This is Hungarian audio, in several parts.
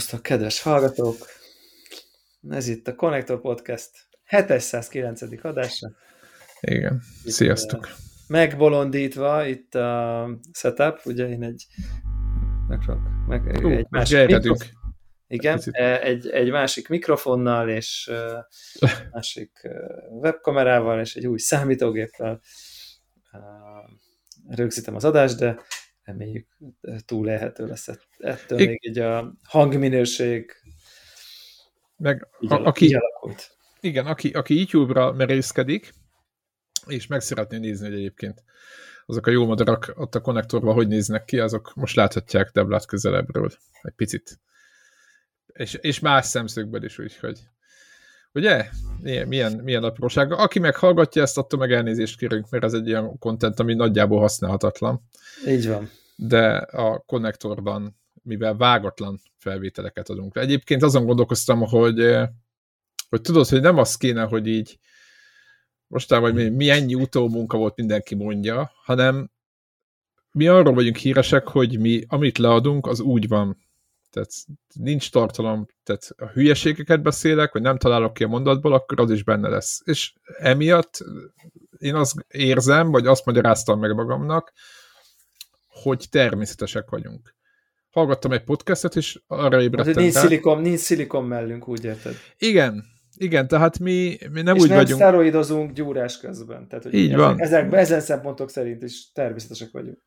Szervusztok, kedves hallgatók! Ez itt a Connector Podcast 709. adása. Igen, itt sziasztok! Megbolondítva itt a setup, ugye én egy meg, meg, uh, egy másik mikrofon, igen, e, egy, egy másik mikrofonnal és másik webkamerával és egy új számítógéppel rögzítem az adást, de reméljük túlélhető lesz ettől I... még így a hangminőség meg így, a, aki, így alakult. Igen, aki, aki YouTube-ra merészkedik, és meg szeretné nézni, hogy egyébként azok a jó madarak ott a konnektorban hogy néznek ki, azok most láthatják Deblát közelebbről egy picit. És, és más szemszögből is, úgyhogy Ugye? Milyen, milyen, milyen apróság. Aki meghallgatja ezt, attól meg elnézést kérünk, mert ez egy ilyen content, ami nagyjából használhatatlan. Így van de a konnektorban, mivel vágatlan felvételeket adunk. Egyébként azon gondolkoztam, hogy, eh, hogy tudod, hogy nem az kéne, hogy így mostában, hogy mi ennyi utómunka volt, mindenki mondja, hanem mi arról vagyunk híresek, hogy mi, amit leadunk, az úgy van. Tehát nincs tartalom, tehát a hülyeségeket beszélek, vagy nem találok ki a mondatból, akkor az is benne lesz. És emiatt én azt érzem, vagy azt magyaráztam meg magamnak, hogy természetesek vagyunk. Hallgattam egy podcastet, és arra ébredtem. Nincs, szilikon, nincs szilikon mellünk, úgy érted? Igen, igen, tehát mi, mi nem és úgy nem vagyunk. szteroidozunk gyúrás közben. Tehát, hogy Így van. Ezek, ezen szempontok szerint is természetesek vagyunk.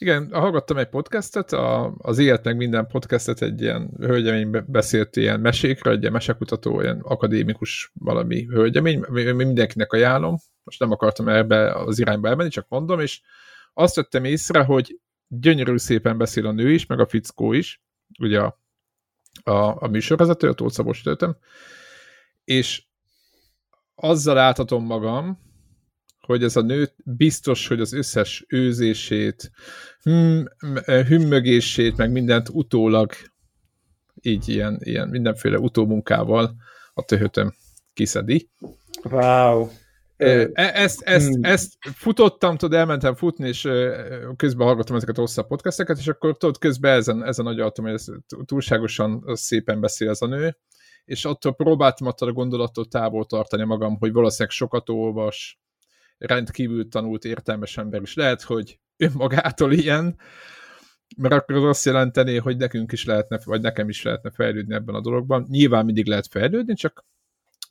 Igen, hallgattam egy podcastet, a, az Élet meg minden podcastet egy ilyen hölgyemény beszélt ilyen mesékről, egy ilyen mesekutató, ilyen akadémikus valami hölgyemény, mindenkinek ajánlom, most nem akartam ebbe az irányba elmenni, csak mondom, és azt vettem észre, hogy gyönyörű szépen beszél a nő is, meg a fickó is, ugye a, a, a műsorvezető, a Tóth Szabos töltöm, és azzal láthatom magam, hogy ez a nő biztos, hogy az összes őzését, hüm, hümmögését, meg mindent utólag így ilyen, ilyen mindenféle utómunkával a töhötöm kiszedi. Wow. E, ezt, ezt, hmm. ezt futottam, tudod, elmentem futni, és közben hallgattam ezeket a hosszabb podcasteket, és akkor tudod, közben ezen, ezen agyaltam, hogy ez túlságosan szépen beszél ez a nő, és attól próbáltam attól a gondolattól távol tartani magam, hogy valószínűleg sokat olvas, rendkívül tanult értelmes ember is. Lehet, hogy önmagától ilyen, mert akkor az azt jelenteni, hogy nekünk is lehetne, vagy nekem is lehetne fejlődni ebben a dologban. Nyilván mindig lehet fejlődni, csak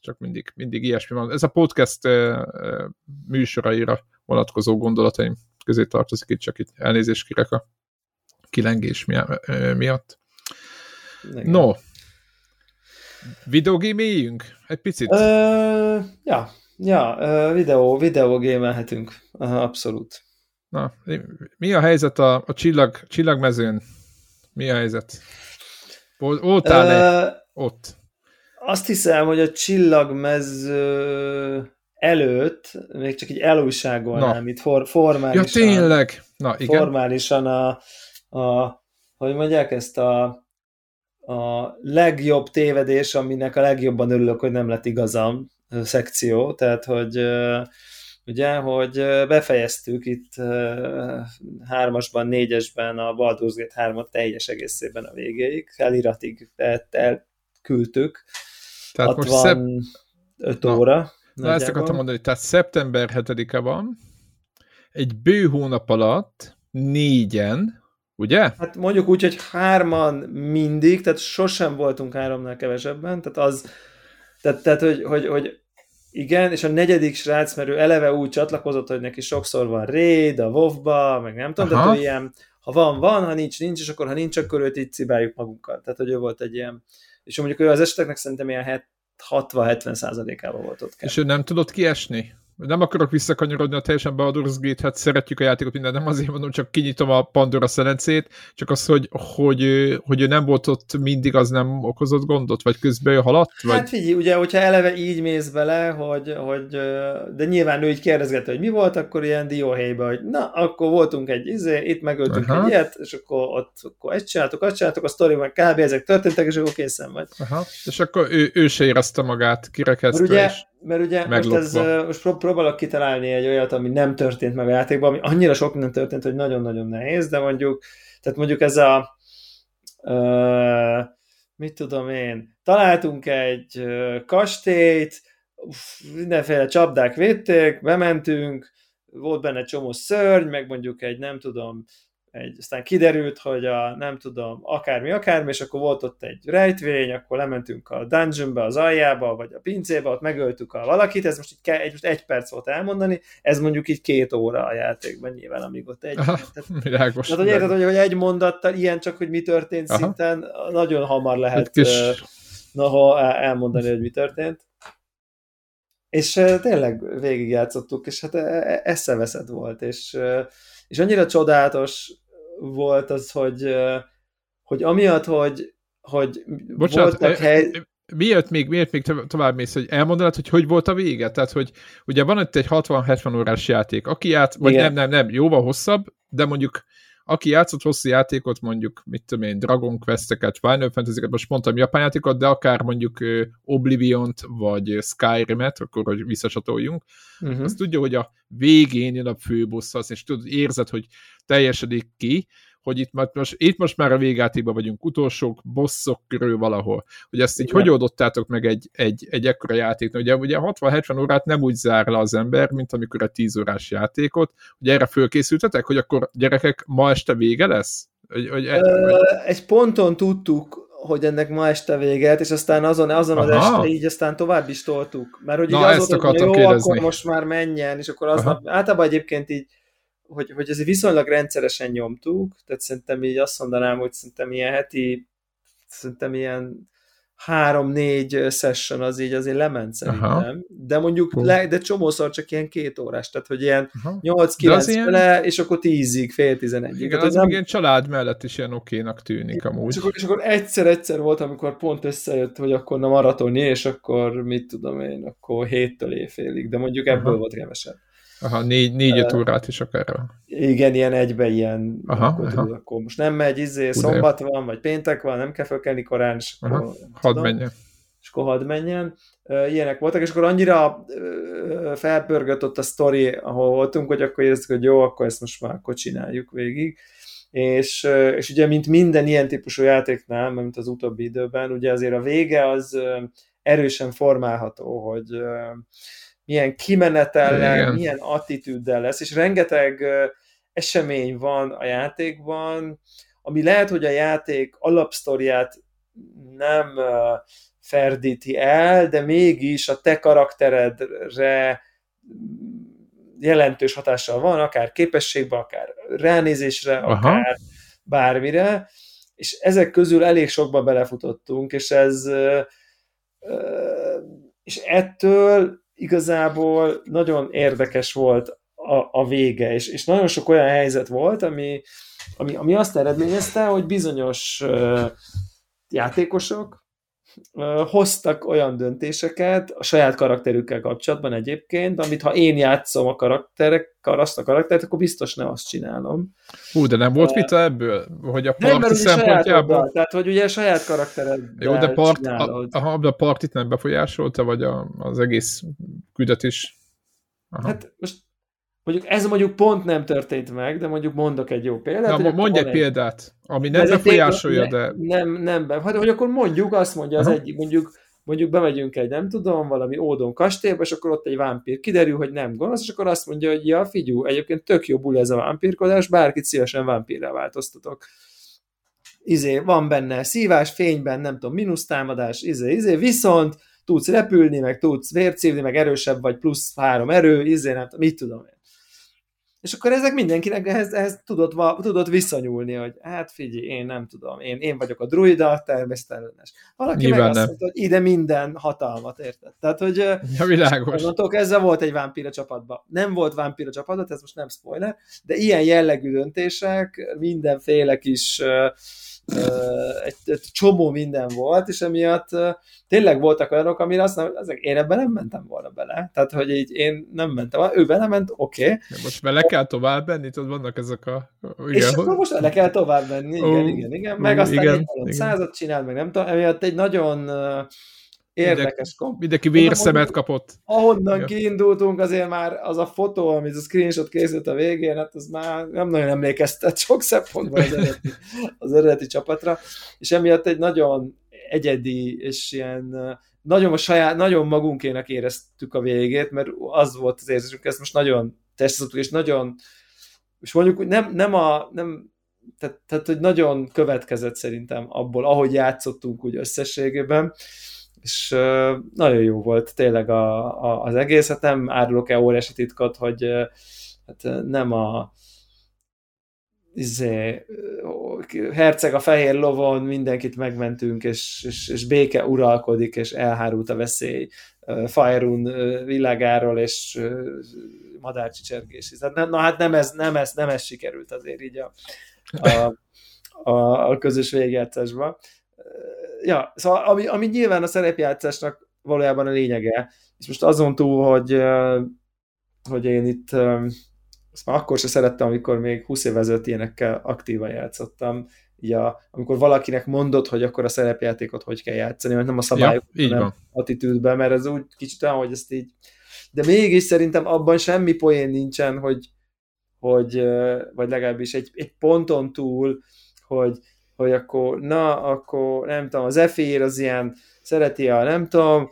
csak mindig, mindig ilyesmi van. Ez a podcast műsoraira vonatkozó gondolataim közé tartozik itt, csak itt elnézést kérek a kilengés miatt. Igen. No, videogéméljünk? Egy picit? Uh, ja, ja videó, videógémelhetünk. Uh, abszolút. Na, mi a helyzet a, a csillag, csillagmezőn? Mi a helyzet? Voltál-e uh, ott? azt hiszem, hogy a csillagmező előtt még csak így elújságolnám itt for, formálisan. Ja, tényleg? Na, igen. Formálisan a, a hogy mondják ezt a, a legjobb tévedés, aminek a legjobban örülök, hogy nem lett igazam szekció, tehát hogy ugye, hogy befejeztük itt hármasban, négyesben a Baldur's Gate 3-at teljes egészében a végéig, feliratig elküldtük, tehát 65 most szep... óra. Na, ezt akartam mondani, tehát szeptember 7-e van, egy bő hónap alatt négyen, ugye? Hát mondjuk úgy, hogy hárman mindig, tehát sosem voltunk háromnál kevesebben, tehát az, tehát, tehát hogy, hogy, hogy igen, és a negyedik srác, mert ő eleve úgy csatlakozott, hogy neki sokszor van raid, a WoW-ba, meg nem tudom, Aha. tehát ilyen, ha van, van, ha nincs, nincs, és akkor ha nincs, akkor őt így cibáljuk magunkat. Tehát, hogy ő volt egy ilyen és mondjuk ő az eseteknek szerintem ilyen 60-70 százalékában volt ott. És ő nem tudott kiesni? Nem akarok visszakanyarodni a teljesen Baldur's Gate, hát szeretjük a játékot minden, nem azért mondom, csak kinyitom a Pandora szelencét, csak az, hogy, hogy, hogy nem volt ott mindig, az nem okozott gondot, vagy közben ő haladt? Vagy? Hát figyelj, ugye, hogyha eleve így mész bele, hogy, hogy de nyilván ő így kérdezgette, hogy mi volt, akkor ilyen dióhéjbe, hogy na, akkor voltunk egy izé, itt megöltünk Aha. egy ilyet, és akkor ott akkor ezt csináltuk, azt csináltuk, a sztoriban kb. ezek történtek, és akkor készen vagy. Aha. És akkor ő, ő se érezte magát kirekesztve, ugye, és mert ugye most, ez, most próbálok kitalálni egy olyat, ami nem történt meg a játékban, ami annyira sok nem történt, hogy nagyon-nagyon nehéz, de mondjuk, tehát mondjuk ez a uh, mit tudom én, találtunk egy kastélyt, mindenféle csapdák védték, bementünk, volt benne csomó szörny, meg mondjuk egy, nem tudom, egy, aztán kiderült, hogy a, nem tudom, akármi, akármi, és akkor volt ott egy rejtvény, akkor lementünk a dungeonbe, az aljába, vagy a pincébe, ott megöltük a valakit, ez most, így, egy, most egy perc volt elmondani, ez mondjuk így két óra a játékban nyilván, amíg ott egy. Aha, tehát, világos. Tehát, hogy érted, hogy, hogy egy mondattal, ilyen csak, hogy mi történt Aha. szinten, nagyon hamar lehet kis... na, ha elmondani, hogy mi történt. És tényleg végigjátszottuk, és hát e, e, eszeveszed volt, és, és annyira csodálatos volt az, hogy, hogy amiatt, hogy, hogy Bocsánat, voltak hely... Miért még, miért még tovább mész, hogy elmondanád, hogy hogy volt a vége? Tehát, hogy ugye van itt egy 60-70 órás játék, aki ját, vagy Igen. nem, nem, nem, jóval hosszabb, de mondjuk aki játszott hosszú játékot, mondjuk, mit tudom én, Dragon Quest-eket, Final fantasy most mondtam japán játékot, de akár mondjuk Oblivion-t, vagy Skyrim-et, akkor hogy visszacsatoljunk, uh-huh. azt tudja, hogy a végén jön a főbossz, és tudod, érzed, hogy teljesedik ki, hogy itt most, itt most már a végjátékban vagyunk, utolsók bosszok körül valahol. Hogy ezt így Igen. hogy oldottátok meg egy, egy, egy ekkora játékot? Ugye, ugye 60-70 órát nem úgy zár le az ember, mint amikor a 10 órás játékot. Ugye erre fölkészültetek, hogy akkor gyerekek, ma este vége lesz? Hogy, hogy, e- Ö, hogy... Egy ponton tudtuk, hogy ennek ma este véget, és aztán azon, azon az este így aztán tovább is toltuk. Mert hogy Na, így az volt, hogy jó, kérdezni. akkor most már menjen, és akkor aznap, általában egyébként így hogy, hogy ez viszonylag rendszeresen nyomtuk, tehát szerintem így azt mondanám, hogy szerintem ilyen heti, szerintem ilyen három-négy session az így azért lement szerintem, Aha. de mondjuk, uh. le, de csomószor csak ilyen két órás, tehát hogy ilyen 8-9 ilyen... le, és akkor tízig, fél tizenegyig. Igen, az nem... ilyen család mellett is ilyen okénak tűnik amúgy. És akkor, és akkor egyszer-egyszer volt, amikor pont összejött, hogy akkor na maratoni, és akkor mit tudom én, akkor héttől éjfélig, de mondjuk ebből Aha. volt kevesebb. Aha, négy, négy öt órát is akár. Igen, ilyen egybe ilyen, aha, akkor, aha. Tudod, akkor most nem megy, izé, szombat van, vagy péntek van, nem kell fölkelni korán, és akkor, aha, hadd menjen. És akkor hadd menjen. Ilyenek voltak, és akkor annyira felpörgött ott a sztori, ahol voltunk, hogy akkor éreztük, hogy jó, akkor ezt most már akkor csináljuk végig. És, és ugye, mint minden ilyen típusú játéknál, mint az utóbbi időben, ugye azért a vége az erősen formálható, hogy milyen kimenetellel, Igen. milyen attitűddel lesz, és rengeteg esemény van a játékban, ami lehet, hogy a játék alapsztoriát nem ferdíti el, de mégis a te karakteredre jelentős hatással van, akár képességbe, akár ránézésre, Aha. akár bármire, és ezek közül elég sokba belefutottunk, és ez és ettől igazából nagyon érdekes volt a, a vége, és, és nagyon sok olyan helyzet volt, ami, ami, ami azt eredményezte, hogy bizonyos uh, játékosok hoztak olyan döntéseket a saját karakterükkel kapcsolatban egyébként, amit ha én játszom a karakterekkel, azt a karaktert, akkor biztos nem azt csinálom. Hú, de nem volt vita ebből? Hogy a parti nem, szempontjából... tehát, hogy ugye a saját karaktered Jó, de, part, a, a, a partit nem befolyásolta, vagy a, az egész küldetés? Aha. Hát most mondjuk ez mondjuk pont nem történt meg, de mondjuk mondok egy jó példát. Na, mondj egy példát, ami nem befolyásolja, ne, de... Nem, nem, be, hát, hogy akkor mondjuk, azt mondja az egyik, mondjuk mondjuk bemegyünk egy, nem tudom, valami ódon kastélyba, és akkor ott egy vámpír kiderül, hogy nem gonosz, és akkor azt mondja, hogy ja, figyú, egyébként tök jó buli ez a vámpírkodás, bárkit szívesen vámpírra változtatok. Izé, van benne szívás, fényben, nem tudom, mínusztámadás, izé, izé, viszont tudsz repülni, meg tudsz vércívni, meg erősebb vagy, plusz három erő, izé, nem tudom, mit tudom én. És akkor ezek mindenkinek ehhez, ehhez tudott, tudott visszanyúlni, hogy hát figyelj, én nem tudom, én, én vagyok a druida, természetellenes. Valaki Nyilván meg azt mondta, hogy ide minden hatalmat, érted? Tehát, hogy ja, világos. Mondtok, ezzel volt egy vámpíra csapatban. Nem volt vámpíra csapatban, ez most nem spoiler, de ilyen jellegű döntések, mindenféle kis uh, egy, egy csomó minden volt, és emiatt tényleg voltak olyanok, amire azt mondom, hogy én ebben nem mentem volna bele. Tehát, hogy így én nem mentem, ő belement, oké. Okay. Most bele kell tovább menni, tudod, vannak ezek a... Igen. És akkor most bele kell tovább menni, igen, uh, igen, igen. Meg aztán igen, egy igen. százat csinált, meg nem tudom, emiatt egy nagyon érdekes komp. Mindenki vérszemet kapott. Ahonnan kiindultunk, azért már az a fotó, amit a screenshot készült a végén, hát az már nem nagyon emlékeztet sok szempontból az eredeti, az eredeti csapatra, és emiatt egy nagyon egyedi és ilyen nagyon a saját, nagyon magunkének éreztük a végét, mert az volt az érzésünk, ezt most nagyon testezottuk, és nagyon, és mondjuk nem, nem a, nem, tehát, tehát, hogy nagyon következett szerintem abból, ahogy játszottunk úgy összességében, és nagyon jó volt tényleg a, a, az egész, hát nem árulok-e óriási titkot, hogy hát nem a izé, herceg a fehér lovon, mindenkit megmentünk, és, és, és béke uralkodik, és elhárult a veszély Faerun uh, világáról, és madárcsicsergés. Na, na hát nem ez, nem, ez, nem ez sikerült azért így a, a, a, a közös végjátszásban. Ja, szóval ami, ami nyilván a szerepjátszásnak valójában a lényege, és most azon túl, hogy, hogy én itt azt már akkor se szerettem, amikor még 20 év ezelőtt ilyenekkel aktívan játszottam, így a, amikor valakinek mondod, hogy akkor a szerepjátékot hogy kell játszani, mert nem a szabályok, ja, hanem attitűdben, mert ez úgy kicsit olyan, hogy ezt így de mégis szerintem abban semmi poén nincsen, hogy, hogy vagy legalábbis egy, egy ponton túl, hogy, hogy akkor, na, akkor nem tudom, az Efér az ilyen szereti a, nem tudom,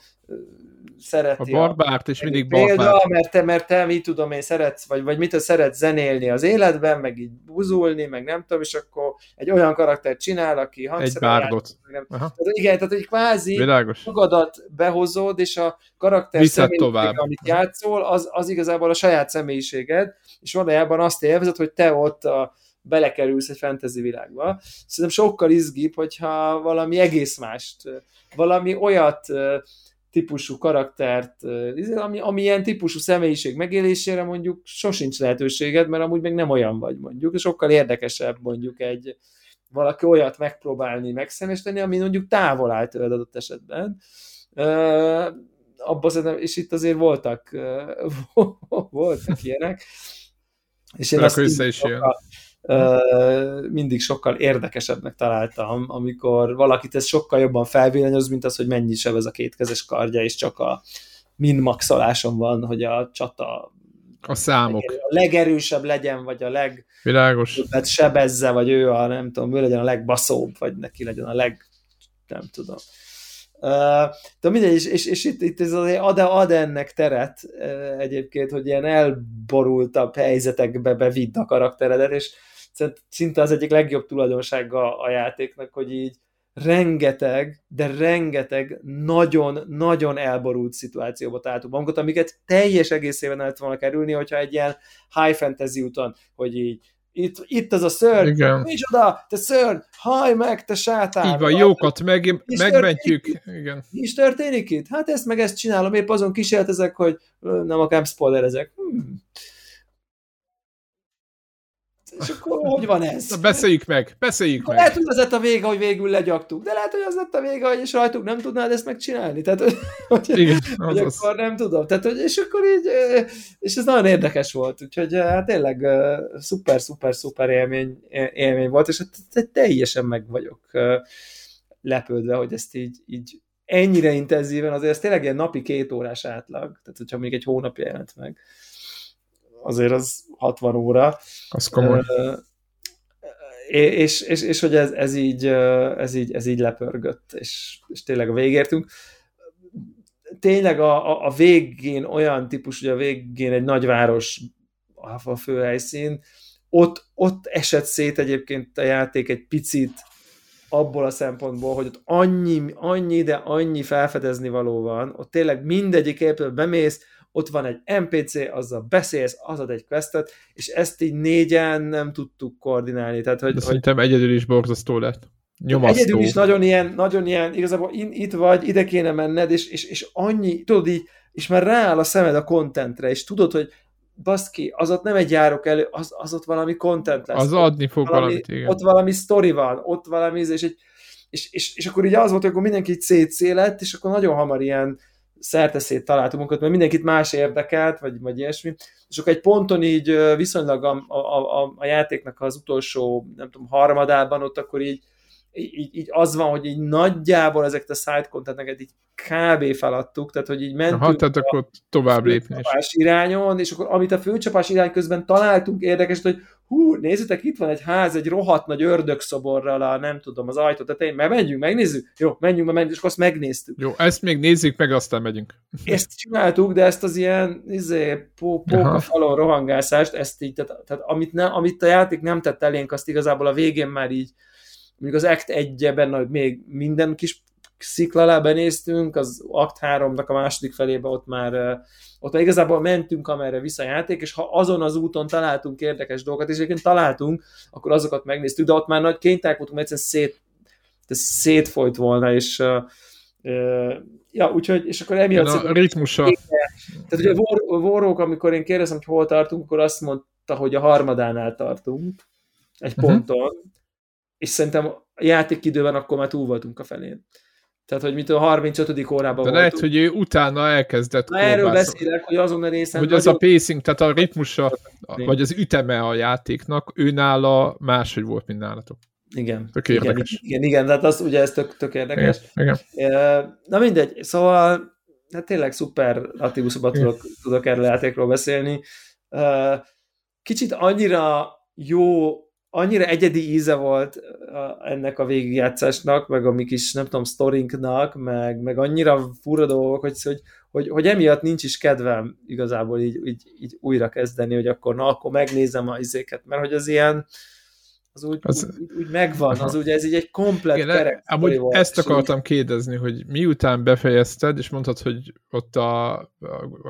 szereti a barbárt, és mindig barbárt. Példa, mert te, mert te mit tudom én szeretsz, vagy, vagy mit szeretsz zenélni az életben, meg így buzulni, meg nem tudom, és akkor egy olyan karaktert csinál, aki Egy bárdot. Nem, tehát, igen, tehát hogy kvázi Világos. magadat behozod, és a karakter tovább. amit játszol, az, az igazából a saját személyiséged, és valójában azt élvezed, hogy te ott a, belekerülsz egy fantasy világba. Szerintem sokkal izgibb, hogyha valami egész mást, valami olyat típusú karaktert, izé, ami, ami ilyen típusú személyiség megélésére mondjuk sosincs lehetőséged, mert amúgy meg nem olyan vagy mondjuk, sokkal érdekesebb mondjuk egy valaki olyat megpróbálni megszemésteni, ami mondjuk távol áll tőled adott esetben. Abba szerintem, és itt azért voltak, voltak ilyenek. És én azt össze is jön mindig sokkal érdekesebbnek találtam, amikor valakit ez sokkal jobban felvillanyoz, mint az, hogy mennyi sebez a kétkezes kardja, és csak a min maxoláson van, hogy a csata a számok. A legerősebb legyen, vagy a leg Világos. sebezze, vagy ő a nem tudom, ő legyen a legbaszóbb, vagy neki legyen a leg nem tudom. De mindegy, és, és, és itt, itt ez azért ad, ad ennek teret egyébként, hogy ilyen elborultabb helyzetekbe bevidd a karakteredet, és szinte az egyik legjobb tulajdonsága a játéknak, hogy így rengeteg, de rengeteg nagyon-nagyon elborult szituációba találtuk magunkat, amiket teljes egészében el volna kerülni, hogyha egy ilyen high fantasy úton, hogy így itt, itt az a szörny, Igen. micsoda, te szörny, haj meg, te sátán. Így van, jókat meg, megmentjük. Igen. Mi is történik itt? Hát ezt meg ezt csinálom, épp azon kísérletezek, hogy nem akár spoilerezek. Hmm. És akkor hogy van ez? Na beszéljük meg, beszéljük meg. Lehet, hogy az lett a vége, hogy végül legyaktuk, de lehet, hogy az lett a vége, hogy és rajtuk nem tudnád ezt megcsinálni. Tehát, hogy, Igen, hogy az akkor nem tudom. Tehát, hogy, és akkor így, és ez nagyon érdekes volt, úgyhogy hát tényleg szuper, szuper, szuper élmény, élmény volt, és hát teljesen meg vagyok lepődve, hogy ezt így, így ennyire intenzíven, azért ez tényleg ilyen napi két órás átlag, tehát hogyha még egy hónapja jelent meg azért az 60 óra. Az komoly. És, és, és hogy ez, ez, így, ez, így, ez így lepörgött, és, és tényleg a végértünk. Tényleg a, a, a végén olyan típus, hogy a végén egy nagyváros a főhelyszín, ott, ott esett szét egyébként a játék egy picit abból a szempontból, hogy ott annyi, annyi, de annyi felfedezni való van, ott tényleg mindegyik épületbe bemész, ott van egy NPC, azzal beszélsz, azad egy questet, és ezt így négyen nem tudtuk koordinálni. Tehát, hogy, De hogy... szerintem egyedül is borzasztó lett. Nyomasztó. Egyedül is nagyon ilyen, nagyon ilyen, igazából in, itt vagy, ide kéne menned, és, és, és annyi, tudod így, és már rááll a szemed a kontentre, és tudod, hogy baszki, az ott nem egy járok elő, az, az ott valami content lesz. Az adni fog valami, valamit, igen. Ott valami story van, ott valami, és, egy, és, és, és akkor így az volt, hogy akkor mindenki így szétszélett, és akkor nagyon hamar ilyen szerteszét találtunk munkat, mert mindenkit más érdekelt, vagy, vagy ilyesmi, és akkor egy ponton így viszonylag a, a, a, a játéknak az utolsó, nem tudom, harmadában ott akkor így így, így az van, hogy így nagyjából ezeket a side contenteket így kb. feladtuk, tehát hogy így mentünk Aha, tehát akkor tovább lépni irányon, és akkor amit a főcsapás irány közben találtunk érdekes, hogy hú, nézzétek, itt van egy ház, egy rohadt nagy ördögszoborral a, nem tudom, az ajtó tetején, mert menjünk, megnézzük? Jó, menjünk, menjünk, és akkor azt megnéztük. Jó, ezt még nézzük meg, aztán megyünk. Ezt csináltuk, de ezt az ilyen izé, pó, póka falon rohangászást, ezt így, tehát, tehát amit, ne, amit a játék nem tett elénk, azt igazából a végén már így mondjuk az Act 1-ben, hogy még minden kis szikla alá benéztünk, az Act 3-nak a második felébe ott már, ott már igazából mentünk, amerre vissza a játék, és ha azon az úton találtunk érdekes dolgokat, és egyébként találtunk, akkor azokat megnéztük, de ott már nagy kényták voltunk, mert egyszerűen szét, szétfolyt volna, és ja, úgyhogy, és akkor emiatt... A ritmusa. Tehát ugye Warhawk, amikor én kérdezem, hogy hol tartunk, akkor azt mondta, hogy a harmadánál tartunk, egy uh-huh. ponton, és szerintem játékidőben akkor már túl voltunk a felén. Tehát, hogy mitől a 35. órában De lehet, hogy ő utána elkezdett Na, erről beszélek, hogy azon a részen... Hogy az a pacing, tehát a ritmusa, vagy az üteme a játéknak, ő nála máshogy volt, mint nálatok. Igen. Tök érdekes. Igen, igen, igen tehát az ugye ez tök, tök érdekes. Igen, igen. Na mindegy, szóval hát tényleg szuper attribúszokban tudok, tudok erről a játékról beszélni. Kicsit annyira jó annyira egyedi íze volt ennek a végigjátszásnak, meg a mi kis, nem tudom, sztorinknak, meg, meg annyira fura dolgok, hogy, hogy, hogy, hogy emiatt nincs is kedvem igazából így, így, így újra kezdeni, hogy akkor na, akkor megnézem a izéket, mert hogy az ilyen, az úgy, az, úgy, úgy megvan, az ugye ez így egy komplet igen, kerek. Amúgy volt, ezt akartam kérdezni, hogy miután befejezted, és mondtad, hogy ott a, a,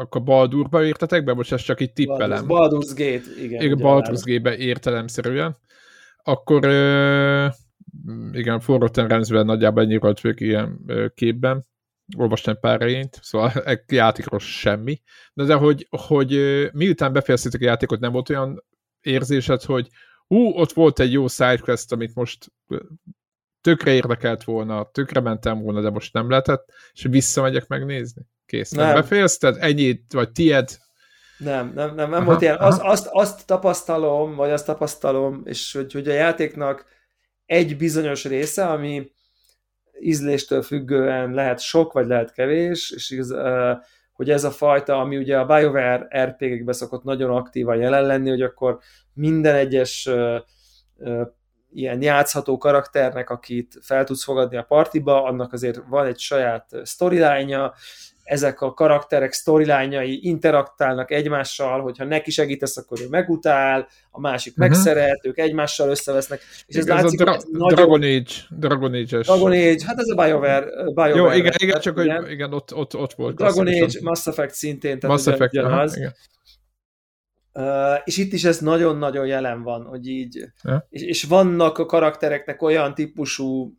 a Baldurba értetek be, most ezt csak itt tippelem. Baldur's Gate, igen. Igen, Baldur's Gate-be értelemszerűen akkor igen, Forró Terenzben nagyjából ennyi volt végig ilyen képben, olvastam pár regényt, szóval egy játékról semmi, de, de hogy, hogy miután befejeztétek a játékot, nem volt olyan érzésed, hogy hú, ott volt egy jó sidequest, amit most tökre érdekelt volna, tökre mentem volna, de most nem lehetett, és visszamegyek megnézni. Kész. Nem. Befejezted? Ennyit, vagy tied? Nem, nem, nem, nem aha, volt ilyen. Az, azt, azt tapasztalom, vagy azt tapasztalom, és hogy, hogy a játéknak egy bizonyos része, ami ízléstől függően lehet sok, vagy lehet kevés, és igaz, hogy ez a fajta, ami ugye a BioWare RPG-ekbe szokott nagyon aktívan jelen lenni, hogy akkor minden egyes ilyen játszható karakternek, akit fel tudsz fogadni a partiba, annak azért van egy saját storyline ezek a karakterek sztorilányai interaktálnak egymással, hogyha neki segítesz, akkor ő megutál, a másik uh-huh. megszeret, ők egymással összevesznek, és ez, ez látszik, a dra- ez nagyon... Dragon Age, Dragon Age-es. Dragon Age, hát ez a BioWare. BioWare Jó, igen, igen, csak hogy igen, ott, ott, ott volt. Dragon Age, Mass Effect szintén, tehát Mass Effect, ugyanaz. Igen. Uh, és itt is ez nagyon-nagyon jelen van, hogy így, ja. és, és vannak a karaktereknek olyan típusú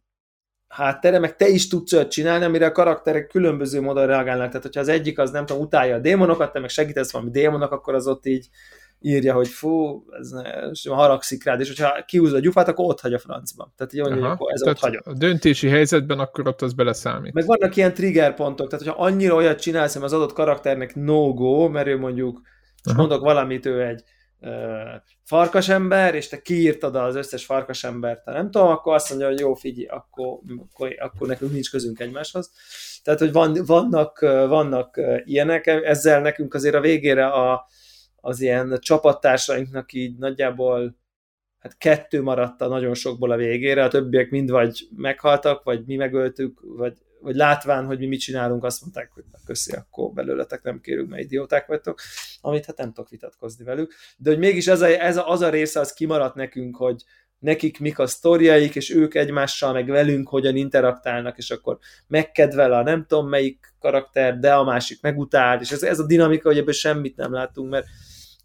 háttere, meg te is tudsz olyat csinálni, amire a karakterek különböző módon reagálnak. Tehát, hogyha az egyik az nem tudom, utálja a démonokat, te meg segítesz valami démonok, akkor az ott így írja, hogy fú, ez ne, haragszik rád, és hogyha kiúz a gyufát, akkor ott hagy a francba. Tehát így hogy akkor ez tehát ott hagyott. A döntési helyzetben akkor ott az beleszámít. Meg vannak ilyen trigger pontok, tehát hogyha annyira olyat csinálsz, hogy az adott karakternek no-go, mert ő mondjuk, most mondok valamit, ő egy farkasember, és te kiírtad az összes farkasembert, nem tudom, akkor azt mondja, hogy jó, figyelj, akkor, akkor, akkor nekünk nincs közünk egymáshoz. Tehát, hogy van, vannak, vannak ilyenek, ezzel nekünk azért a végére a, az ilyen csapattársainknak így nagyjából hát kettő maradt a nagyon sokból a végére, a többiek mind vagy meghaltak, vagy mi megöltük, vagy vagy látván, hogy mi mit csinálunk, azt mondták, hogy na köszi, akkor belőletek nem kérünk, mert idióták vagytok, amit hát nem tudok vitatkozni velük. De hogy mégis ez, a, ez a, az a része, az kimaradt nekünk, hogy nekik mik a sztoriaik, és ők egymással, meg velünk hogyan interaktálnak, és akkor megkedvel a nem tudom melyik karakter, de a másik megutál, és ez, ez a dinamika, hogy ebből semmit nem látunk, mert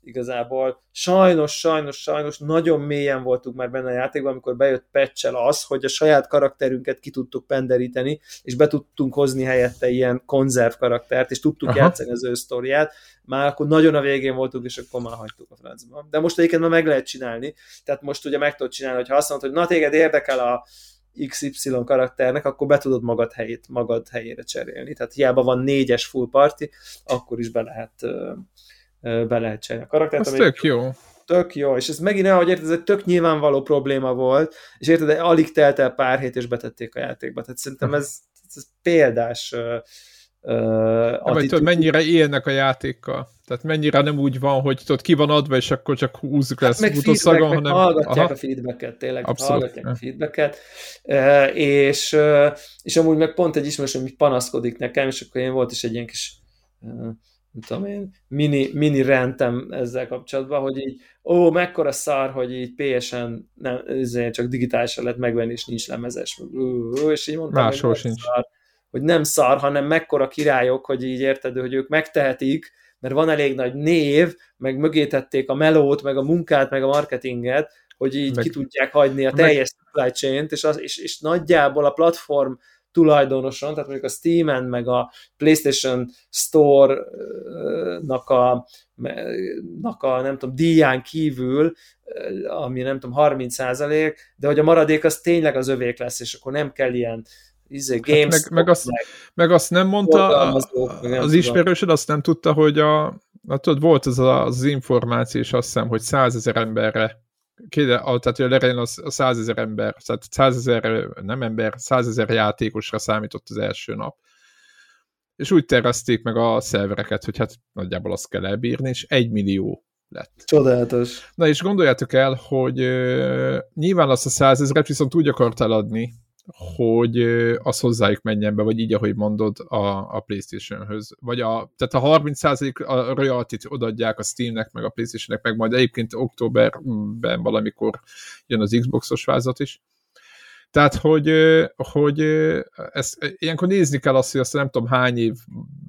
igazából. Sajnos, sajnos, sajnos nagyon mélyen voltunk már benne a játékban, amikor bejött patch az, hogy a saját karakterünket ki tudtuk penderíteni, és be tudtunk hozni helyette ilyen konzerv karaktert, és tudtuk Aha. játszani az ő sztoriát. Már akkor nagyon a végén voltunk, és akkor már hagytuk a francba. De most egyébként már meg lehet csinálni. Tehát most ugye meg tudod csinálni, hogy azt mondod, hogy na téged érdekel a XY karakternek, akkor be tudod magad helyét, magad helyére cserélni. Tehát hiába van négyes full party, akkor is be lehet be lehet csinálni a karaktert. Ez tök jó. Tök jó, és ez megint olyan, hogy érted, ez egy tök nyilvánvaló probléma volt, és érted, de alig telt el pár hét, és betették a játékba. Tehát szerintem ez, ez példás uh, vagy tudod, mennyire élnek a játékkal. Tehát mennyire nem úgy van, hogy tudod, ki van adva, és akkor csak húzzuk hát lesz futószagon, hanem... hallgatják Aha. a feedbacket, tényleg Abszolút. hallgatják a feedbacket, uh, és, uh, és amúgy meg pont egy ismerős, hogy panaszkodik nekem, és akkor én volt is egy ilyen kis uh, nem tudom én, mini, mini rentem ezzel kapcsolatban, hogy így, ó, mekkora szar, hogy így PSN nem, csak digitálisan lehet megvenni, és nincs lemezes. És így mondtam, Máshol sincs. Szar hogy nem szar, hanem mekkora királyok, hogy így érted, hogy ők megtehetik, mert van elég nagy név, meg mögé tették a melót, meg a munkát, meg a marketinget, hogy így meg, ki tudják hagyni a teljes meg, supply chain-t, és, az, és, és nagyjából a platform tulajdonoson, tehát mondjuk a Steam-en, meg a PlayStation Store-nak a, nak a nem tudom, díján kívül, ami nem tudom, 30% de hogy a maradék az tényleg az övék lesz, és akkor nem kell ilyen izé, games hát meg, meg, azt, meg, meg azt nem mondta, az ismerősöd azt nem tudta, hogy a, a tudod, volt az az információ, és azt hiszem, hogy százezer emberre kéde, tehát hogy lerején az a százezer ember, tehát százezer, nem ember, százezer játékosra számított az első nap. És úgy tervezték meg a szervereket, hogy hát nagyjából azt kell elbírni, és egy millió lett. Csodálatos. Na és gondoljátok el, hogy uh, nyilván azt a százezeret viszont úgy akart eladni, hogy az hozzájuk menjen be, vagy így, ahogy mondod, a, a Playstation-höz. Vagy a, tehát a 30% a royalty-t odaadják a Steamnek, meg a Playstation-nek, meg majd egyébként októberben valamikor jön az Xbox-os vázat is. Tehát, hogy, hogy ezt, ilyenkor nézni kell azt, hogy azt nem tudom hány év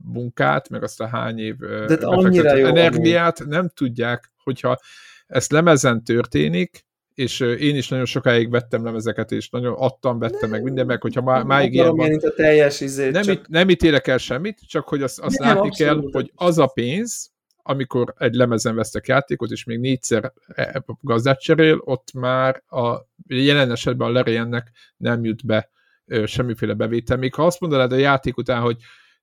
munkát, meg azt a hány év De annyira jó, energiát amúgy. nem tudják, hogyha ezt lemezen történik, és én is nagyon sokáig vettem lemezeket, és nagyon adtam, vettem nem, meg minden, meg hogyha má, máig ilyen van. A teljes izét, nem, csak... it, nem ítélek el semmit, csak hogy azt, azt nem, látni abszolút. kell, hogy az a pénz, amikor egy lemezen vesztek játékot, és még négyszer e, e, gazdát cserél, ott már a jelen esetben a Lariannek nem jut be semmiféle bevétel. Még ha azt mondanád a játék után, hogy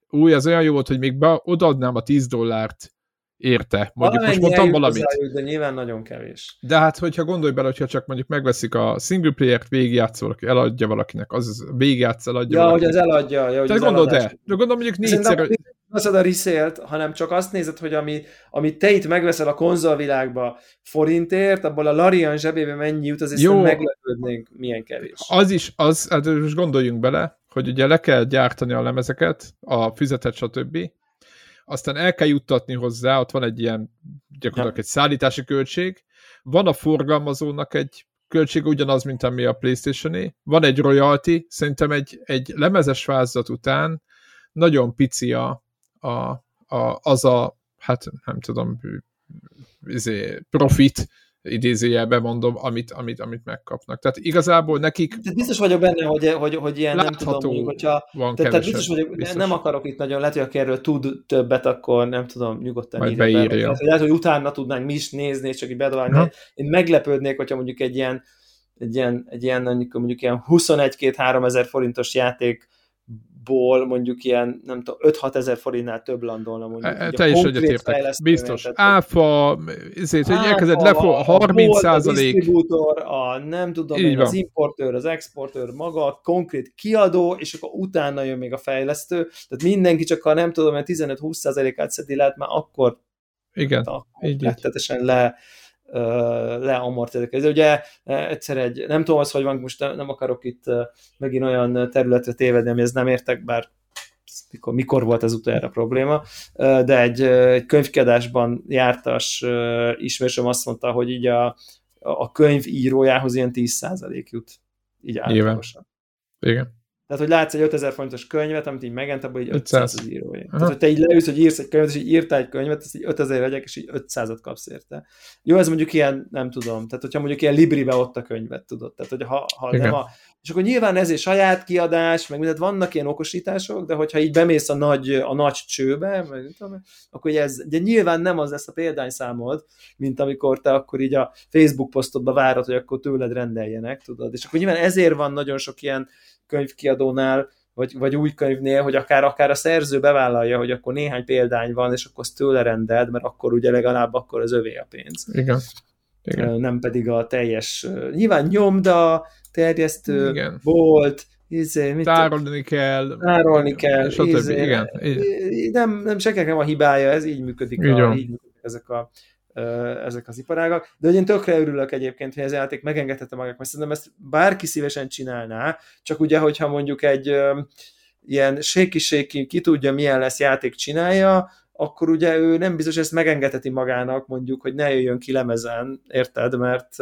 új, az olyan jó volt, hogy még be, odaadnám a 10 dollárt érte. Mondjuk most mondtam valamit. Hozzájuk, de nyilván nagyon kevés. De hát, hogyha gondolj bele, hogyha csak mondjuk megveszik a single player-t, végigjátszol, valaki, eladja valakinek, az végigjátsz, eladja Ja, hogy az eladja. Ja, hogy Tehát gondolod de, de gondolom mondjuk négyszer... Veszed a resale hanem csak azt nézed, hogy ami, ami te itt megveszel a konzolvilágba forintért, abból a Larian zsebébe mennyi jut, az Jó, meglepődnénk, milyen kevés. Az is, az, hát most gondoljunk bele, hogy ugye le kell gyártani a lemezeket, a füzetet, stb aztán el kell juttatni hozzá, ott van egy ilyen gyakorlatilag egy szállítási költség, van a forgalmazónak egy költség ugyanaz, mint ami a playstation van egy royalty, szerintem egy, egy lemezes vázat után nagyon pici a, a, a, az a, hát nem tudom, izé, profit, idézőjelben mondom, amit, amit, amit megkapnak. Tehát igazából nekik... Tehát biztos vagyok benne, hogy, hogy, hogy ilyen nem tudom, hogyha... Van tehát, tehát biztos vagyok, biztos. nem akarok itt nagyon, lehet, hogy aki erről tud többet, akkor nem tudom, nyugodtan Majd írja. Be. Lehet, hogy utána tudnánk mi is nézni, és csak így bedobálni. Én meglepődnék, hogyha mondjuk egy ilyen, egy ilyen, egy ilyen mondjuk, mondjuk ilyen 21-2-3 ezer forintos játék ból mondjuk ilyen, nem tudom, 5-6 ezer forintnál több landolna mondjuk. E, te is egyetértek. Biztos. Áfa, ezért, hogy elkezdett lefo 30 százalék. A distribútor, a nem tudom én, az importőr, az exportőr maga, a konkrét kiadó, és akkor utána jön még a fejlesztő. Tehát mindenki csak ha nem tudom, mert 15-20 százalékát szedi lehet, már akkor igen, akkor így, így. le leamortizálni. Ez ugye egyszer egy, nem tudom az, hogy van, most nem akarok itt megint olyan területre tévedni, amihez nem értek, bár mikor, mikor volt ez utoljára probléma, de egy, egy könyvkiadásban jártas ismerősöm azt mondta, hogy így a, a könyv írójához ilyen 10% jut. Így általánosan. Igen. Tehát, hogy látsz egy 5000 forintos könyvet, amit így megent, abból így 500 az írója. Tehát, hogy te így leülsz, hogy írsz egy könyvet, és így írtál egy könyvet, ezt így 5000 vegyek, és így 500-at kapsz érte. Jó, ez mondjuk ilyen, nem tudom, tehát hogyha mondjuk ilyen Libribe ott a könyvet, tudod. Tehát, hogy ha, ha nem a, és akkor nyilván ezért saját kiadás, meg mindent vannak ilyen okosítások, de hogyha így bemész a nagy, a nagy csőbe, meg, tudom, akkor ez, de nyilván nem az lesz a példányszámod, mint amikor te akkor így a Facebook posztodba várod, hogy akkor tőled rendeljenek, tudod. És akkor nyilván ezért van nagyon sok ilyen könyvkiadónál, vagy, vagy új könyvnél, hogy akár, akár a szerző bevállalja, hogy akkor néhány példány van, és akkor azt tőle rendeld, mert akkor ugye legalább akkor az övé a pénz. Igen. Igen. nem pedig a teljes, nyilván nyomda, terjesztő, Igen. bolt, izé, mit tárolni kell, tárolni kell, izé, igen. Nem, nem senkinek nem a hibája, ez így működik, így, a, így működik ezek a ezek az iparágak, de hogy én tökre örülök egyébként, hogy ez a játék megengedhette magát, mert szerintem ezt bárki szívesen csinálná, csak ugye, hogyha mondjuk egy ilyen séki-séki, ki tudja milyen lesz játék csinálja, akkor ugye ő nem biztos, ezt megengedheti magának, mondjuk, hogy ne jöjjön ki lemezen, érted? Mert,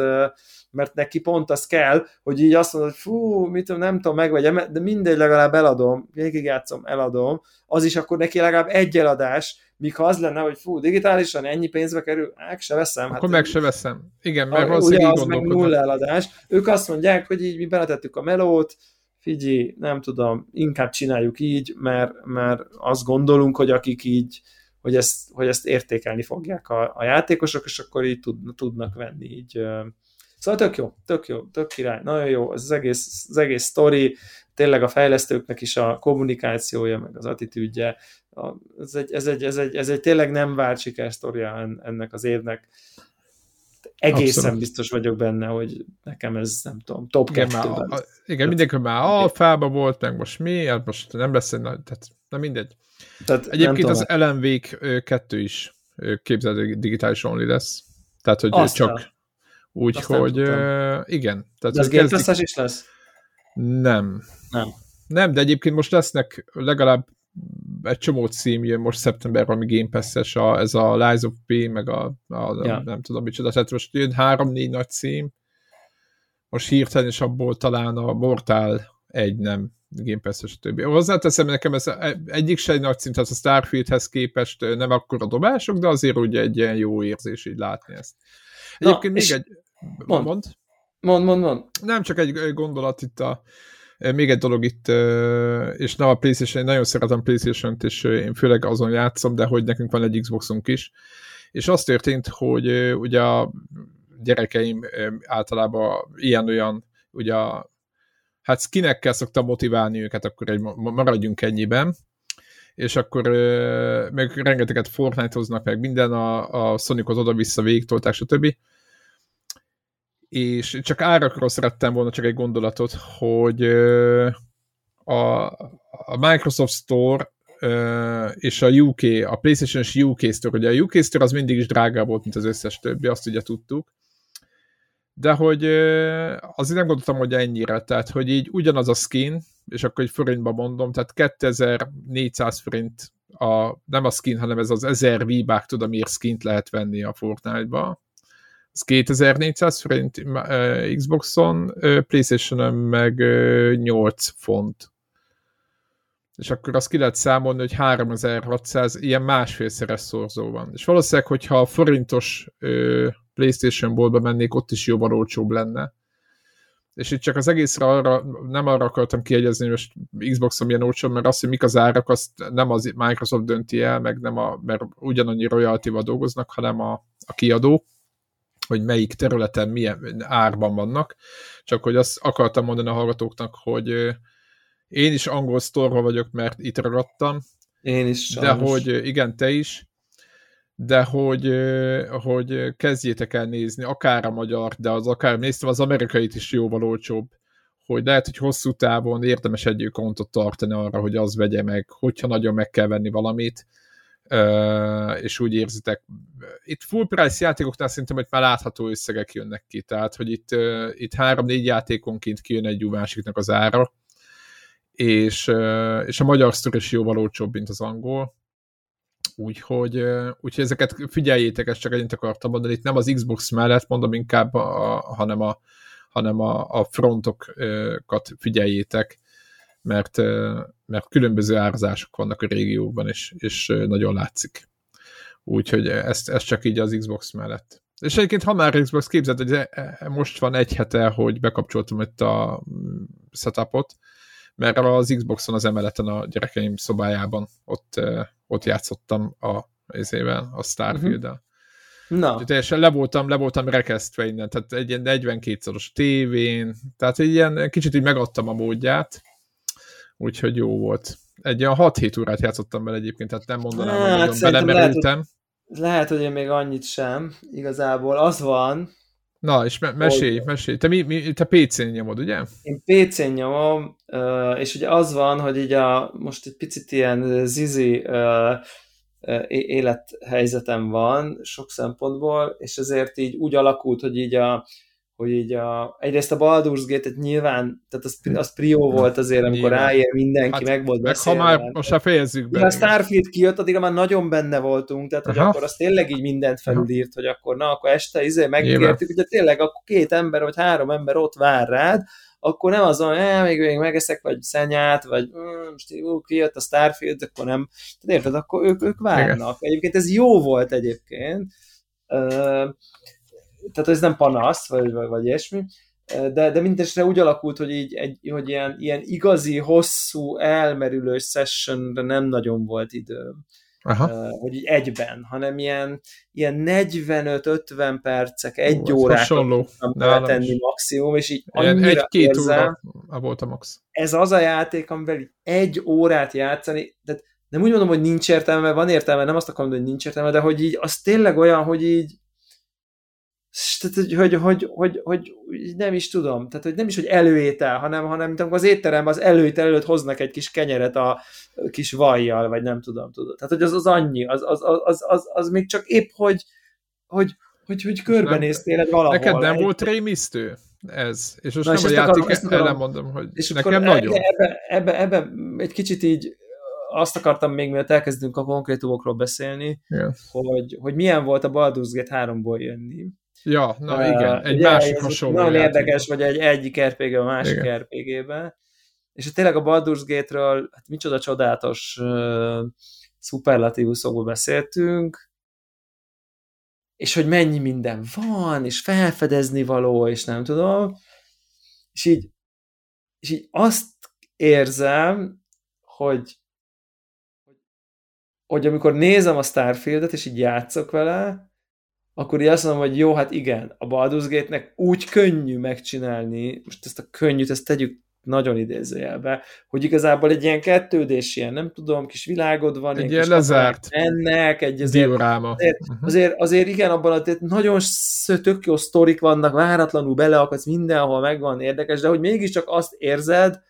mert neki pont az kell, hogy így azt mondod, hogy fú, mit tudom, nem tudom, megvegyem, de mindegy, legalább eladom, végigjátszom, eladom, az is akkor neki legalább egy eladás, míg ha az lenne, hogy fú, digitálisan ennyi pénzbe kerül, meg se veszem. Akkor hát, meg se veszem. Igen, mert a, ugye az meg nulla eladás. Ők azt mondják, hogy így mi beletettük a melót, figyelj, nem tudom, inkább csináljuk így, mert, mert azt gondolunk, hogy akik így, hogy ezt, hogy ezt értékelni fogják a, a játékosok, és akkor így tud, tudnak venni így. Szóval tök jó, tök jó, tök király, nagyon jó, az egész, az egész sztori, tényleg a fejlesztőknek is a kommunikációja, meg az attitűdje, ez egy, ez, egy, ez, egy, ez egy tényleg nem várt sikersztoria ennek az évnek. Egészen Abszolút. biztos vagyok benne, hogy nekem ez, nem tudom, top igen, Már, a, igen, mindenki már alfába volt, meg most mi, hát most nem lesz egy nagy, tehát nem mindegy. Tehát Egyébként az Wake 2 is képzeld digitális only lesz. Tehát, hogy Aztán. csak úgy, Azt hogy igen. Tehát, de ez Game is lesz? Nem. Nem. Nem, de egyébként most lesznek legalább egy csomó cím jön most szeptemberben, ami Game Pass-es, a, ez a Lies of P, meg a, a ja. nem tudom micsoda, tehát most jön három-négy nagy cím, most hirtelen is abból talán a Mortal egy nem Game Pass-es, többi. Hozzáteszem, nekem ez egyik se egy nagy cím, tehát a Starfieldhez képest nem akkor a dobások, de azért ugye egy ilyen jó érzés így látni ezt. Egyébként Na, még egy... Mond. mond. Mond, mond, mond. Nem, csak egy gondolat itt a még egy dolog itt, és nem a PlayStation, én nagyon szeretem PlayStation-t, és én főleg azon játszom, de hogy nekünk van egy Xboxunk is, és az történt, hogy ugye a gyerekeim általában ilyen-olyan, ugye hát skinekkel szoktam motiválni őket, akkor egy, maradjunk ennyiben, és akkor meg rengeteget Fortnite-hoznak meg minden, a, a Sonichoz oda-vissza végtolták, stb. És csak árakról szerettem volna csak egy gondolatot, hogy a, a Microsoft Store és a UK, a PlayStation-es UK Store, ugye a UK Store az mindig is drágább volt, mint az összes többi, azt ugye tudtuk, de hogy azért nem gondoltam, hogy ennyire, tehát hogy így ugyanaz a skin, és akkor egy forintba mondom, tehát 2400 forint a, nem a skin, hanem ez az 1000 V-bák, tudom, miért skint lehet venni a Fortnite-ba, ez 2400 forint Xboxon, Playstation-on meg 8 font. És akkor azt ki lehet számolni, hogy 3600 ilyen másfélszeres szorzó van. És valószínűleg, hogyha a forintos PlayStation boltba mennék, ott is jóval olcsóbb lenne. És itt csak az egészre arra, nem arra akartam kiegyezni, hogy most Xboxon milyen olcsó, mert azt, hogy mik az árak, azt nem az Microsoft dönti el, meg nem a, mert ugyanannyi royalty dolgoznak, hanem a, a kiadó hogy melyik területen milyen árban vannak, csak hogy azt akartam mondani a hallgatóknak, hogy én is angol sztorva vagyok, mert itt ragadtam. Én is. Sajnos. De hogy igen, te is. De hogy, hogy kezdjétek el nézni, akár a magyar, de az akár néztem, az amerikait is jóval olcsóbb. Hogy lehet, hogy hosszú távon érdemes egy kontot tartani arra, hogy az vegye meg, hogyha nagyon meg kell venni valamit, és úgy érzitek. Itt full price játékoknál szerintem, hogy már látható összegek jönnek ki, tehát, hogy itt, itt három-négy játékonként kijön egy másiknak az ára, és, és a magyar sztor is jóval olcsóbb, mint az angol, úgyhogy, úgyhogy ezeket figyeljétek, ezt csak ennyit akartam mondani, itt nem az Xbox mellett mondom inkább, a, hanem, a, hanem a, a frontokat figyeljétek, mert, mert különböző árazások vannak a régióban, és, és nagyon látszik. Úgyhogy ezt, ezt csak így az Xbox mellett. És egyébként, ha már Xbox képzeld, hogy e, e, most van egy hete, hogy bekapcsoltam itt a mm, setupot, mert az Xboxon az emeleten a gyerekeim szobájában ott, ott játszottam a, ezével, a Starfield-el. Uh-huh. Na. teljesen le voltam, le voltam rekesztve innen, tehát egy ilyen 42-szoros tévén, tehát egy ilyen kicsit így megadtam a módját, úgyhogy jó volt. Egy olyan 6-7 órát játszottam bele egyébként, tehát nem mondanám, hát, hogy nagyon belemerültem. Lehet, lehet, hogy én még annyit sem, igazából az van, Na, és me- mesélj, mesélj. Te, mi, mi, te PC-n nyomod, ugye? Én PC-n nyomom, és ugye az van, hogy így a, most egy picit ilyen zizi élethelyzetem van sok szempontból, és ezért így úgy alakult, hogy így a, hogy így a, egyrészt a Baldur's Gate-et nyilván, tehát az, az prió volt azért, amikor nyilván. ráér mindenki, hát, meg volt meg ha már most se fejezzük be. A Starfield kijött, addig már nagyon benne voltunk, tehát hogy Aha. akkor az tényleg így mindent felülírt, hogy akkor na, akkor este izé megígértük, hogy tényleg akkor két ember vagy három ember ott vár rád, akkor nem azon, hogy eh, még, még megeszek, vagy szenyát, vagy mm, most ú, kijött a Starfield, akkor nem. Tehát érted, akkor ők, ők várnak. Igen. Egyébként ez jó volt egyébként. Uh, tehát ez nem panasz, vagy, vagy, vagy ilyesmi, de, de mindesre úgy alakult, hogy így egy, hogy ilyen, ilyen igazi, hosszú, elmerülő sessionre nem nagyon volt idő. Aha. hogy így egyben, hanem ilyen, ilyen 45-50 percek, egy Ó, órát tudtam tenni maximum, és így annyira egy-két óra volt a max. Ez az a játék, amivel egy órát játszani, de nem úgy mondom, hogy nincs értelme, van értelme, nem azt akarom, hogy nincs értelme, de hogy így az tényleg olyan, hogy így tehát, hogy, hogy, hogy, hogy, hogy, nem is tudom, tehát hogy nem is, hogy előétel, hanem, hanem mint amikor az étteremben az előétel előtt hoznak egy kis kenyeret a kis vajjal, vagy nem tudom, tudod. Tehát, hogy az az annyi, az, az, az, az, az, az még csak épp, hogy, hogy, hogy, hogy körbenéztél egy valahol. Neked nem egy... volt rémisztő ez? És most Na, nem és a játék akarom, ellen mondom, hogy és nekem nagyon. Ebbe, ebbe, ebbe egy kicsit így azt akartam még, mielőtt elkezdünk a konkrétumokról beszélni, yeah. hogy, hogy milyen volt a Baldur's Gate 3-ból jönni. Ja, na uh, igen, egy ugye, másik hasonló Nagyon játék. érdekes, hogy egy egyik rpg a másik RPG-be. És tényleg a Baldur's Gate-ről, hát micsoda csodálatos uh, szuperlatívuszokból beszéltünk, és hogy mennyi minden van, és felfedezni való, és nem tudom. És így, és így azt érzem, hogy, hogy amikor nézem a Starfieldet, és így játszok vele, akkor így azt mondom, hogy jó, hát igen, a Baldur's Gate-nek úgy könnyű megcsinálni, most ezt a könnyűt, ezt tegyük nagyon idézőjelbe, hogy igazából egy ilyen kettődés, ilyen nem tudom, kis világod van, egy ilyen lezárt ennek, egy azért, dioráma. Azért, uh-huh. azért, azért, igen, abban a, nagyon tök jó sztorik vannak, váratlanul beleakadsz mindenhol, megvan érdekes, de hogy mégiscsak azt érzed,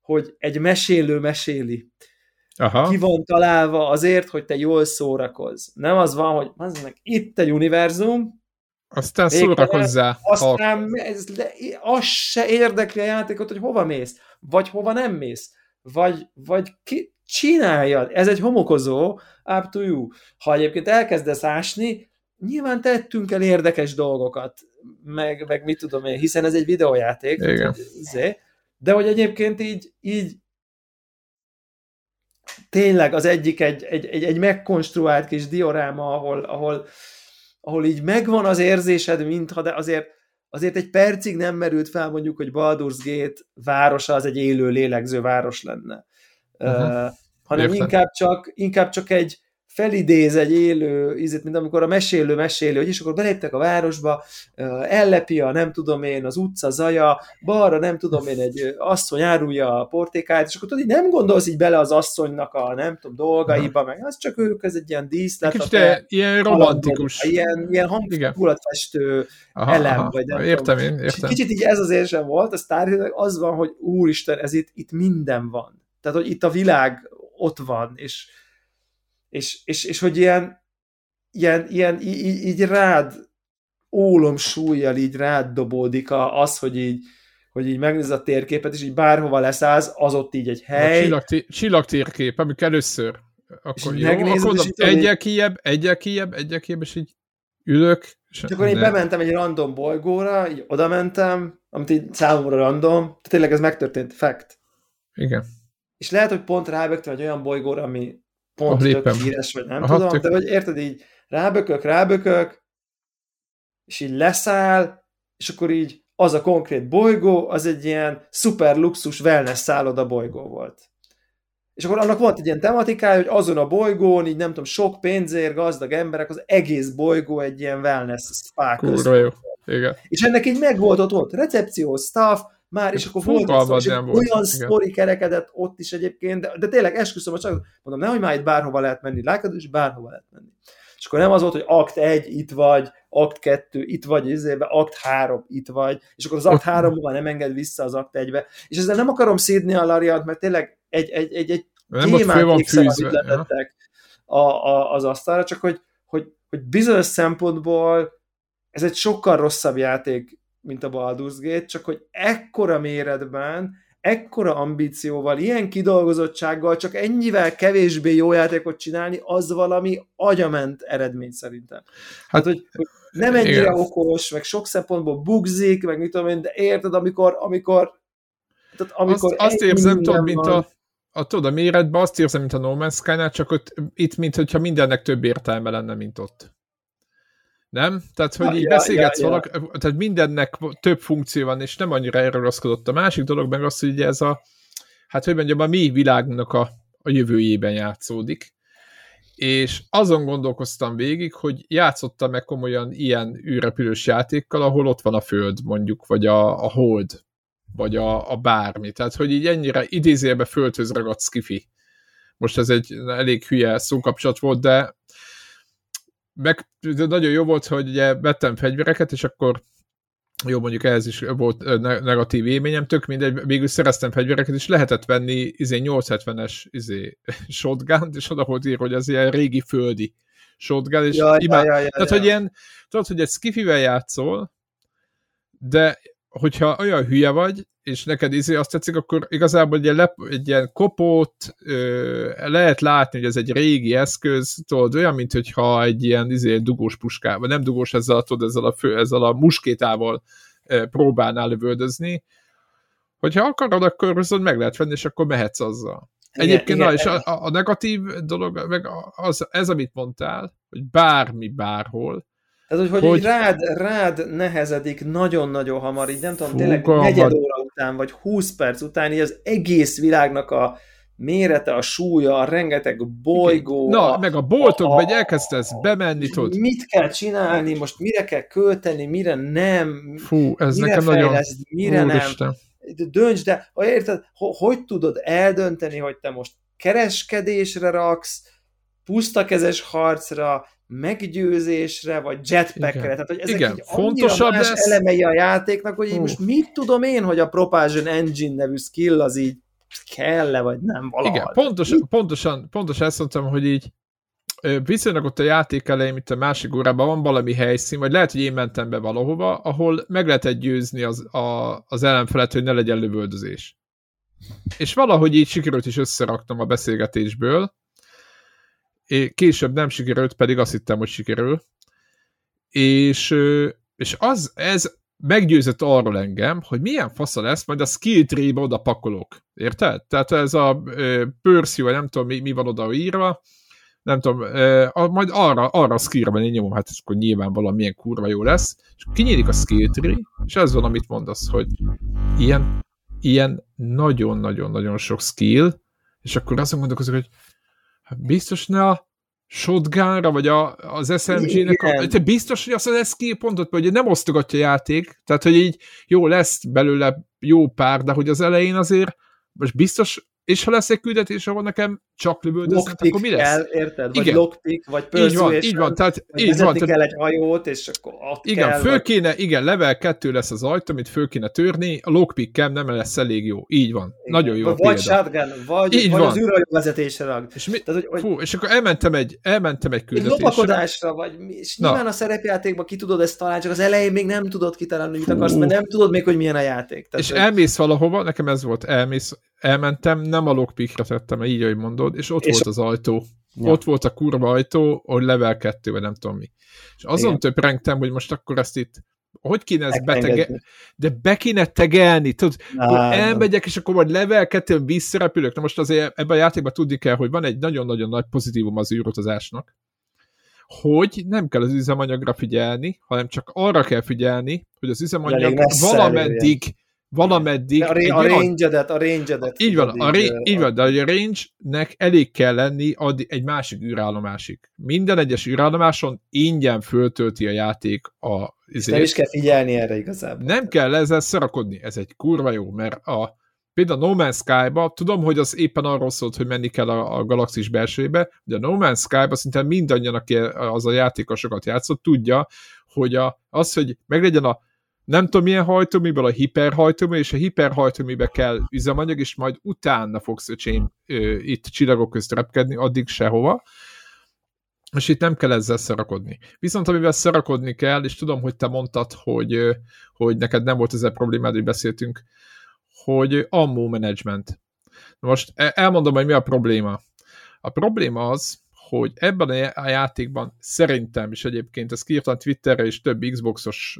hogy egy mesélő meséli. Aha. ki van találva azért, hogy te jól szórakozz. Nem az van, hogy az meg itt egy univerzum, aztán szórakozzá. Aztán ez, az se érdekli a játékot, hogy hova mész, vagy hova nem mész, vagy, vagy ki, csináljad. Ez egy homokozó, up to you. Ha egyébként elkezdesz ásni, nyilván tettünk el érdekes dolgokat, meg, meg mit tudom én, hiszen ez egy videójáték. Igen. Izé. De hogy egyébként így, így tényleg az egyik egy, egy, egy, egy megkonstruált kis dioráma, ahol, ahol, ahol így megvan az érzésed, mintha, de azért, azért egy percig nem merült fel mondjuk, hogy Baldur's Gate városa az egy élő, lélegző város lenne. Uh-huh. Uh, hanem inkább csak, inkább csak egy, felidéz egy élő ízét, mint amikor a mesélő mesélő, hogy és akkor beléptek a városba, ellepi a nem tudom én, az utca zaja, balra nem tudom én, egy asszony árulja a portékáját, és akkor tudod, nem gondolsz így bele az asszonynak a nem tudom dolgaiba, meg az csak ők, ez egy ilyen díszlet. Kicsit te, ilyen romantikus. Ilyen, ilyen hangulatfestő elem, aha, vagy nem értem tudom. én, értem. Kicsit így ez az érzem volt, a Star az van, hogy úristen, ez itt, itt minden van. Tehát, hogy itt a világ ott van, és, és, és, és hogy ilyen, ilyen, ilyen így, így rád ólom súlyjal így rád dobódik az, hogy így, hogy így megnéz a térképet, és így bárhova leszállsz, az ott így egy hely. A csillag, csillag térkép, amikor először. Akkor jó, megnézed, akkor és egyel kijebb, egyel kijebb, egyel kijebb, és így ülök. És akkor én bementem egy random bolygóra, így oda mentem, amit így számomra random, tehát tényleg ez megtörtént, fact. Igen. És lehet, hogy pont rábögtem egy olyan bolygóra, ami pont tök híres, vagy nem Aha, tudom, tök... de hogy érted így, rábökök, rábökök, és így leszáll, és akkor így az a konkrét bolygó, az egy ilyen szuper luxus wellness szálloda bolygó volt. És akkor annak volt egy ilyen tematikája, hogy azon a bolygón, így nem tudom, sok pénzért gazdag emberek, az egész bolygó egy ilyen wellness spa jó. Igen. És ennek így megvolt, ott volt recepció, staff, már, és akkor volt az, és olyan volt, sztori kerekedett ott is egyébként, de, de tényleg esküszöm, csak mondom, nehogy már itt bárhova lehet menni, látod, és bárhova lehet menni. És akkor nem az volt, hogy akt egy, itt vagy, akt 2, itt vagy izébe, akt 3, itt vagy, és akkor az akt 3 ban nem enged vissza az akt 1-be. És ezzel nem akarom szídni a Lariant, mert tényleg egy, egy, egy, egy nem ott föl van fűzve. A, a, az asztalra, csak hogy, hogy, hogy bizonyos szempontból ez egy sokkal rosszabb játék, mint a Baldur's Gate, csak hogy ekkora méretben, ekkora ambícióval, ilyen kidolgozottsággal, csak ennyivel kevésbé jó játékot csinálni, az valami agyament eredmény szerintem. Hát, hogy, hogy nem ennyire igen. okos, meg sok szempontból bugzik, meg mit tudom én, de érted, amikor, amikor tehát amikor azt, azt érzem, tudod, mint a, a, tudod, a méretben azt érzem, mint a No Man's Sky-nál, csak ott, itt, mint hogyha mindennek több értelme lenne, mint ott. Nem? Tehát, hogy így ja, beszélgetsz ja, valak, ja. tehát mindennek több funkció van, és nem annyira elragaszkodott. A másik dolog meg az, hogy ez a, hát hogy mondjam, a mi világunknak a, a jövőjében játszódik. És azon gondolkoztam végig, hogy játszottam meg komolyan ilyen űrrepülős játékkal, ahol ott van a Föld, mondjuk, vagy a, a Hold, vagy a, a bármi. Tehát, hogy így ennyire idézélbe földhöz ragadt skifi. Most ez egy elég hülye szókapcsolat volt, de meg nagyon jó volt, hogy ugye vettem fegyvereket, és akkor jó, mondjuk ehhez is volt negatív élményem, tök mindegy, végül szereztem fegyvereket, és lehetett venni izé 870-es izé, shotgun és oda volt ír, hogy az ilyen régi földi shotgun, és ja, imád... ja, ja, ja, Tehát, ja. hogy ilyen, tudod, hogy egy skifivel játszol, de hogyha olyan hülye vagy, és neked izé azt tetszik, akkor igazából egy ilyen, lep, egy ilyen kopót ö, lehet látni, hogy ez egy régi eszköz, tudod, olyan, mint hogyha egy ilyen izé, dugós puskával, nem dugós ezzel, tudod, ezzel a, fő, ezzel a muskétával ö, próbálnál lövöldözni. Hogyha akarod, akkor viszont meg lehet venni, és akkor mehetsz azzal. Igen, Egyébként, igen, na, és a, a negatív dolog, meg az, ez, amit mondtál, hogy bármi, bárhol, tehát, hogy, hogy, hogy... rád, rád nehezedik nagyon-nagyon hamar, így nem tudom, tényleg negyed óra után, vagy 20 perc után, így az egész világnak a mérete, a súlya, a rengeteg bolygó. Na, a, meg a boltok, vagy elkezdesz bemenni, tudod. Mit kell csinálni, most mire kell költeni, mire nem. Fú, ez mire nekem nagyon... Mire Úristen. nem. Dönts, de ha érted, hogy tudod eldönteni, hogy te most kereskedésre raksz, pusztakezes harcra, meggyőzésre, vagy jetpackre. Igen. Tehát, hogy ezek Igen. így Fontosabb más lesz... elemei a játéknak, hogy így most mit tudom én, hogy a Propulsion Engine nevű skill az így kell-e, vagy nem valahol. Igen, pontos, pontosan, pontosan ezt mondtam, hogy így viszonylag ott a játék elején, mint a másik órában van valami helyszín, vagy lehet, hogy én mentem be valahova, ahol meg lehetett győzni az, a, az ellenfelet, hogy ne legyen lövöldözés. És valahogy így sikerült is összeraktam a beszélgetésből, később nem sikerült, pedig azt hittem, hogy sikerül. És, és az, ez meggyőzött arról engem, hogy milyen fasza lesz, majd a skill tree-be oda pakolok. Érted? Tehát ez a Percy, vagy nem tudom, mi, mi van oda írva, nem tudom, a, majd arra, arra a skillre én nyomom, hát akkor nyilván valamilyen kurva jó lesz, és kinyílik a skill tree, és ez van, amit mondasz, hogy ilyen, ilyen nagyon-nagyon-nagyon sok skill, és akkor azt gondolkozok, hogy biztos ne a shotgunra, vagy a, az SMG-nek, a, te biztos, hogy azt az skill pontot, hogy nem osztogatja a játék, tehát hogy így jó lesz belőle jó pár, de hogy az elején azért most biztos és ha lesz egy küldetés, ahol nekem csak lövöldöznek, akkor mi lesz? Kell, érted? Vagy igen. lockpick, vagy így van, így van, tehát így van. Tehát, kell egy hajót, és akkor ott Igen, kell, föl vagy... kéne, igen, level 2 lesz az ajtó, amit föl kéne törni, a lockpick nem lesz elég jó. Így van. Igen. Nagyon jó Vagy példa. shotgun, vagy, így vagy van. az űrhajó vezetésre rag. És, mi, Tehát, hogy, fú, és akkor elmentem egy, elmentem egy küldetésre. Egy lopakodásra, vagy és nyilván Na. a szerepjátékban ki tudod ezt találni, csak az elején még nem tudod kitalálni, mit akarsz, mert nem tudod még, hogy milyen a játék. Tehát, és hogy... elmész valahova, nekem ez volt, elmész, elmentem, nem a lockpickra tettem, így, ahogy mondod, és ott és volt az ajtó. Ja. Ott volt a kurva ajtó, hogy level 2, vagy nem tudom mi. És azon több rengtem, hogy most akkor ezt itt hogy kéne ezt betege... De be kéne tegelni, tudod, Na, elmegyek, és akkor majd level 2 visszarepülök. Na most azért ebben a játékban tudni kell, hogy van egy nagyon-nagyon nagy pozitívum az űrutazásnak, hogy nem kell az üzemanyagra figyelni, hanem csak arra kell figyelni, hogy az üzemanyag valameddig valameddig... A, a range-edet, a range-edet. Így van, a, ré, így van, de a range-nek elég kell lenni addig egy másik űrállomásig. Minden egyes űrállomáson ingyen föltölti a játék a... Ezért. Nem is kell figyelni erre igazából. Nem kell ezzel szarakodni, ez egy kurva jó, mert a, például No Man's Sky-ba, tudom, hogy az éppen arról szólt, hogy menni kell a, a galaxis belsőbe, de a No Man's Sky-ba szinte mindannyian, aki az a játékosokat játszott, tudja, hogy a, az, hogy meglegyen a nem tudom milyen hajtóműből a hiperhajtómű, és a hiperhajtóműbe kell üzemanyag, és majd utána fogsz öcsém itt csillagok közt repkedni, addig sehova. És itt nem kell ezzel szarakodni. Viszont amivel szarakodni kell, és tudom, hogy te mondtad, hogy, hogy neked nem volt ezzel problémád, hogy beszéltünk, hogy ammo management. Most e, elmondom, hogy mi a probléma. A probléma az, hogy ebben a játékban szerintem is egyébként, ezt kiírtam Twitterre, és több Xboxos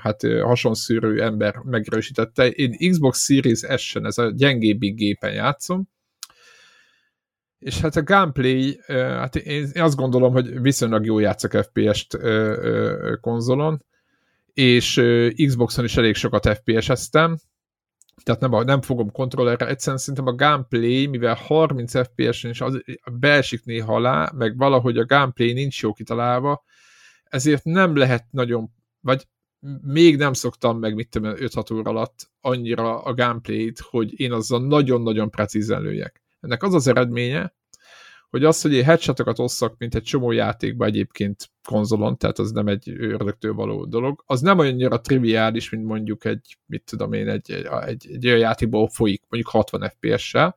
hát hasonszűrő ember megerősítette. Én Xbox Series S-en, ez a gyengébbik gépen játszom, és hát a gameplay, hát én azt gondolom, hogy viszonylag jó játszok FPS-t konzolon, és Xboxon is elég sokat FPS-eztem, tehát nem, nem fogom kontrollerre, egyszerűen szerintem a gameplay, mivel 30 FPS-en is az, beesik néha alá, meg valahogy a gameplay nincs jó kitalálva, ezért nem lehet nagyon, vagy még nem szoktam meg, mit tudom, 5-6 óra alatt annyira a gameplayt, hogy én azzal nagyon-nagyon precízen lőjek. Ennek az az eredménye, hogy az, hogy én headshotokat osszak, mint egy csomó játékban egyébként konzolon, tehát az nem egy ördögtől való dolog, az nem olyannyira triviális, mint mondjuk egy, mit tudom én, egy, egy, egy, egy olyan játékból folyik, mondjuk 60 FPS-sel,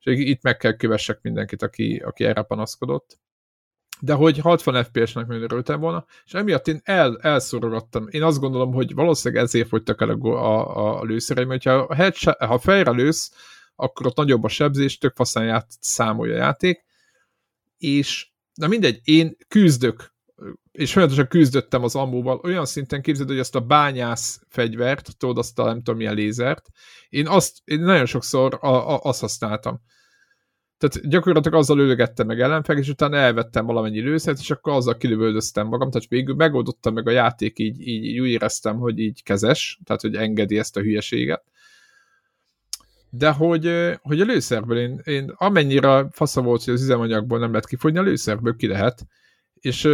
és itt meg kell kövessek mindenkit, aki, aki erre panaszkodott. De hogy 60 FPS-nek nagyon örültem volna, és emiatt én el, elszorogattam. Én azt gondolom, hogy valószínűleg ezért fogytak el a, a, a lőszereim, hogyha a headshot, ha fejre lősz, akkor ott nagyobb a sebzés, tök faszán ját, számolja a játék, és na mindegy, én küzdök, és folyamatosan küzdöttem az ammóval, olyan szinten képzeld, hogy azt a bányász fegyvert, tudod, azt a nem tudom milyen lézert, én azt, én nagyon sokszor a, a, azt használtam. Tehát gyakorlatilag azzal lőgettem meg ellenfel, és utána elvettem valamennyi lőszert, és akkor azzal kilövöldöztem magam, tehát végül megoldottam meg a játék, így, így, így úgy éreztem, hogy így kezes, tehát hogy engedi ezt a hülyeséget de hogy, hogy a lőszerből én, én amennyire fasza volt, hogy az üzemanyagból nem lehet kifogyni, a lőszerből ki lehet, és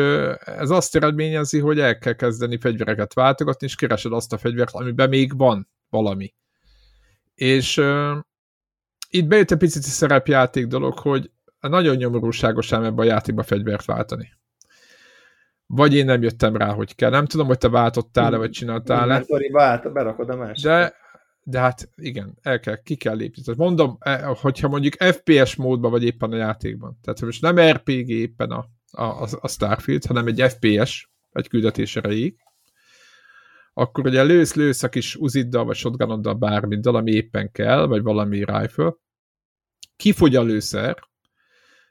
ez azt eredményezi, hogy el kell kezdeni fegyvereket váltogatni, és keresed azt a fegyvert, amiben még van valami. És uh, itt bejött egy picit szerepjáték dolog, hogy nagyon nyomorúságos ám ebben a játékba fegyvert váltani. Vagy én nem jöttem rá, hogy kell. Nem tudom, hogy te váltottál-e, vagy csináltál-e. Vált, berakod a másik. De de hát igen, el kell, ki kell lépni. Tehát mondom, e, hogyha mondjuk FPS módban vagy éppen a játékban, tehát most nem RPG éppen a, a, a Starfield, hanem egy FPS, egy küldetés erejéig, akkor ugye lősz, lősz a kis uziddal, vagy shotgunoddal, bármiddal, ami éppen kell, vagy valami rifle, kifogy a lőszer,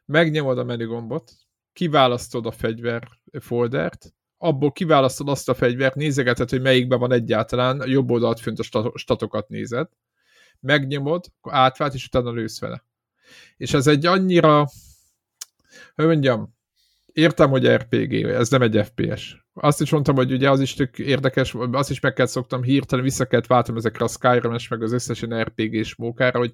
megnyomod a menügombot, kiválasztod a fegyver foldert, abból kiválasztod azt a fegyvert, nézegeted, hogy melyikben van egyáltalán, a jobb oldalt fönt a statokat nézed, megnyomod, akkor átvált, és utána lősz vele. És ez egy annyira, hogy mondjam, értem, hogy RPG, ez nem egy FPS. Azt is mondtam, hogy ugye az is tök érdekes, azt is meg kell szoktam hirtelen, vissza kellett váltam ezekre a Skyrim-es, meg az összes RPG-s mókára, hogy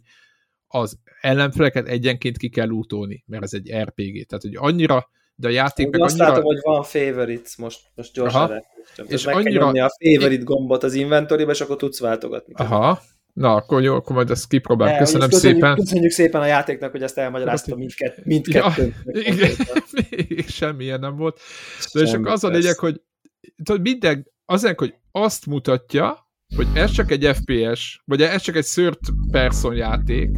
az ellenfeleket egyenként ki kell útolni, mert ez egy RPG. Tehát, hogy annyira de a játék meg azt annyira... látom, hogy van favorites, most, most gyorsan És meg annyira... kell a favorite gombot az inventoryba, és akkor tudsz váltogatni. Aha, Na, akkor jó, akkor majd ezt kipróbáljuk. Köszönöm köszönjük, szépen. Köszönjük szépen a játéknak, hogy ezt elmagyaráztam mindkett, mindkettőnk. Ja, igen, semmilyen nem volt. De és akkor az a lényeg, hogy tudod, minden, azért, hogy azt mutatja, hogy ez csak egy FPS, vagy ez csak egy third person játék,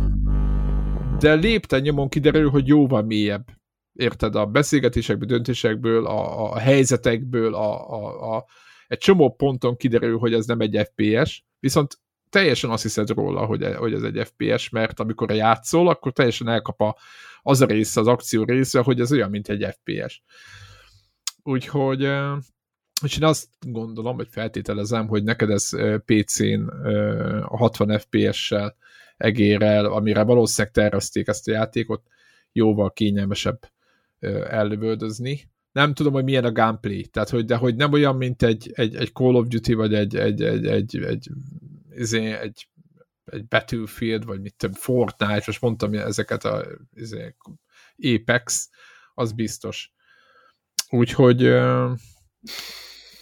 de lépten nyomon kiderül, hogy jóval mélyebb érted, a beszélgetésekből, döntésekből, a, a helyzetekből, a, a, a, egy csomó ponton kiderül, hogy ez nem egy FPS, viszont teljesen azt hiszed róla, hogy, hogy ez egy FPS, mert amikor játszol, akkor teljesen elkap a, az a része, az akció része, hogy ez olyan, mint egy FPS. Úgyhogy és én azt gondolom, vagy feltételezem, hogy neked ez PC-n a 60 FPS-sel egérel, amire valószínűleg tervezték ezt a játékot, jóval kényelmesebb ellövöldözni. Nem tudom, hogy milyen a gameplay, tehát hogy, de hogy nem olyan, mint egy, egy, egy Call of Duty, vagy egy, egy, egy, egy, egy, izé, egy, egy, egy Battlefield, vagy mit tudom, Fortnite, most mondtam ezeket a izé, Apex, az biztos. Úgyhogy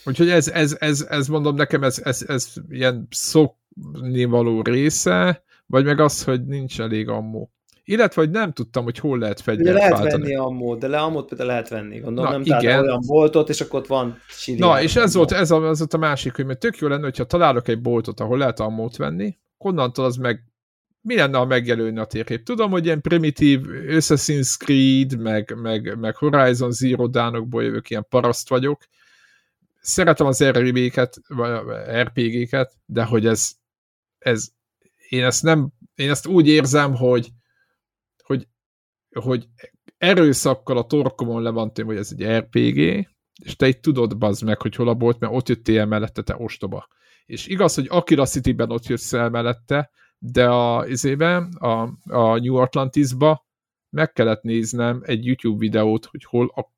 úgyhogy ez, ez, ez, ez mondom nekem, ez, ez, ez ilyen szoknivaló része, vagy meg az, hogy nincs elég ammó. Illetve, hogy nem tudtam, hogy hol lehet fegyvert lehet váltani. venni ammót, de le ammót például lehet venni, gondolom, Na, nem igen. olyan boltot, és akkor ott van chili. Na, és ez volt, ez, a, ez volt a másik, hogy mert tök jó lenne, hogyha találok egy boltot, ahol lehet ammót venni, onnantól az meg mi lenne, ha megjelölne a térkép? Tudom, hogy ilyen primitív Assassin's Creed, meg, meg, meg Horizon Zero Dawnokból jövök, ilyen paraszt vagyok. Szeretem az RPG-ket, RPG-ket, de hogy ez, ez én ezt nem, én ezt úgy érzem, hogy, hogy erőszakkal a torkomon le van hogy ez egy RPG, és te itt tudod bazd meg, hogy hol a bolt, mert ott jöttél mellette, te ostoba. És igaz, hogy Akira City-ben ott jössz el mellette, de a, izében, a, a New Atlantis-ba meg kellett néznem egy YouTube videót, hogy hol a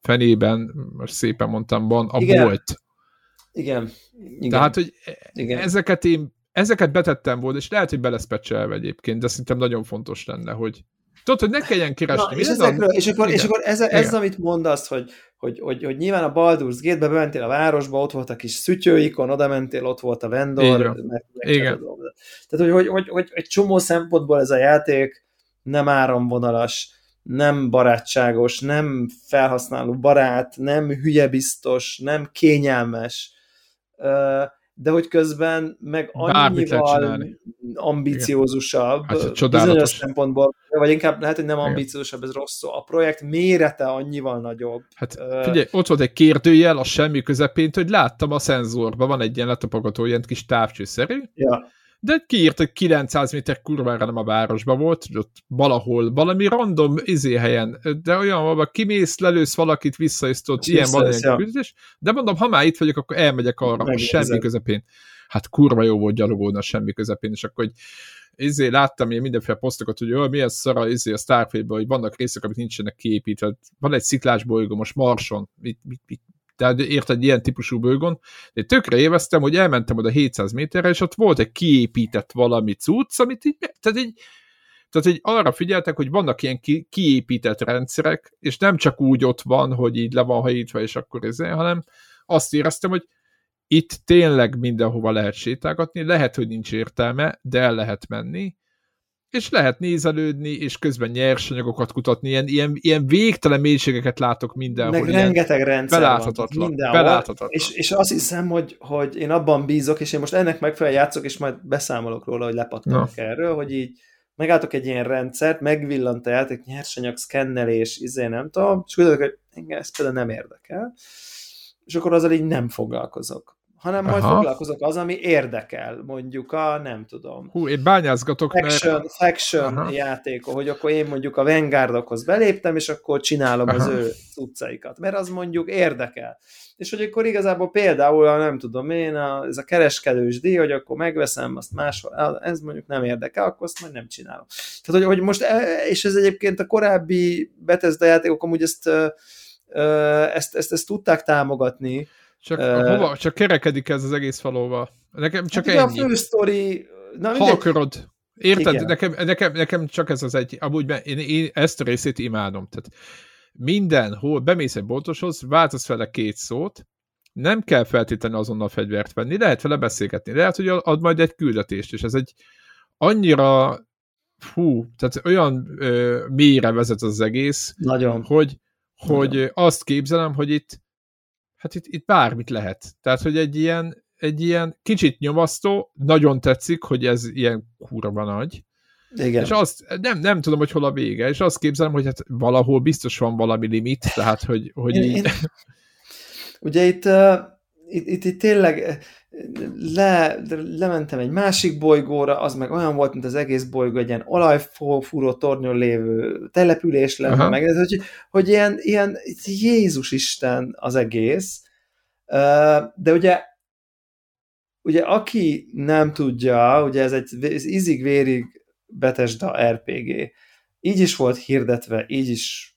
fenében, most szépen mondtam, van a Igen. bolt. Igen. Igen. Tehát, hogy Igen. ezeket én ezeket betettem volna, és lehet, hogy beleszpecselve egyébként, de szerintem nagyon fontos lenne, hogy Tudod, hogy ne kelljen keresni. Na, és, ezekről, és akkor, és akkor ez, ez amit mondasz, hogy, hogy, hogy, hogy nyilván a Baldur's Gate-be bementél a városba, ott volt a kis szütyőikon, oda mentél, ott volt a vendor. Meg, meg Igen. Tehát, hogy, hogy, hogy, hogy egy csomó szempontból ez a játék nem áramvonalas, nem barátságos, nem felhasználó barát, nem hülyebiztos, nem kényelmes de hogy közben meg annyival ambiciózusabb, hát, bizonyos szempontból, vagy inkább lehet, hogy nem ambiciózusabb, ez rossz szó. A projekt mérete annyival nagyobb. Hát figyelj, ott volt egy kérdőjel a semmi közepén, hogy láttam a szenzorban, van egy ilyen letapogató, ilyen kis távcsőszerű, ja de kiírt, hogy 900 méter kurvára nem a városban volt, hogy ott valahol, valami random izé helyen, de olyan, ahol kimész, lelősz valakit, visszajössz, ott ilyen van ja. de mondom, ha már itt vagyok, akkor elmegyek arra, a semmi közepén. Hát kurva jó volt gyalogolni a semmi közepén, és akkor hogy izé, láttam én mindenféle posztokat, hogy olyan milyen szara izé a starfield hogy vannak részek, amik nincsenek kiépítve. Van egy sziklás bolygó most Marson, mit, mit, mit, tehát érted, ilyen típusú bőgon, de tökre éveztem, hogy elmentem oda 700 méterre, és ott volt egy kiépített valami cucc, amit így, tehát így, tehát így arra figyeltek, hogy vannak ilyen ki, kiépített rendszerek, és nem csak úgy ott van, hogy így le van hajítva, és akkor ez, hanem azt éreztem, hogy itt tényleg mindenhova lehet sétálgatni, lehet, hogy nincs értelme, de el lehet menni, és lehet nézelődni, és közben nyersanyagokat kutatni, ilyen, ilyen, ilyen végtelen mélységeket látok mindenhol. Meg rengeteg rendszer beláthatatlan, van. Mindenhol. Beláthatatlan. És, és azt hiszem, hogy, hogy én abban bízok, és én most ennek megfelelően játszok, és majd beszámolok róla, hogy lepattanok no. erről, hogy így megálltok egy ilyen rendszert, megvillant a játék, nyersanyag, szkennelés, izé nem tudom, és gondolok, hogy engem ez például nem érdekel, és akkor azzal így nem foglalkozok hanem majd Aha. foglalkozok az, ami érdekel, mondjuk a, nem tudom. Hú, én bányázgatok, faction, mert... Faction Aha. játékok, hogy akkor én mondjuk a Vanguardokhoz beléptem, és akkor csinálom Aha. az ő utcaikat, mert az mondjuk érdekel. És hogy akkor igazából például, nem tudom én, a, ez a kereskedős díj, hogy akkor megveszem, azt máshol, ez mondjuk nem érdekel, akkor azt majd nem csinálom. Tehát, hogy, hogy most, e, és ez egyébként a korábbi Bethesda játékok amúgy ezt, ezt, ezt, ezt tudták támogatni, csak, uh, hova, csak kerekedik ez az egész falóval. Nekem csak hát ennyi. A fő sztori... Na, ha akarod. Érted? Nekem, nekem, nekem csak ez az egy... Amúgy én, én ezt a részét imádom. Tehát mindenhol bemész egy boltoshoz, váltasz vele két szót, nem kell feltétlenül azonnal fegyvert venni, lehet vele beszélgetni, lehet, hogy ad majd egy küldetést, és ez egy annyira fú, tehát olyan ö, mélyre vezet az egész, Nagyon. hogy, hogy Nagyon. azt képzelem, hogy itt hát itt, itt bármit lehet. Tehát, hogy egy ilyen, egy ilyen kicsit nyomasztó, nagyon tetszik, hogy ez ilyen kurva nagy. Igen. És azt, nem, nem tudom, hogy hol a vége, és azt képzelem, hogy hát valahol biztos van valami limit, tehát, hogy, hogy én, így... Én, ugye itt, uh, itt, itt, itt tényleg le, lementem egy másik bolygóra, az meg olyan volt, mint az egész bolygó, egy ilyen olajfúró tornyon lévő település lenne, meg ez, hogy, hogy ilyen, ilyen Jézus Isten az egész. De ugye ugye aki nem tudja, ugye ez egy izig-vérig Betesda RPG. Így is volt hirdetve, így is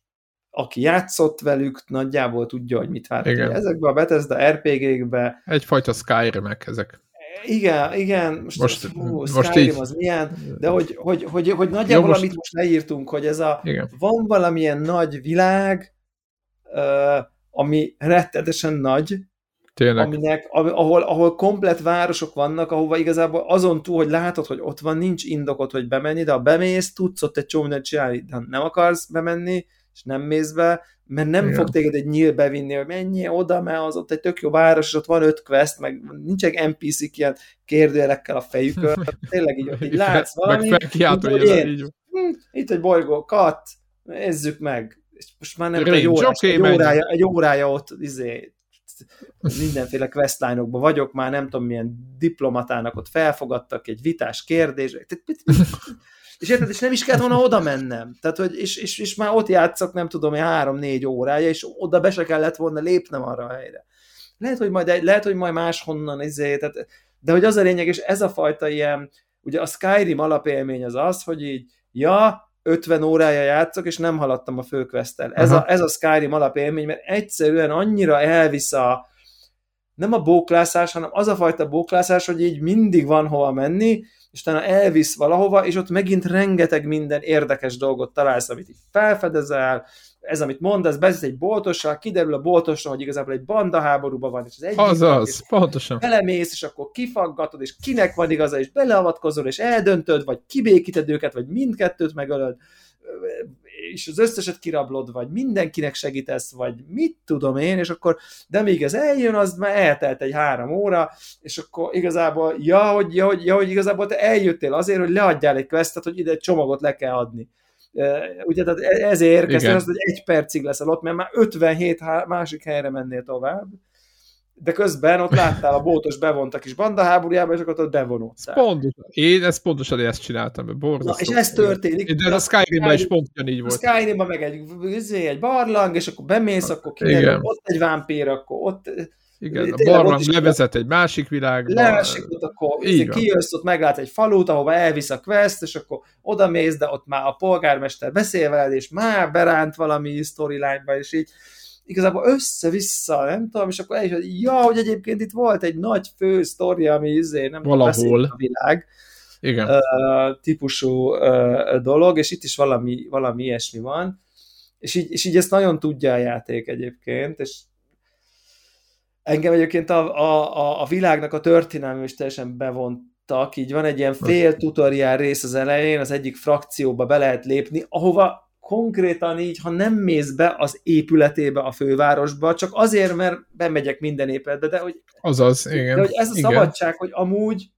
aki játszott velük, nagyjából tudja, hogy mit vár. Ezekben a Bethesda RPG-kbe... Egyfajta Skyrim-ek ezek. Igen, igen, most, most, hú, most Skyrim így... az milyen, de hogy, hogy, hogy, hogy nagyjából, Jó, most... amit most leírtunk, hogy ez a, igen. van valamilyen nagy világ, ami rettetesen nagy, Tényleg. Aminek, ahol, ahol komplet városok vannak, ahova igazából azon túl, hogy látod, hogy ott van, nincs indokot, hogy bemenni, de ha bemész, tudsz ott egy csomó csinálni, de nem akarsz bemenni, és nem mész be, mert nem Igen. fog téged egy nyíl bevinni, hogy menjél oda, mert az ott egy tök jó város, és ott van öt quest, meg nincsenek NPC-k ilyen kérdőjelekkel a fejükön, tényleg így, így látsz valami, meg hogy én, így. Hm, itt egy bolygó, kat, nézzük meg, és most már nem Range, egy, órás, okay, egy, órája, egy órája ott izé, mindenféle questline vagyok, már nem tudom milyen diplomatának ott felfogadtak egy vitás kérdés, és érted, és nem is kellett volna oda mennem. Tehát, hogy, és, és, és már ott játszok, nem tudom, három-négy órája, és oda be se kellett volna lépnem arra a helyre. Lehet, hogy majd, lehet, hogy majd máshonnan izé, tehát, de hogy az a lényeg, és ez a fajta ilyen, ugye a Skyrim alapélmény az az, hogy így, ja, 50 órája játszok, és nem haladtam a főquesttel. Ez a, ez a Skyrim alapélmény, mert egyszerűen annyira elvisz a, nem a bóklászás, hanem az a fajta bóklászás, hogy így mindig van hova menni, és utána elvisz valahova, és ott megint rengeteg minden érdekes dolgot találsz, amit így felfedezel, ez, amit mond, ez bezisz egy boltossal, kiderül a boltosra, hogy igazából egy banda háborúban van, és az egyik Azaz, pontosan. Belemész, és akkor kifaggatod, és kinek van igaza, és beleavatkozol, és eldöntöd, vagy kibékíted őket, vagy mindkettőt megölöd, és az összeset kirablod, vagy mindenkinek segítesz, vagy mit tudom én, és akkor, de még ez eljön, az már eltelt egy három óra, és akkor igazából, ja, hogy, ja, hogy, ja, hogy igazából te eljöttél azért, hogy leadjál egy questet, hogy ide egy csomagot le kell adni. Ugye, tehát e, ezért érkeztél, az, hogy egy percig leszel ott, mert már 57 másik helyre mennél tovább, de közben ott láttál a bótos bevontak is bandaháborújába, és akkor ott bevonultál. Pontosan. Én ezt pontosan ezt csináltam, borzasztó. Na, és ez történik. De a Skyrimben is pont így volt. A Skyrimben meg egy, izé, egy barlang, és akkor bemész, akkor kiderül, ott egy vámpír, akkor ott igen, a barlang levezet egy másik világba. Leesik ott, akkor így kijössz, ott meglát egy falut, ahova elvisz a quest, és akkor oda mész, de ott már a polgármester beszél veled, és már beránt valami storyline-ba, és így igazából össze-vissza, nem tudom, és akkor el is, hogy ja, hogy egyébként itt volt egy nagy fő sztori, ami izé, nem Valahol. a világ. Igen. Uh, típusú uh, dolog, és itt is valami, valami ilyesmi van, és így, és így ezt nagyon tudja a játék egyébként, és engem egyébként a, a, a világnak a történelme is teljesen bevontak, így van egy ilyen fél tutoriál rész az elején, az egyik frakcióba be lehet lépni, ahova konkrétan így, ha nem mész be az épületébe a fővárosba, csak azért, mert bemegyek minden épületbe, de hogy, Azaz, igen. De hogy ez a igen. szabadság, hogy amúgy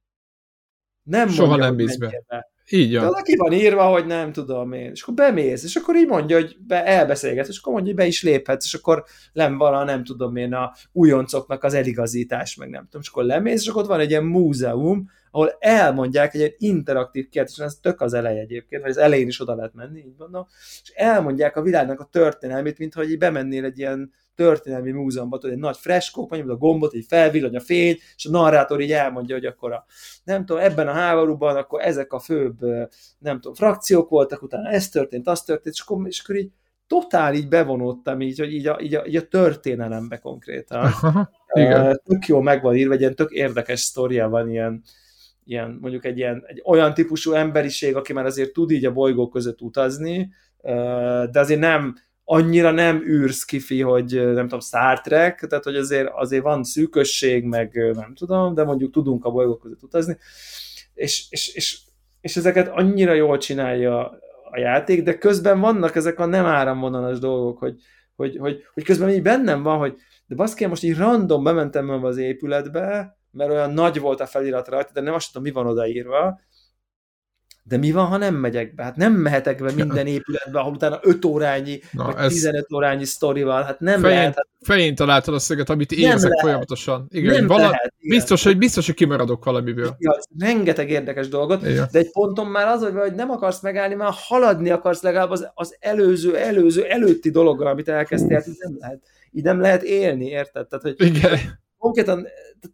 nem Soha mondja, nem mész be. be. Így van. De ki van írva, hogy nem tudom én. És akkor bemész, és akkor így mondja, hogy be, elbeszélgetsz, és akkor mondja, hogy be is léphetsz, és akkor nem vala, nem tudom én, a újoncoknak az eligazítás, meg nem tudom. És akkor lemész, és akkor ott van egy ilyen múzeum, ahol elmondják egy, egy interaktív kérdés, ez tök az elej egyébként, vagy az elején is oda lehet menni, így mondom, és elmondják a világnak a történelmét, mintha így bemennél egy ilyen történelmi múzeumban, tudod, egy nagy freskó, mondjuk a gombot, így felvillany a fény, és a narrátor így elmondja, hogy akkor a, nem tudom, ebben a háborúban akkor ezek a főbb, nem tudom, frakciók voltak, utána ez történt, az történt, és akkor, és akkor így totál így bevonódtam így, hogy így a, így a, így a történelembe konkrétan. Igen. Tök jó meg van írva, egy ilyen tök érdekes sztoria van, ilyen, ilyen, mondjuk egy, ilyen, egy olyan típusú emberiség, aki már azért tud így a bolygók között utazni, de azért nem, annyira nem űrsz kifi, hogy nem tudom, Star Trek, tehát hogy azért, azért van szűkösség, meg nem tudom, de mondjuk tudunk a bolygók között utazni, és, és, és, és ezeket annyira jól csinálja a játék, de közben vannak ezek a nem áramvonalas dolgok, hogy, hogy, hogy, hogy közben így bennem van, hogy de baszki, most így random bementem az épületbe, mert olyan nagy volt a felirat rajta, de nem azt tudom, mi van odaírva, de mi van, ha nem megyek be? Hát nem mehetek be minden épületbe, ahol utána 5 órányi, Na, vagy ez... 15 órányi sztori van. Hát nem fején, lehet. Hát... Fején találtad a szöget, amit érzek lehet. folyamatosan. Igen, nem vala... lehet, igen. Biztos, hogy, biztos, hogy kimaradok valamiből. Igen, rengeteg érdekes dolgot, igen. de egy ponton már az, hogy nem akarsz megállni, már haladni akarsz legalább az, az előző, előző, előtti dologgal, amit elkezdtél, hát nem lehet. Így nem lehet élni, érted? Tehát, hogy igen konkrétan,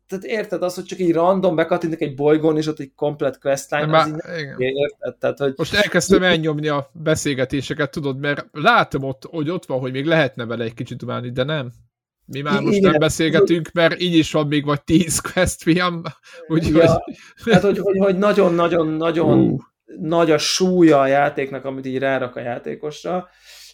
tehát érted azt, hogy csak így random bekattintok egy bolygón, és ott egy komplet questline, Már, az így érted? Tehát, hogy... Most elkezdtem elnyomni a beszélgetéseket, tudod, mert látom ott, hogy ott van, hogy még lehetne vele egy kicsit dumálni, de nem. Mi már most Igen. nem beszélgetünk, mert így is van még vagy tíz quest fiam, úgyhogy... Ja, tehát, hogy, hogy, hogy nagyon-nagyon-nagyon uh. nagy a súlya a játéknak, amit így rárak a játékosra,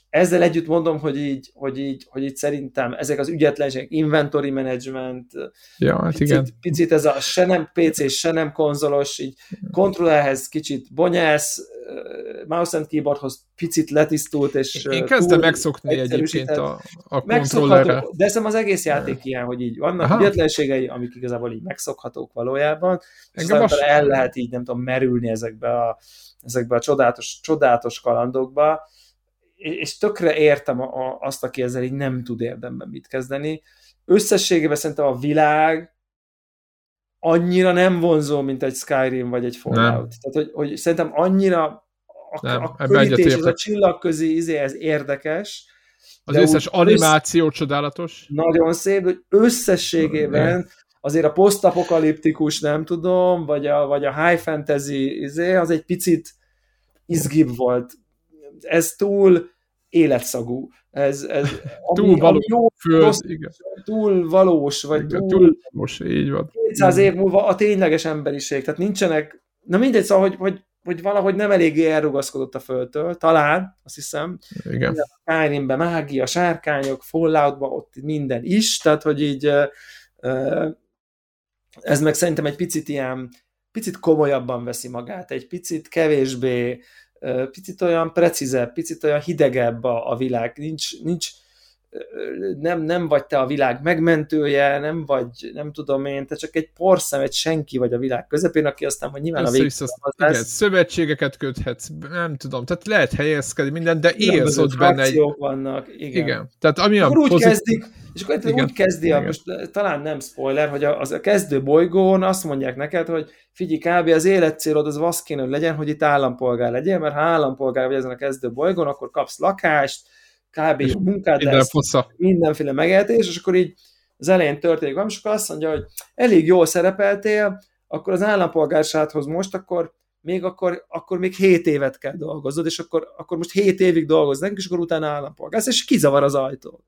ezzel együtt mondom, hogy így, hogy így, hogy így szerintem ezek az ügyetlenségek, inventory management, ja, hát picit, igen. picit ez a se nem PC, se nem konzolos, így kontrollerhez kicsit bonyász, mouse and keyboardhoz picit letisztult, és Én kezdem megszokni egyébként a, a kontrollerre. De ez az egész játék ilyen, hogy így vannak Aha. ügyetlenségei, amik igazából így megszokhatók valójában, és aztán most... el lehet így, nem tudom, merülni ezekbe a, ezekbe a csodálatos, csodálatos kalandokba, és tökre értem a, a, azt, aki ezzel így nem tud érdemben mit kezdeni. Összességében szerintem a világ annyira nem vonzó, mint egy Skyrim vagy egy Fallout. Nem. Tehát, hogy, hogy szerintem annyira a, nem, a körítés, ez a csillagközi izé, ez érdekes. Az összes animáció össz... csodálatos. Nagyon szép, hogy összességében azért a posztapokaliptikus, nem tudom, vagy a, vagy a high fantasy izé, az egy picit izgibb volt ez túl életszagú. Ez, ez túl ami, valós, jó, föld, rossz, igen. túl valós, vagy igen, túl, túl valós, így van. 200 év múlva a tényleges emberiség, tehát nincsenek, na mindegy, szóval, hogy, hogy, hogy valahogy nem eléggé elrugaszkodott a földtől, talán, azt hiszem. Igen. Skyrimben mágia, sárkányok, Falloutban ott minden is, tehát hogy így ez meg szerintem egy picit ilyen, picit komolyabban veszi magát, egy picit kevésbé picit olyan precízebb, picit olyan hidegebb a, a világ, nincs, nincs nem, nem vagy te a világ megmentője, nem vagy, nem tudom én, te csak egy porszem, egy senki vagy a világ közepén, aki aztán, hogy nyilván Össze a végig igen, szövetségeket köthetsz, nem tudom, tehát lehet helyezkedni minden, de élsz ott benne egy... vannak, igen. igen. Tehát ami akkor a úgy pozit... kezdik, és akkor igen. úgy kezdi, a, most talán nem spoiler, hogy a, az a kezdő bolygón azt mondják neked, hogy figyelj, kb. az életcélod az az kéne, hogy legyen, hogy itt állampolgár legyen, mert ha állampolgár vagy ezen a kezdő bolygón, akkor kapsz lakást, kb. munkát lesz, mindenféle megéltés, és akkor így az elején történik valami, és akkor azt mondja, hogy elég jól szerepeltél, akkor az állampolgársághoz most, akkor még akkor, akkor még 7 évet kell dolgoznod, és akkor, akkor most 7 évig dolgoznak, és akkor utána állampolgársz, és kizavar az ajtó.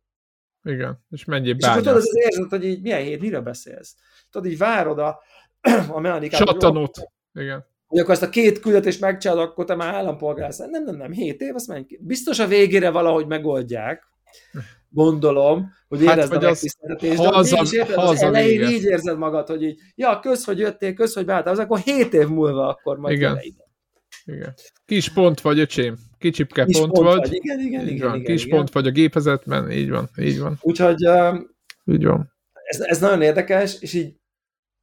Igen, és mennyi És akkor tudod, az érzed, hogy így milyen hét, miről beszélsz? Tudod, így várod a, a mechanikát. Csatanót. Igen hogy akkor ezt a két küldetést megcsinálod, akkor te már állampolgár Nem, nem, nem, 7 év, azt menj ki. Biztos a végére valahogy megoldják, gondolom, hogy hát, érezd a megtiszteltetést. De az, az, érted, az, az elején így érzed magad, hogy így, ja, kösz, hogy jöttél, kösz, hogy beálltál, az akkor 7 év múlva akkor majd igen. ide. Igen. Kis pont vagy, öcsém. Kicsipke Kis pont, pont vagy. vagy. Igen, igen, így igen, van. igen. Kis igen. pont vagy a gépezetben, így van, így van. Úgyhogy uh, így van. Ez, ez nagyon érdekes, és így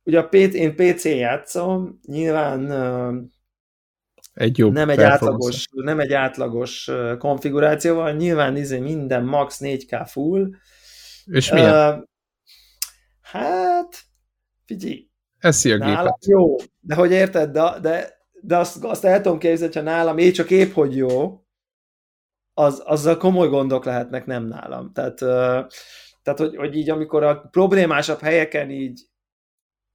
Ugye a PC, én PC-n játszom, nyilván egy jobb nem egy, átlagos, nem egy átlagos konfigurációval, nyilván izé minden max 4K full. És milyen? Uh, hát, figyelj. Eszi a gépet. Jó, de hogy érted, de, de, de azt, azt el tudom képzelni, hogyha nálam én csak épp, hogy jó, az, azzal komoly gondok lehetnek, nem nálam. Tehát, uh, tehát hogy, hogy így amikor a problémásabb helyeken így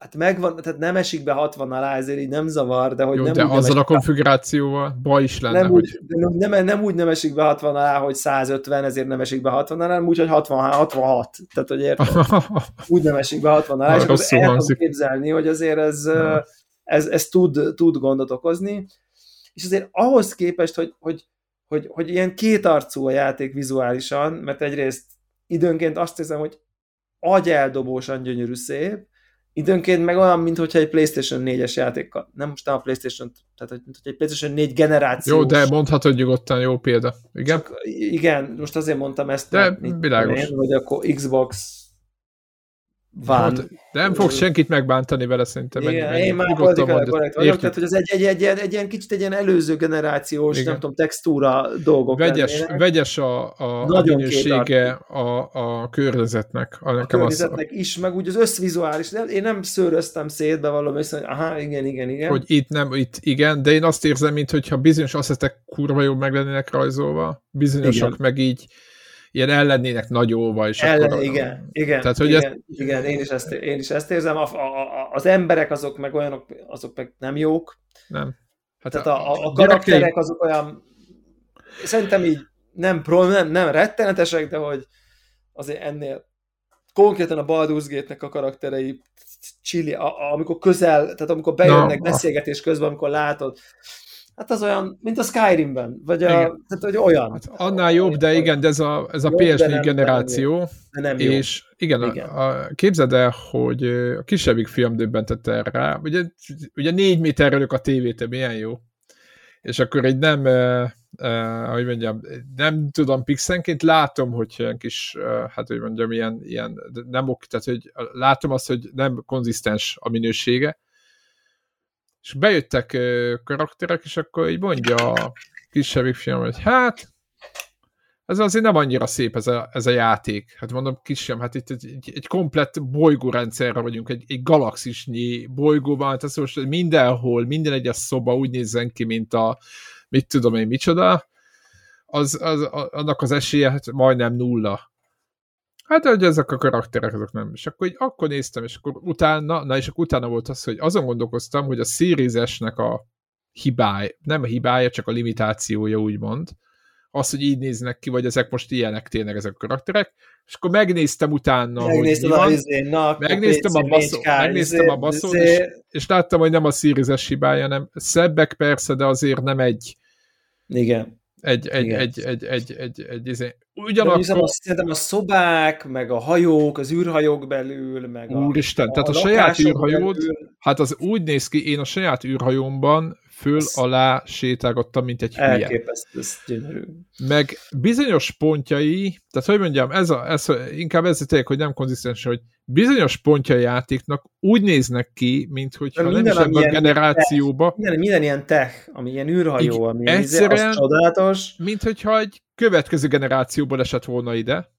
hát megvan, tehát nem esik be 60 alá, ezért így nem zavar, de hogy Jó, nem de úgy azzal a konfigurációval baj is lenne, nem hogy... Úgy, nem, nem úgy nem esik be 60 alá, hogy 150, ezért nem esik be 60 alá, hanem úgy, hogy 60, 66. Tehát, hogy érted? úgy nem esik be 60 alá, és akkor el tudom képzelni, hogy azért ez, ez, ez tud, tud gondot okozni. És azért ahhoz képest, hogy, hogy, hogy, hogy ilyen kétarcú a játék vizuálisan, mert egyrészt időnként azt hiszem, hogy agyeldobósan gyönyörű szép, Időnként meg olyan, mintha egy PlayStation 4-es játékkal. Nem most nem a PlayStation, tehát mint hogy egy PlayStation 4 generáció. Jó, de mondhatod nyugodtan, jó példa. Igen? Csak, igen, most azért mondtam ezt. De világos. Én, hogy akkor Xbox van. Hát, de nem fogsz senkit megbántani vele szerintem. Igen, mennyi, én már politikai korrekt vagyok, tehát hogy az egy, egy, egy, egy, egy, ilyen kicsit egy ilyen előző generációs, Igen. nem tudom, textúra dolgok. Vegyes, lennének. vegyes a, a, a minősége a, a környezetnek. A, a környezetnek az, is, meg úgy az összvizuális. Én nem szőröztem szét, bevallom, hogy aha, igen, igen, igen. Hogy itt nem, itt igen, de én azt érzem, mintha bizonyos asszetek kurva jól meg lennének rajzolva, bizonyosak igen. meg így ilyen ellennének nagy óva, és Ellen, akkor... Igen, igen, Tehát, hogy igen, ezt... igen én, is ezt, én is ezt érzem. A, a, az emberek azok meg olyanok, azok meg nem jók. Nem. Hát Tehát a, a, a karakterek azok olyan, szerintem így nem, pro, nem, nem rettenetesek, de hogy azért ennél konkrétan a Baldur's Gate-nek a karakterei chili, a, a, amikor közel, tehát amikor bejönnek no, beszélgetés közben, amikor látod, Hát az olyan, mint a Skyrimben, vagy a, tehát, hogy olyan. Hát annál jobb, de igen, de ez a, ez a PS4 generáció, de nem és igen, igen. A, a, képzeld el, hogy a kisebbik film döbbentett erre rá, ugye, ugye négy méterről a tévét, milyen jó. És akkor egy nem, eh, eh, hogy mondjam, nem tudom, pixenként látom, hogy ilyen kis, eh, hát hogy mondjam, ilyen, ilyen nem ok, tehát hogy látom azt, hogy nem konzisztens a minősége, és bejöttek karakterek, és akkor így mondja a kisebbik film, hogy hát, ez azért nem annyira szép ez a, ez a játék. Hát mondom, kisem, hát itt egy, egy, egy komplett bolygórendszerre vagyunk, egy, egy galaxisnyi bolygóban, hát ez most mindenhol, minden egyes szoba úgy nézzen ki, mint a mit tudom én micsoda, az, az, annak az esélye hát majdnem nulla. Hát, hogy ezek a karakterek, azok nem. És akkor így akkor néztem, és akkor utána, na és akkor utána volt az, hogy azon gondolkoztam, hogy a Series a hibája, nem a hibája, csak a limitációja úgymond, az, hogy így néznek ki, vagy ezek most ilyenek tényleg ezek a karakterek, és akkor megnéztem utána, megnéztem hogy a, izé, na, megnéztem, a baszó, megnéztem a baszót, és, és láttam, hogy nem a Series-es hibája, hanem szebbek persze, de azért nem egy igen. egy, egy, egy, egy, egy, egy, egy, egy Ugyanakkor... De a, szerintem a szobák, meg a hajók, az űrhajók belül, meg Úristen, a, tehát a, a saját űrhajód, belül... hát az úgy néz ki, én a saját űrhajómban föl alá sétálgattam, mint egy hülye. Elképesztő, ez gyönyörű. Meg bizonyos pontjai, tehát hogy mondjam, ez a, ez, inkább ez tényleg, hogy nem konzisztens, hogy bizonyos pontjai játéknak úgy néznek ki, mint hogyha nem is ebben a generációba. Tech, minden, minden ilyen tech, ami ilyen űrhajó, ami egyszerűen, az csodálatos. Mint hogyha egy következő generációból esett volna ide,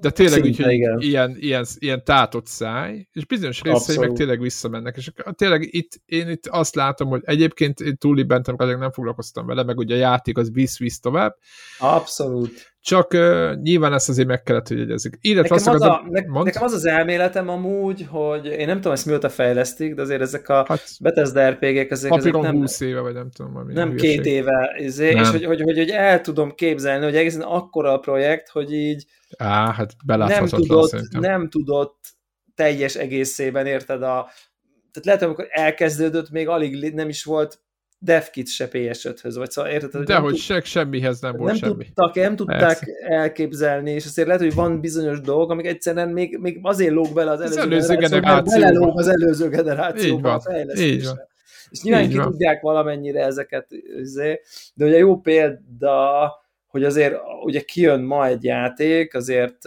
de tényleg Szinte, úgy, hogy igen. ilyen, ilyen, ilyen tátott száj, és bizonyos részei meg tényleg visszamennek, és tényleg itt, én itt azt látom, hogy egyébként én túlibentem, nem foglalkoztam vele, meg ugye a játék az visz-visz tovább. Abszolút. Csak uh, nyilván ezt azért meg kellett, hogy jegyezzük. Nekem, az a, ne, nekem az az elméletem amúgy, hogy én nem tudom, ezt mióta fejlesztik, de azért ezek a hát, Bethesda RPG-k, ezek, ezek nem... 20 éve, vagy nem tudom. Nem két éve, izé, nem. és hogy, hogy, hogy, hogy, el tudom képzelni, hogy egészen akkora a projekt, hogy így Á, hát nem tudott, szerintem. nem tudott teljes egészében, érted a tehát lehet, amikor elkezdődött, még alig nem is volt DevKit se PS5-höz, vagy szóval érted? De hogy se, semmihez nem volt nem semmi. Tudtak, nem tudták Persze. elképzelni, és azért lehet, hogy van bizonyos dolgok, amik egyszerűen még, még azért lóg bele az előző, az előző generációba, generációba. az előző generációba így van, És nyilván így ki van. tudják valamennyire ezeket, izé, de ugye jó példa, hogy azért ugye kijön ma egy játék, azért,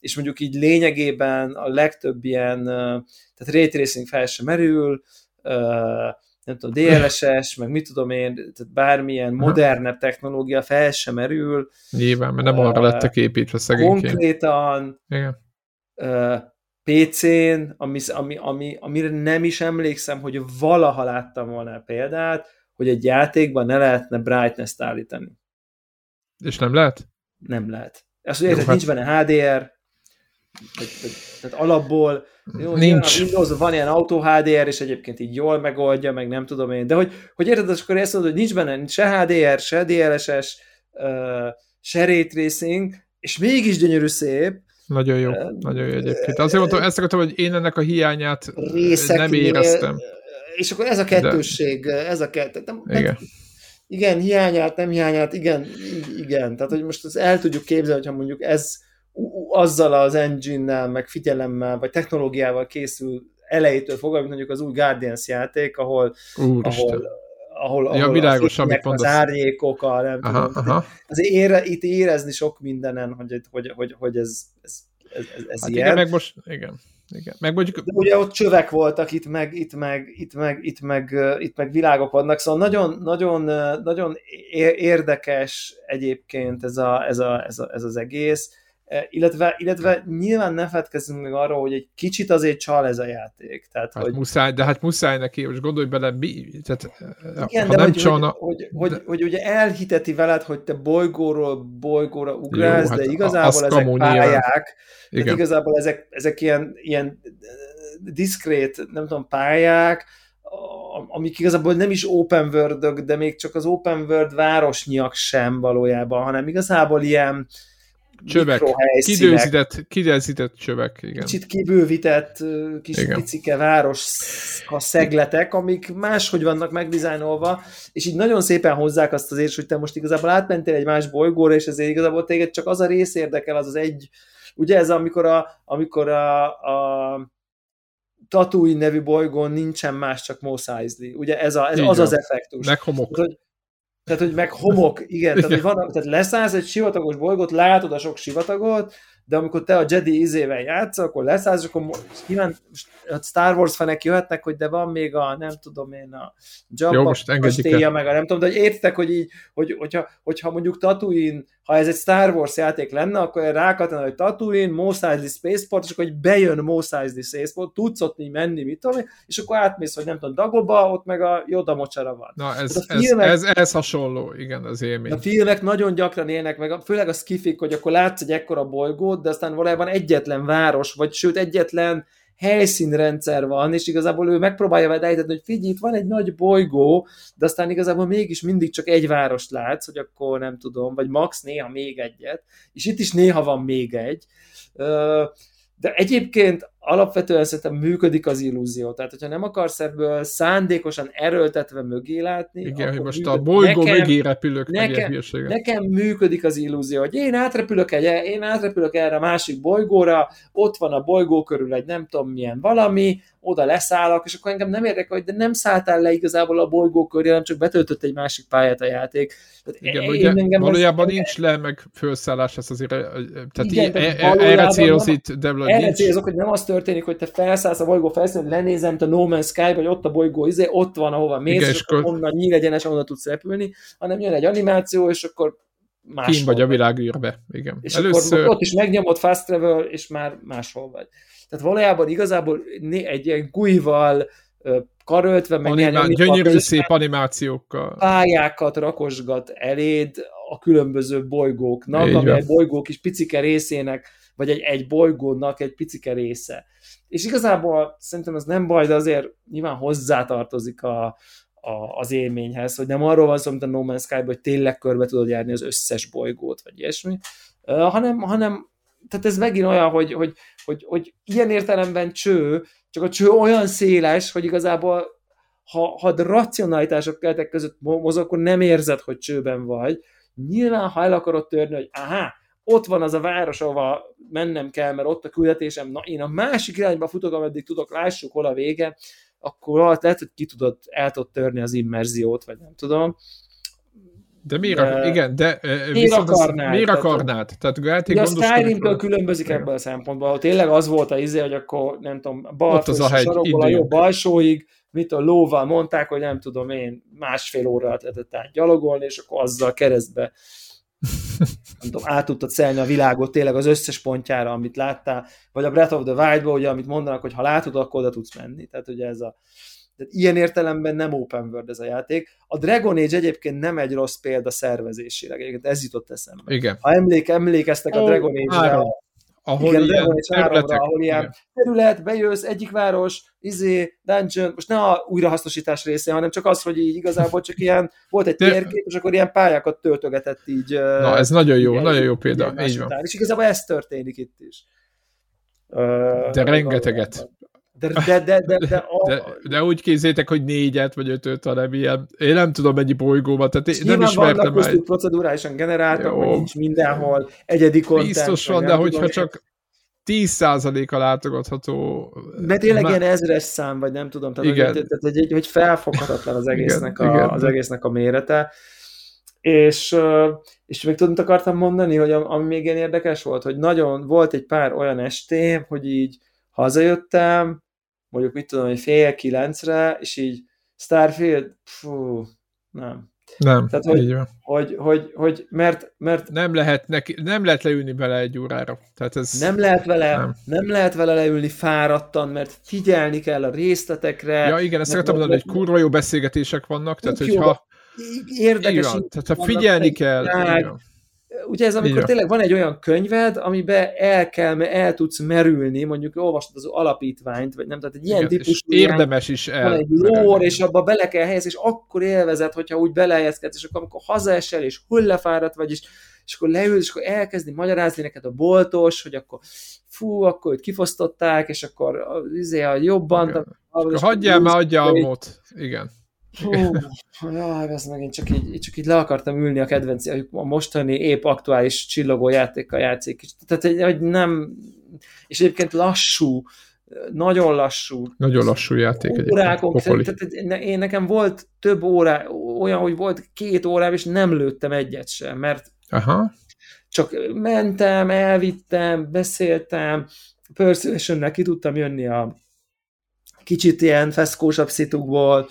és mondjuk így lényegében a legtöbb ilyen, tehát ray tracing fel sem merül, nem tudom, DLSS, meg mit tudom én, tehát bármilyen modernebb technológia fel sem merül. Nyilván, mert nem uh, arra lettek építve szegényként. Konkrétan Igen. Uh, PC-n, ami, ami, ami, amire nem is emlékszem, hogy valaha láttam volna példát, hogy egy játékban ne lehetne brightness-t állítani. És nem lehet? Nem lehet. Ezt ugye, hát... nincs benne HDR, tehát alapból jó, Nincs. A Windows van ilyen Auto HDR, és egyébként így jól megoldja, meg nem tudom én. De hogy, hogy érted, az akkor ezt mondod, hogy nincs benne se HDR, se DLSS, uh, se Ray Tracing, és mégis gyönyörű szép. Nagyon jó, uh, nagyon jó egyébként. Azért mondtam, ezt akartam, hogy én ennek a hiányát nem éreztem. És akkor ez a kettősség, De... ez a kettő. Nem, igen. igen, hiányát, nem hiányát, igen, igen. Tehát, hogy most ezt el tudjuk képzelni, hogyha mondjuk ez azzal az engine-nel, meg figyelemmel, vagy technológiával készül elejétől fogva, mint mondjuk az új Guardians játék, ahol, ahol ahol, ahol ja, világos, a amit az árnyékok, a, nem aha, tudom. Aha. Azért ére, itt érezni sok mindenen, hogy, hogy, hogy, hogy ez, ez, ez, ez hát ilyen. Igen, meg most, igen. Igen. Meg mondjuk... De ugye ott csövek voltak, itt meg, itt meg, itt meg, itt meg, itt meg világok vannak, szóval nagyon, nagyon, nagyon érdekes egyébként ez, a, ez, a, ez, a, ez az egész illetve, illetve nyilván ne fedkezzünk meg arra, hogy egy kicsit azért csal ez a játék. Tehát, hát hogy... muszáj, de hát muszáj neki, most gondolj bele, mi, tehát, Igen, ha de nem hogy, csalna... hogy, hogy, hogy, de... hogy, ugye elhiteti veled, hogy te bolygóról bolygóra ugrálsz, Jó, hát de igazából ezek pályák, Igen. igazából ezek, ezek ilyen, ilyen diszkrét, nem tudom, pályák, amik igazából nem is open world de még csak az open world városnyiak sem valójában, hanem igazából ilyen, csövek, kidőzített, kidőzített csövek, igen. Kicsit kibővített kis igen. picike város a szegletek, amik máshogy vannak megdizájnolva, és így nagyon szépen hozzák azt az érzést, hogy te most igazából átmentél egy más bolygóra, és ezért igazából téged csak az a rész érdekel, az az egy, ugye ez amikor a, amikor a, a Tatooine nevű bolygón nincsen más, csak Mos Eisley. Ugye ez, a, ez az az effektus. Meg homok. Tehát, hogy, tehát, hogy meg homok, igen, tehát, hogy van, tehát leszállsz egy sivatagos bolygót, látod a sok sivatagot, de amikor te a Jedi izével játszol, akkor leszállsz, akkor nyilván a Star Wars fenek jöhetnek, hogy de van még a, nem tudom én, a Jabba kastélyja, meg a nem tudom, de hogy értek, hogy így, hogy, hogyha, hogyha mondjuk Tatooine, ha ez egy Star Wars játék lenne, akkor rákatlan, hogy Tatooine, Mos Eisley Spaceport, és akkor hogy bejön Mos Eisley Spaceport, tudsz ott így menni, mit tudom és akkor átmész, hogy nem tudom, Dagoba, ott meg a Yoda mocsara van. Na, ez, ez, filmek, ez, ez, hasonló, igen, az élmény. A filmek nagyon gyakran élnek meg, főleg a skifik, hogy akkor látsz egy ekkora bolygót, de aztán valójában egyetlen város, vagy sőt egyetlen helyszínrendszer van, és igazából ő megpróbálja veled elhitetni, hogy figyelj, itt van egy nagy bolygó, de aztán igazából mégis mindig csak egy várost látsz, hogy akkor nem tudom, vagy max néha még egyet, és itt is néha van még egy. De egyébként alapvetően szerintem működik az illúzió. Tehát, hogyha nem akarsz ebből szándékosan erőltetve mögé látni. Igen, hogy most működik. a bolygó nekem, mögé repülök, nekem, nekem működik az illúzió, hogy én átrepülök, egy, én átrepülök erre a másik bolygóra, ott van a bolygó körül egy nem tudom milyen valami, oda leszállok, és akkor engem nem érdekel, hogy de nem szálltál le igazából a bolygó köré, hanem csak betöltött egy másik pályát a játék. Tehát Igen, én, ugye, engem valójában ez, nincs le, meg felszállás, ez azért, tehát Igen, így, e, erre célhoz itt, de Erre célzok, hogy nem az történik, hogy te felszállsz a bolygó felszínén, lenézem, te No Man's Sky, vagy ott a bolygó, izé, ott van, ahova mész, Igen, és akkor onnan nyílegyenes, onnan tudsz repülni, hanem jön egy animáció, és akkor máshol Kim vagy a világűrbe, igen. És Először... akkor ott is megnyomod fast travel, és már máshol vagy. Tehát valójában igazából egy ilyen guival karöltve, meg Animá- gyönyörű szép animációkkal. Pályákat rakosgat eléd a különböző bolygóknak, Így ami a bolygók is picike részének, vagy egy, egy bolygónak egy picike része. És igazából szerintem ez nem baj, de azért nyilván hozzátartozik a, a, az élményhez, hogy nem arról van szó, mint a No Man's Sky, hogy tényleg körbe tudod járni az összes bolygót, vagy ilyesmi, hanem, hanem tehát ez megint olyan, hogy, hogy, hogy, hogy ilyen értelemben cső, csak a cső olyan széles, hogy igazából ha, ha racionalitások keretek között mozog, akkor nem érzed, hogy csőben vagy. Nyilván, ha el akarod törni, hogy aha, ott van az a város, ahova mennem kell, mert ott a küldetésem, na én a másik irányba futok, ameddig tudok, lássuk, hol a vége, akkor lehet, hogy ki tudod, el tudod törni az immerziót, vagy nem tudom. De miért, de, igen, de miért viszont akarnád? Az, miért akarnád? Tehát játék a Skyrim-től különbözik igen. ebből a szempontból, ahol tényleg az volt a izé, hogy akkor nem tudom, bal Ott az a, hegy, a jobb alsóig, mit a lóval mondták, hogy nem tudom én, másfél óra lehetett át gyalogolni, és akkor azzal keresztbe nem tudom, át tudtad szelni a világot tényleg az összes pontjára, amit láttál, vagy a Breath of the Wild-ba, ugye, amit mondanak, hogy ha látod, akkor oda tudsz menni. Tehát ugye ez a, tehát ilyen értelemben nem open world ez a játék. A Dragon Age egyébként nem egy rossz példa szervezésileg, egyébként ez jutott eszembe. Igen. Ha emlék, emlékeztek a Dragon Age-re, ahol Igen, ilyen területek, ahol ilyen igen. terület, bejössz, egyik város, izé, dungeon, most ne a újrahasznosítás része, hanem csak az, hogy így igazából csak ilyen, volt egy térkép, és akkor ilyen pályákat töltögetett így. Na, ez nagyon jó, így, nagyon jó példa, így van. És igazából ez történik itt is. De rengeteget. De, de, de, de, de, a... de, de úgy kézzétek, hogy négyet vagy ötöt, hanem ilyen, én nem tudom mennyi bolygóban, tehát én nem ismertem már. Nyilván procedurálisan generáltak, hogy nincs mindenhol egyedi content. Biztos van, de hogyha csak 10%-a látogatható. Mert tényleg már... ilyen ezres szám, vagy nem tudom, tehát, igen. Hogy, tehát hogy, hogy felfoghatatlan az egésznek, igen, a, igen. az egésznek a mérete. És, és még tudod, akartam mondani, hogy ami még ilyen érdekes volt, hogy nagyon volt egy pár olyan estém, hogy így hazajöttem, mondjuk mit tudom, hogy fél kilencre, és így Starfield, fú, nem. Nem, Tehát, hogy, így van. Hogy, hogy, hogy, mert, mert nem lehet, neki, nem lehet leülni vele egy órára. Tehát ez... Nem lehet vele, nem. nem lehet vele leülni fáradtan, mert figyelni kell a részletekre. Ja, igen, ezt akartam mondani, hogy kurva jó beszélgetések vannak, tehát hogyha érdekes. Igen, tehát ha figyelni kell. Igen ugye ez amikor Igen. tényleg van egy olyan könyved, amiben el kell, el tudsz merülni, mondjuk olvastad az alapítványt, vagy nem, tehát egy ilyen típusú érdemes is el. Van egy lór, és abba bele kell helyezni, és akkor élvezed, hogyha úgy belehelyezkedsz, és akkor amikor hazaesel, és hullefáradt vagy, és, és akkor leül, és akkor elkezdi magyarázni neked a boltos, hogy akkor fú, akkor őt kifosztották, és akkor izé a jobban... Okay. Hagyjál már, adja a mód. Igen. Hú, jaj, ez megint csak így, csak így le akartam ülni a kedvenc, a mostani épp aktuális csillogó játékkal játszik. Tehát, hogy nem, és egyébként lassú, nagyon lassú. Nagyon lassú játék órákon, tehát, én nekem volt több órá, olyan, hogy volt két órám, és nem lőttem egyet sem, mert Aha. csak mentem, elvittem, beszéltem, persuasion ki tudtam jönni a kicsit ilyen feszkósabb szitukból,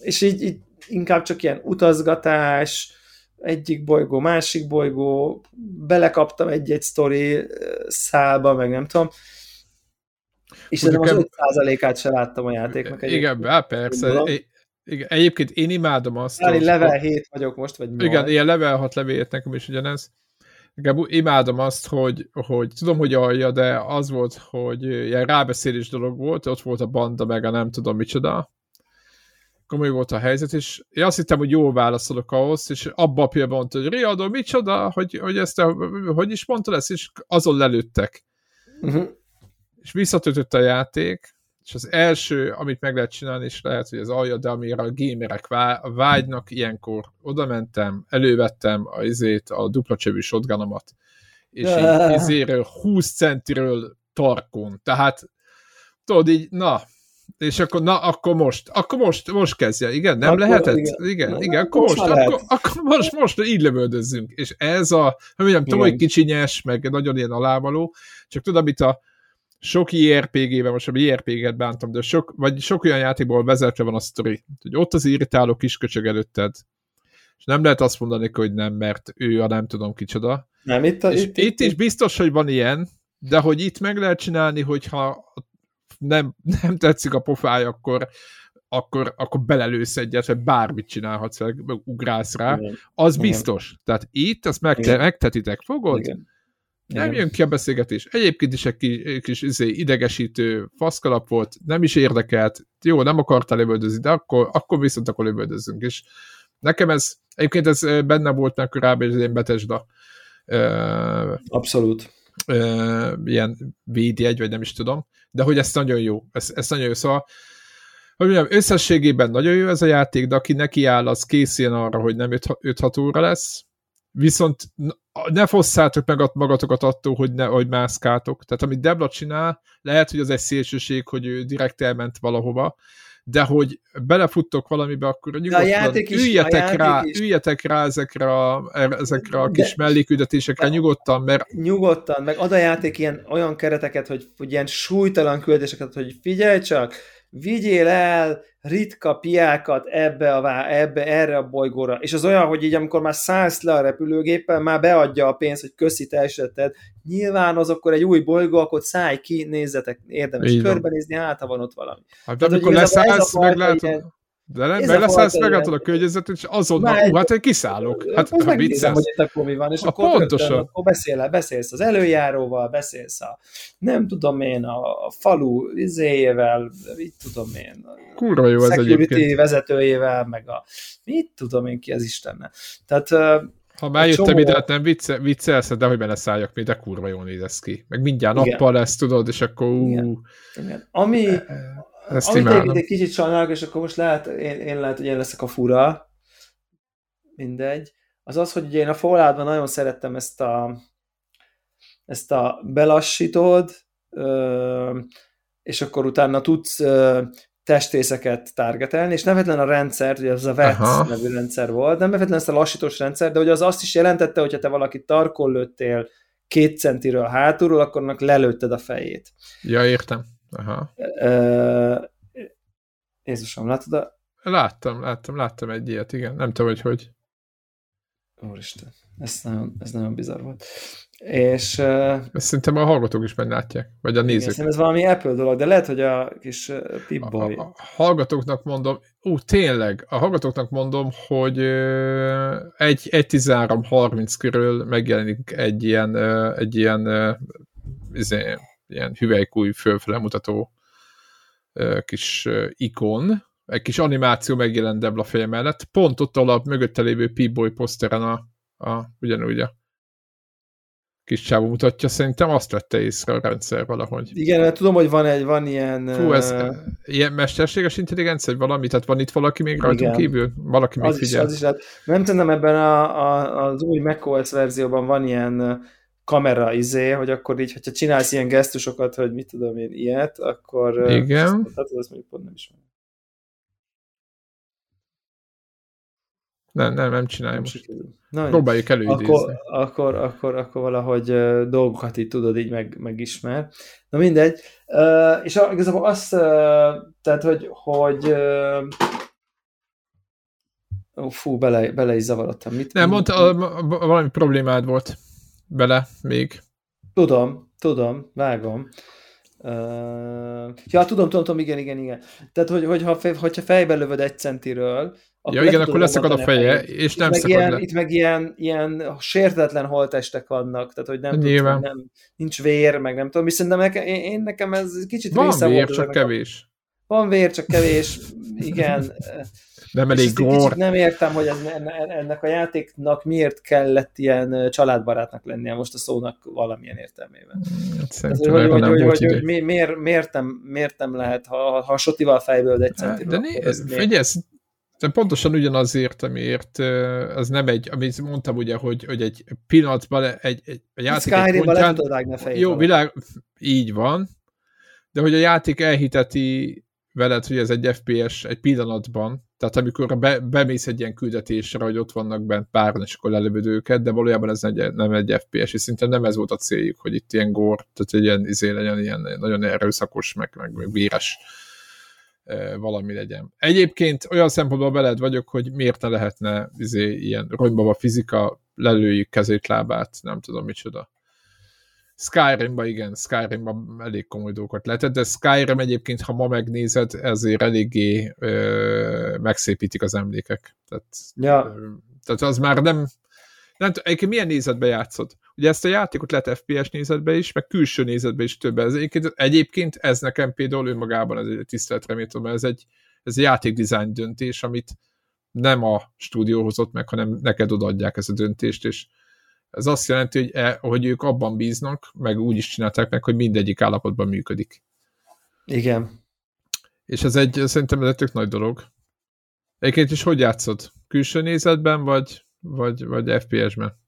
és így, így inkább csak ilyen utazgatás, egyik bolygó, másik bolygó, belekaptam egy-egy sztori szálba, meg nem tudom, és szerintem az 5%-át se láttam a játéknak. Igen, bá, persze. igen, egyébként én imádom azt. Hát, hogy level 7 vagyok most, vagy mi Igen, ilyen level 6 level 7 nekem is ugyanez. Igen, imádom azt, hogy, hogy tudom, hogy alja, de az volt, hogy ilyen rábeszélés dolog volt, ott volt a banda, meg a nem tudom micsoda, komoly volt a helyzet, és én azt hittem, hogy jól válaszolok ahhoz, és abban a pillanatban mondta, hogy Riadó, micsoda, hogy, hogy ezt a, hogy is mondta lesz, és azon lelőttek. Uh-huh. És visszatöltött a játék, és az első, amit meg lehet csinálni, és lehet, hogy az alja, de amire a gamerek vágynak, ilyenkor oda mentem, elővettem a izét, a dupla csövű shotgunomat, és így izéről 20 centiről tarkon. Tehát tudod így, na, és akkor, na, akkor most, akkor most, most kezdje, igen, nem akkor, lehetett? Igen, igen, na, igen akkor most, most akkor, akkor, most, most így lövöldözzünk. És ez a, hogy mondjam, tudom, hogy kicsinyes, meg nagyon ilyen alávaló, csak tudod, amit a sok IRPG-ben, most a IRPG-et bántam, de sok, vagy sok olyan játékból vezetve van a sztori, hogy ott az irritáló kisköcsög előtted, és nem lehet azt mondani, hogy nem, mert ő a nem tudom kicsoda. Nem, itt, a, és itt, itt, itt is biztos, hogy van ilyen, de hogy itt meg lehet csinálni, hogyha nem, nem tetszik a pofája, akkor, akkor, akkor belelősz egyet, vagy bármit csinálhatsz, vagy ugrálsz rá, Igen. az Igen. biztos. Tehát itt azt meg, megtetitek, fogod? Igen. Nem Igen. jön ki a beszélgetés. Egyébként is egy kis, kis izé, idegesítő faszkalap volt, nem is érdekelt, jó, nem akartál lövöldözni, de akkor, akkor viszont akkor lövöldözzünk. És nekem ez, egyébként ez benne volt meg korábban, ez ilyen Betesda. Abszolút. Ilyen védjegy, vagy nem is tudom de hogy ez nagyon jó, ez, ez nagyon jó, szóval hogy mondjam, összességében nagyon jó ez a játék, de aki neki áll, az készüljön arra, hogy nem 5-6 óra lesz, viszont ne fosszátok meg magatokat attól, hogy, ne, hogy mászkáltok. Tehát amit Debla csinál, lehet, hogy az egy szélsőség, hogy ő direkt elment valahova, de hogy belefuttok valamibe, akkor nyugodtan is, üljetek, rá, is. üljetek rá ezekre a, ezekre a kis de, melléküldetésekre nyugodtan, mert... Nyugodtan, meg ad a játék ilyen olyan kereteket, hogy, hogy ilyen súlytalan küldéseket, hogy figyelj csak, vigyél el ritka piákat ebbe a, ebbe, erre a bolygóra. És az olyan, hogy így amikor már szállsz le a repülőgéppel, már beadja a pénzt, hogy köszi, te eseted. Nyilván az akkor egy új bolygó, akkor szállj ki, nézzetek, érdemes így körbenézni, hát ha van ott valami. Hát de amikor leszállsz, meglátod... Ilyen, de nem, mert leszállsz, megálltad a környezetet, és azonnal, ú, hát én kiszállok. Hát most megnézem, hogy itt akkor mi van, és a akkor, pontosan. Rögtön, akkor beszél, beszélsz az előjáróval, beszélsz a, nem tudom én, a, a falu izéjével, mit tudom én, Kurva jó ez egyébként. vezetőjével, meg a, mit tudom én ki az Istenne. Tehát ha már jöttem csomó... ide, hát nem vicce, viccelsz, de hogy beleszálljak még, de kurva jól néz ki. Meg mindjárt nappal lesz, tudod, és akkor ú... Igen. Igen. Ami, ezt Amit egy, egy kicsit sajnálok, és akkor most lehet, én, én lehet, hogy én leszek a fura, mindegy, az az, hogy én a fallout nagyon szerettem ezt a ezt a belassítod, és akkor utána tudsz testészeket targetelni, és nem a rendszert, ugye az a VET Aha. nevű rendszer volt, nem feltétlenül ezt a lassítós rendszer, de hogy az azt is jelentette, hogyha te valaki tarkon lőttél két centiről hátulról, akkor annak lelőtted a fejét. Ja, értem. Aha. Jézusom, látod a... Láttam, láttam, láttam egy ilyet, igen. Nem tudom, hogy hogy. Úristen, ez nagyon, ez nagyon bizarr volt. És... Uh, Ezt szerintem a hallgatók is látják, vagy a nézők. Igen, ez valami Apple dolog, de lehet, hogy a kis uh, Pip-boy... A, a hallgatóknak mondom, ú, tényleg, a hallgatóknak mondom, hogy uh, egy, egy 13-30 körül megjelenik egy ilyen, uh, egy ilyen, uh, izé, ilyen hüvelykúj fölfele mutató kis ikon, egy kis animáció megjelent Debla feje mellett, pont ott a mögötte lévő P-Boy poszteren a, a, ugyanúgy a kis csávó mutatja, szerintem azt vette észre a rendszer valahogy. Igen, mert tudom, hogy van egy, van ilyen... Fú, ez uh... ilyen mesterséges intelligencia, vagy valami? Tehát van itt valaki még rajtunk kívül? Valaki még az figyel? Is, az is lehet. Nem tudom, ebben a, a, az új macOS verzióban van ilyen kamera izé, hogy akkor így, hogyha csinálsz ilyen gesztusokat, hogy mit tudom én, ilyet, akkor... Igen. Tehát azt mondjuk pont nem is Nem, nem, nem csinálja nem most. Na, Próbáljuk előidézni. Akkor, akkor, akkor, akkor valahogy uh, dolgokat így tudod, így meg, megismer. Na mindegy. Uh, és igazából azt, uh, tehát, hogy, hogy uh, Ó, fú, bele, bele is zavarodtam. Mit, nem, mondta, valami problémád volt bele még. Tudom, tudom, vágom. Uh, ja, tudom, tudom, tudom, igen, igen, igen. Tehát, hogy, hogyha, hogyha fejbe lövöd egy centiről, akkor ja, igen, akkor leszakad a feje, és nem szakad ilyen, le. Itt meg ilyen, ilyen sértetlen holtestek vannak, tehát hogy nem, tudom, nem nincs vér, meg nem tudom, viszont nekem, én, én nekem ez kicsit Van vér, csak kevés. A, van vér, csak kevés, igen. Nem elég gór. Nem értem, hogy ez, ennek a játéknak miért kellett ilyen családbarátnak lennie most a szónak valamilyen értelmében. Hát, hogy, hogy, hogy, hogy, hogy mi, miért, miért, nem, miért nem lehet, ha, ha sotival fejből egy centiről. De né, figyelj, de pontosan ugyanazért, amiért ez nem egy, amit mondtam ugye, hogy, hogy egy pillanatban egy, egy a játék egy pontján, Jó, világ, így van, de hogy a játék elhiteti veled, hogy ez egy FPS egy pillanatban, tehát amikor be, bemész egy ilyen küldetésre, hogy ott vannak bent páran, és akkor lelövöd őket, de valójában ez egy, nem egy FPS, és szinte nem ez volt a céljuk, hogy itt ilyen gór, tehát egy ilyen izé legyen, ilyen nagyon erőszakos, meg, meg, meg véres valami legyen. Egyébként olyan szempontból beled vagyok, hogy miért ne lehetne izé, ilyen a fizika, lelőjük kezét, lábát, nem tudom micsoda. Skyrimba igen, Skyrimba elég komoly dolgokat lehetett, de Skyrim egyébként, ha ma megnézed, ezért eléggé ö, megszépítik az emlékek. Tehát, ja. ö, tehát az már nem, nem egyébként milyen nézetbe játszod? Ugye ezt a játékot lehet FPS nézetbe is, meg külső nézetbe is több. Ez egyébként, egyébként ez nekem például önmagában ez egy tiszteletre méltó, mert ez egy, ez egy játékdizájn döntés, amit nem a stúdió hozott meg, hanem neked odaadják ezt a döntést, és ez azt jelenti, hogy, e, hogy ők abban bíznak, meg úgy is csinálták meg, hogy mindegyik állapotban működik. Igen. És ez egy, szerintem ez egy tök nagy dolog. Egyébként is hogy játszod? Külső nézetben, vagy, vagy, vagy FPS-ben?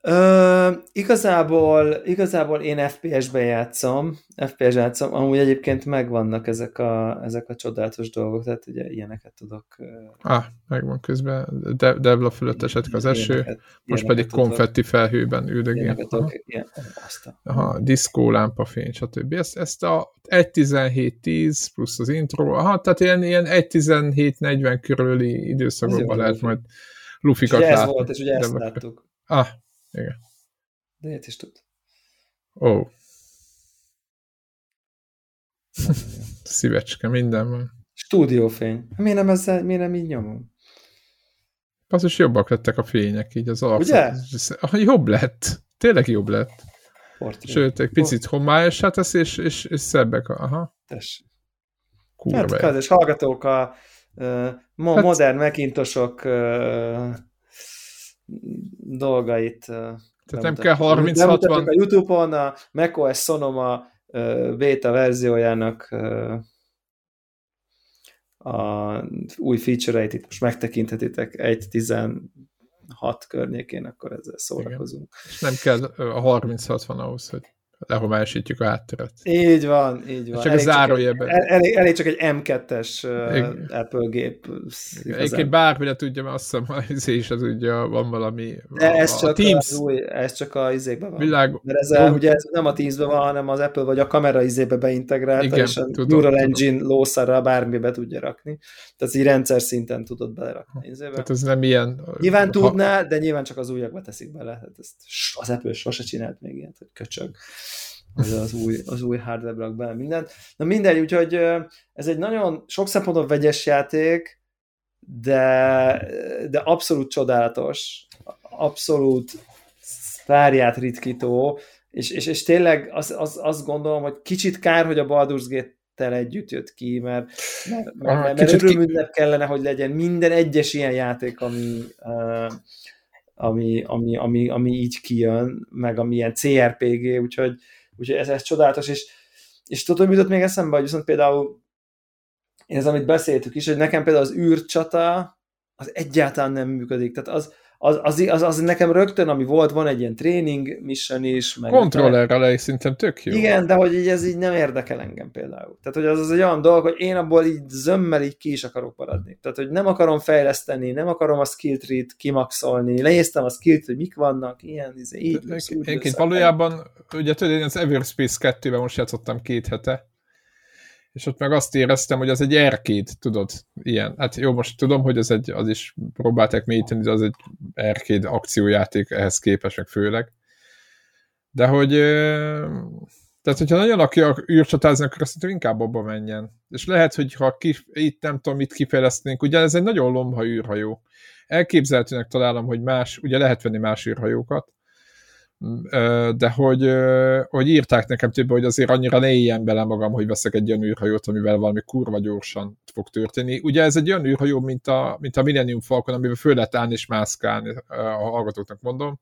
Ö, igazából, igazából én FPS-ben játszom, FPS játszom, amúgy egyébként megvannak ezek a, ezek a csodálatos dolgok, tehát ugye ilyeneket tudok. Ah, megvan közben, De, Devla fölött esetleg az eső, ilyeneket, most pedig tudok, konfetti felhőben üldögél. Aha, diszkó, lámpafény, stb. Ezt, ezt a 1.17.10 plusz az intro, aha, tehát ilyen, ilyen 1.17.40 körüli időszakokban lehet majd lufikat látni. ez volt, és ugye ezt láttuk. Ah, igen. De ilyet is tud. Ó. Oh. Szívecske, minden van. Stúdiófény. Miért nem, ezzel, miért nem így nyomom? Is jobbak lettek a fények, így az arc. Ugye? Jobb lett. Tényleg jobb lett. Portré. Sőt, egy picit homályosá tesz, és, és, és szebbek. Aha. Tessék. Kurva. Hát, és hallgatók a uh, mo hát, modern mekintosok uh, dolgait. Tehát nem kell 30-60... a Youtube-on a macOS Sonoma beta verziójának a új feature-eit itt most megtekinthetitek 1.16 környékén, akkor ezzel szórakozunk. Igen. És nem kell a 30-60 ahhoz, hogy lehomályosítjuk a hátteret. Így van, így van. Csak elég, zárójelben. Csak egy, elég, elég csak egy M2-es uh, Apple gép. Egyébként bármire tudja, mert azt hiszem, az is az tudja, van valami. De ez, a, csak a Teams. Az új, ez csak a izékben van. Világ... Mert ez, a, ugye ez nem a Teamsben van, hanem az Apple vagy a kamera izébe beintegrált, Igen, és a tudom, Neural tudom. Engine lószarra bármibe tudja rakni. Tehát így rendszer szinten tudod belerakni. Izébe. Tehát ez nem ilyen... Nyilván ha... tudná, de nyilván csak az újakba teszik bele. Hát ezt az Apple sose csinált még ilyet, hogy köcsög az, az új, az új hardware rak bele mindent. Na mindegy, úgyhogy ez egy nagyon sok szempontból vegyes játék, de, de abszolút csodálatos, abszolút párját ritkító, és, és, és tényleg az, az, azt gondolom, hogy kicsit kár, hogy a Baldur's Gate tel együtt jött ki, mert, mert, mert, mert, mert örömünnep kellene, hogy legyen minden egyes ilyen játék, ami, uh, ami, ami, ami, ami így kijön, meg ami ilyen CRPG, úgyhogy, úgyhogy ez, ez csodálatos, és, és tudod, hogy jutott még eszembe, hogy viszont például ez, amit beszéltük is, hogy nekem például az űrcsata az egyáltalán nem működik, tehát az, az, az, az, az nekem rögtön, ami volt, van egy ilyen tréning mission is. Meg Kontrollerrel egy szerintem tök jó. Igen, de hogy így ez így nem érdekel engem például. Tehát, hogy az, az egy olyan dolog, hogy én abból így zömmel így ki is akarok maradni. Tehát, hogy nem akarom fejleszteni, nem akarom a skill tree-t kimaxolni, lenéztem a skill hogy mik vannak, ilyen, izé, így. Egyébként valójában, ugye tudod, én az Everspace 2-ben most játszottam két hete, és ott meg azt éreztem, hogy az egy arcade, tudod, ilyen. Hát jó, most tudom, hogy az, egy, az is próbálták mélyíteni, de az egy arcade akciójáték ehhez képest, meg főleg. De hogy tehát, hogyha nagyon aki űrcsatázni, akkor azt inkább abba menjen. És lehet, hogy ha kif, itt nem tudom, mit kifejlesztenénk, ugye ez egy nagyon lomha űrhajó. Elképzelhetőnek találom, hogy más, ugye lehet venni más űrhajókat, de hogy, hogy írták nekem több, hogy azért annyira ne éljen bele magam, hogy veszek egy olyan űrhajót, amivel valami kurva gyorsan fog történni. Ugye ez egy olyan űrhajó, mint a, mint a Millennium Falcon, amiben föl lehet állni és mászkálni, a hallgatóknak mondom,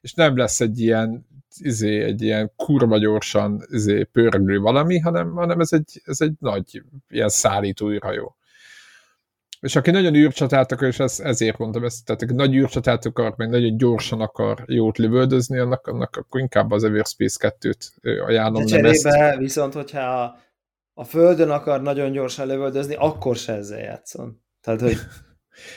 és nem lesz egy ilyen, izé, egy ilyen kurva gyorsan izé, pörgő valami, hanem, hanem ez, egy, ez egy nagy ilyen szállító űrhajó. És aki nagyon űrcsatát akar, és ez, ezért mondtam ezt, tehát aki nagy űrcsatát akar, meg nagyon gyorsan akar jót lövöldözni, annak, annak akkor inkább az Everspace 2-t ajánlom. De cserébe ezt. viszont, hogyha a, a Földön akar nagyon gyorsan lövöldözni, akkor se ezzel játszon. Tehát, hogy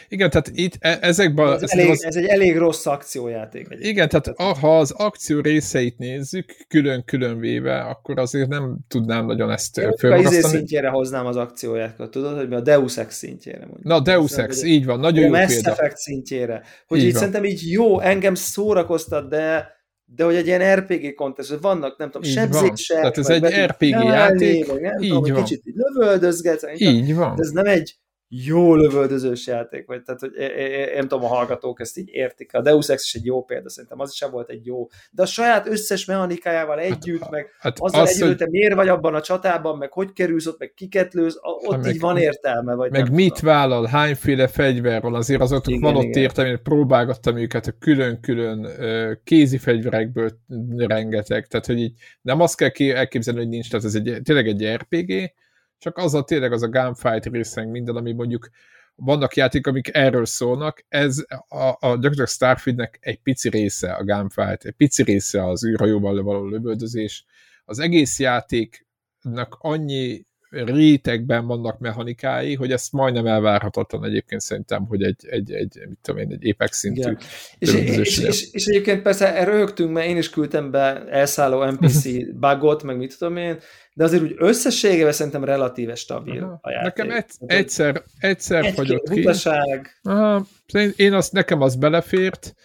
igen, tehát itt e, ezekben... Ez, elég, az, ez egy elég rossz akciójáték. Egyébként. Igen, tehát ha az akció részeit nézzük, külön-külön véve, akkor azért nem tudnám nagyon ezt fölmagasztani. Én szintjére hoznám az akciójákat, tudod, hogy mi a Deus Ex szintjére mondjuk. Na, Deus Ex, Szerintem, így van, nagyon jó Mass példa. Effect szintjére. Hogy így, így szerintem így jó, engem szórakoztat, de de hogy egy ilyen RPG kontest, hogy vannak, nem tudom, sebzések. Tehát ez egy RPG játék, nem így tudom, van. Kicsit így lövöldözgetsz, így van. ez nem egy jó lövöldözős játék, vagy tehát, hogy nem tudom, a hallgatók ezt így értik. A Deus Ex is egy jó példa, szerintem az sem volt egy jó, de a saját összes mechanikájával hát, együtt, hát, meg hát azzal az, együtt, hogy te miért vagy abban a csatában, meg hogy kerülsz ott, meg kiket lősz, ott hát, így meg, van értelme. Vagy meg mit tudom. vállal, hányféle fegyver van, azért az ott igen, van ott értelme, én próbálgattam őket a külön-külön kézi fegyverekből rengeteg, tehát hogy így nem azt kell elképzelni, hogy nincs, tehát ez egy, tényleg egy RPG, csak az a tényleg az a gunfight részen minden, ami mondjuk vannak játék, amik erről szólnak, ez a, a gyakorlatilag Starfieldnek egy pici része a gunfight, egy pici része az űrhajóval való lövöldözés. Az egész játéknak annyi rétegben vannak mechanikái, hogy ezt majdnem elvárhatatlan egyébként szerintem, hogy egy, egy, egy mit tudom én, egy Apex szintű és, és, és, és, egyébként persze rögtünk, mert én is küldtem be elszálló NPC bugot, meg mit tudom én, de azért úgy összességében szerintem relatíve stabil Aha. a játék. Nekem egy, egyszer, egyszer egy fagyott ki. Hutaság. Aha, én azt, nekem az belefért,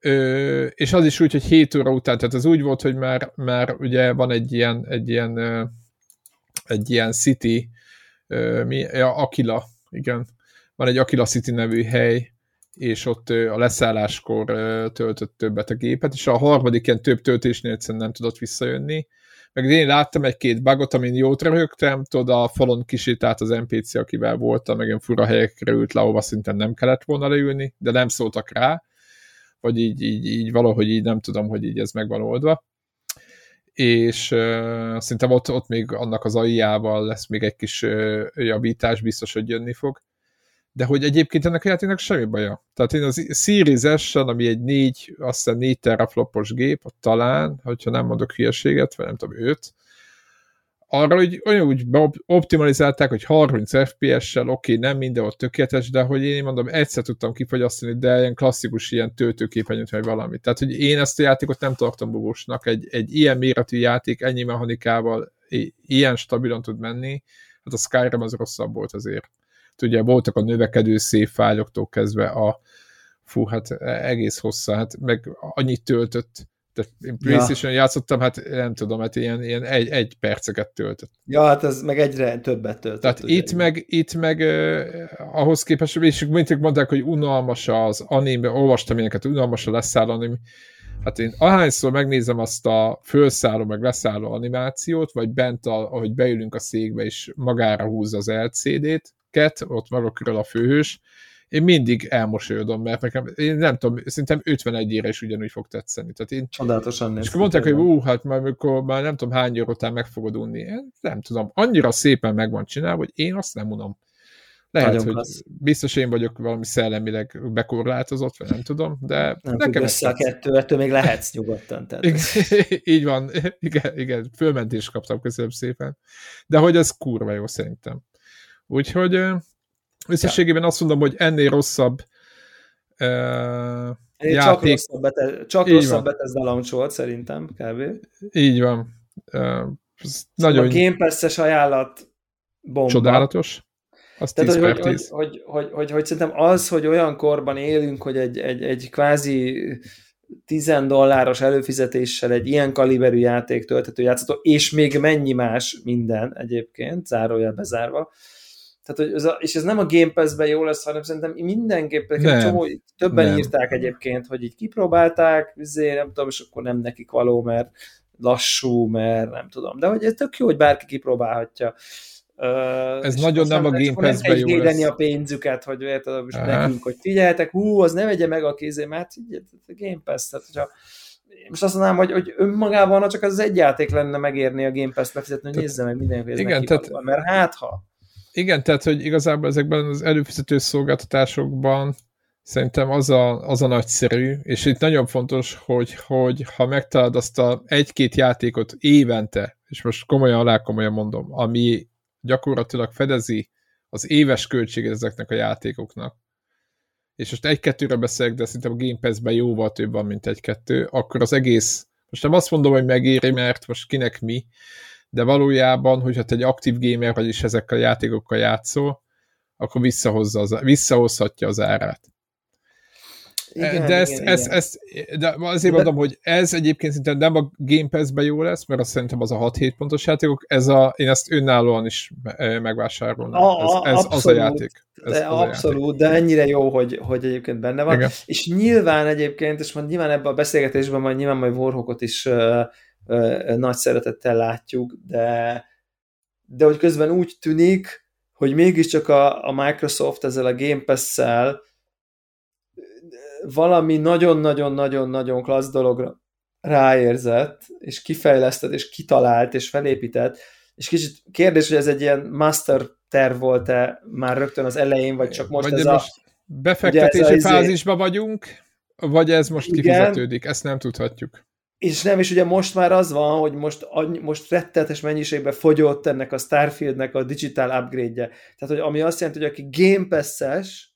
Ö, és az is úgy, hogy 7 óra után, tehát az úgy volt, hogy már, már ugye van egy ilyen, egy ilyen egy ilyen city, mi, ja, Akila, igen, van egy Akila City nevű hely, és ott a leszálláskor töltött többet a gépet, és a harmadik ilyen több töltésnél egyszerűen nem tudott visszajönni. Meg én láttam egy-két bugot, amin jót röhögtem, tudod, a falon kisétált az NPC, akivel voltam, meg ilyen fura helyekre ült le, ahova szinte nem kellett volna leülni, de nem szóltak rá, vagy így, így, így valahogy így nem tudom, hogy így ez meg van oldva és uh, szerintem ott, ott még annak az AI-jával lesz még egy kis uh, javítás, biztos, hogy jönni fog. De hogy egyébként ennek a játéknak semmi baja. Tehát én az Series s ami egy négy, azt hiszem négy teraflopos gép, talán, hogyha nem mondok hülyeséget, vagy nem tudom, őt, arra, hogy olyan úgy optimalizálták, hogy 30 FPS-sel, oké, okay, nem mindenhol tökéletes, de hogy én mondom, egyszer tudtam kifogyasztani, de ilyen klasszikus ilyen töltőképernyőt, vagy valami. Tehát, hogy én ezt a játékot nem tartom bugósnak. Egy, egy ilyen méretű játék, ennyi mechanikával ilyen stabilan tud menni, hát a Skyrim az rosszabb volt azért. Ugye voltak a növekedő szép fájloktól kezdve a fú, hát egész hosszá, hát meg annyit töltött, tehát én playstation ja. játszottam, hát nem tudom, hát ilyen, ilyen egy, egy perceket töltött. Ja, hát ez meg egyre többet töltött. Tehát itt meg, itt meg uh, ahhoz képest, és mindig mondták, hogy unalmas az anime, olvastam ilyeneket, unalmas a leszállani, Hát én ahányszor megnézem azt a fölszálló, meg leszálló animációt, vagy bent, a, ahogy beülünk a székbe, és magára húzza az LCD-t, ott maga körül a főhős, én mindig elmosolyodom, mert nekem, én nem tudom, szerintem 51 ére is ugyanúgy fog tetszeni. Tehát én, Csodálatosan néz. És akkor mondták, hogy ú, hát már, amikor már nem tudom hány óra után meg fogod unni. Én nem tudom, annyira szépen meg van csinálva, hogy én azt nem unom. Lehet, Nagyon hogy klassz. biztos én vagyok valami szellemileg bekorlátozott, vagy nem tudom, de nem nekem össze a kettő, ettől még lehetsz nyugodtan. Tehát. Így van, igen, igen, fölmentést kaptam, köszönöm szépen. De hogy ez kurva jó szerintem. Úgyhogy összességében azt mondom, hogy ennél rosszabb uh, játék... Csak rosszabb, bete, csak rosszabb Bethesda launch volt szerintem, kb. Így van. Uh, szóval nagyon... A Game Pass-es ajánlat bomba. Csodálatos. Az Tehát, hogy, hogy, hogy, hogy, hogy, hogy, hogy, szerintem az, hogy olyan korban élünk, hogy egy, egy, egy kvázi 10 dolláros előfizetéssel egy ilyen kaliberű játék töltető játszható, és még mennyi más minden egyébként, zárójel bezárva, tehát, hogy ez a, és ez nem a Game Pass-ben jó lesz, hanem szerintem mindenképpen nem, csomó, többen nem. írták egyébként, hogy így kipróbálták, üzé, nem tudom, és akkor nem nekik való, mert lassú, mert nem tudom. De hogy ez tök jó, hogy bárki kipróbálhatja. Uh, ez nagyon nem a Game Pass-ben jó lesz. a pénzüket, hogy érted, most nekünk, hogy figyeljetek, hú, az ne vegye meg a kézé, mert a Game Pass, tehát hogyha most azt mondanám, hogy, hogy önmagában csak az egy játék lenne megérni a Game Pass-t befizetni, hogy nézze meg mindenki, igen, tehát, mert hát ha. Igen, tehát, hogy igazából ezekben az előfizető szolgáltatásokban szerintem az a, az a nagyszerű, és itt nagyon fontos, hogy, hogy ha megtalálod azt a egy-két játékot évente, és most komolyan alá komolyan mondom, ami gyakorlatilag fedezi az éves költséget ezeknek a játékoknak, és most egy-kettőre beszélek, de szerintem a Game Pass-ben jóval több van, mint egy-kettő, akkor az egész, most nem azt mondom, hogy megéri, mert most kinek mi, de valójában, hogyha te egy aktív gamer vagy is ezekkel a játékokkal játszol, akkor visszahozza az, visszahozhatja az árát. Igen, de ezt, igen, ezt, igen. ezt, de azért de... mondom, hogy ez egyébként szinte nem a Game Pass-ben jó lesz, mert azt szerintem az a 6-7 pontos játékok, ez a, én ezt önállóan is megvásárolnám. A, ez, ez abszolút, az a játék. Ez, de az abszolút, játék. de ennyire jó, hogy, hogy egyébként benne van. Igen. És nyilván egyébként, és majd nyilván ebben a beszélgetésben majd nyilván majd Warhawkot is uh, nagy szeretettel látjuk, de, de hogy közben úgy tűnik, hogy mégiscsak a, a Microsoft ezzel a Game Pass-szel valami nagyon-nagyon-nagyon-nagyon klassz dologra ráérzett, és kifejlesztett, és kitalált, és felépített, és kicsit kérdés, hogy ez egy ilyen master terv volt-e már rögtön az elején, vagy csak most vagy ez most a... Befektetési ez a, fázisba vagyunk, vagy ez most igen, kifizetődik, ezt nem tudhatjuk. És nem, és ugye most már az van, hogy most, most rettetes mennyiségben fogyott ennek a Starfieldnek a digital upgrade-je. Tehát, hogy ami azt jelenti, hogy aki Game Pass-es,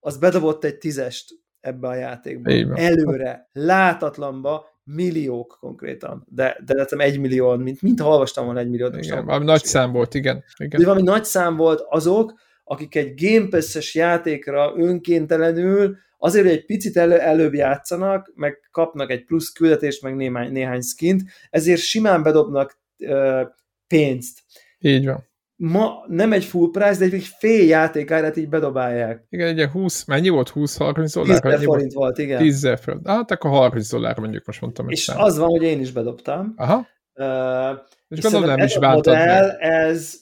az bedobott egy tízest ebbe a játékba. Előre, látatlanba, milliók konkrétan, de, de lettem egy millió, mint, mint ha olvastam volna egy milliót. Igen, valami nagy szám volt, igen. igen. De valami nagy szám volt azok, akik egy Game Pass-es játékra önkéntelenül azért, hogy egy picit elő, előbb játszanak, meg kapnak egy plusz küldetést, meg néhány, néhány skint, ezért simán bedobnak uh, pénzt. Így van. Ma nem egy full price, de egy fél játékárát így bedobálják. Igen, egy 20, mennyi volt? 20-30 dollár? 10 forint volt, igen. 10 forint. Hát akkor 30 dollár mondjuk most mondtam. És szám. az van, hogy én is bedobtam. Aha. Uh, és gondolom nem is bántad modell, ez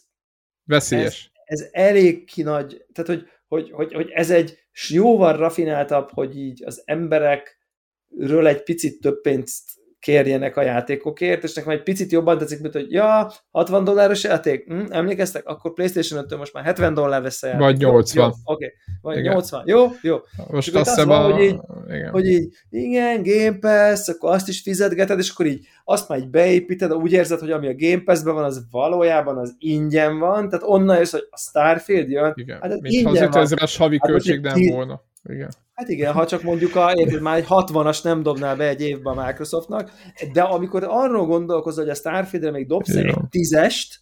veszélyes. Ez, ez elég kinagy, tehát hogy, hogy, hogy, hogy ez egy jóval rafináltabb, hogy így az emberekről egy picit több pénzt kérjenek a játékokért, és nekem egy picit jobban tetszik, mint hogy ja, 60 dolláros játék, hm, emlékeztek? Akkor PlayStation 5 most már 70 dollár lesz a játék. Vagy 80. Oké, okay. vagy igen. 80. Jó, jó. Most azt hiszem a... hogy, így, igen. hogy így, igen, Game Pass, akkor azt is fizetgeted, és akkor így azt már így beépíted, úgy érzed, hogy ami a Game Pass-ben van, az valójában az ingyen van, tehát onnan jössz, hogy a Starfield jön. Igen, hát mint ha az 5000-es havi hát, költség nem volna. Igen. Hát igen, ha csak mondjuk a, érted, már egy 60-as nem dobnál be egy évben a Microsoftnak, de amikor arról gondolkozol, hogy a Starfieldre még dobsz igen. egy tízest,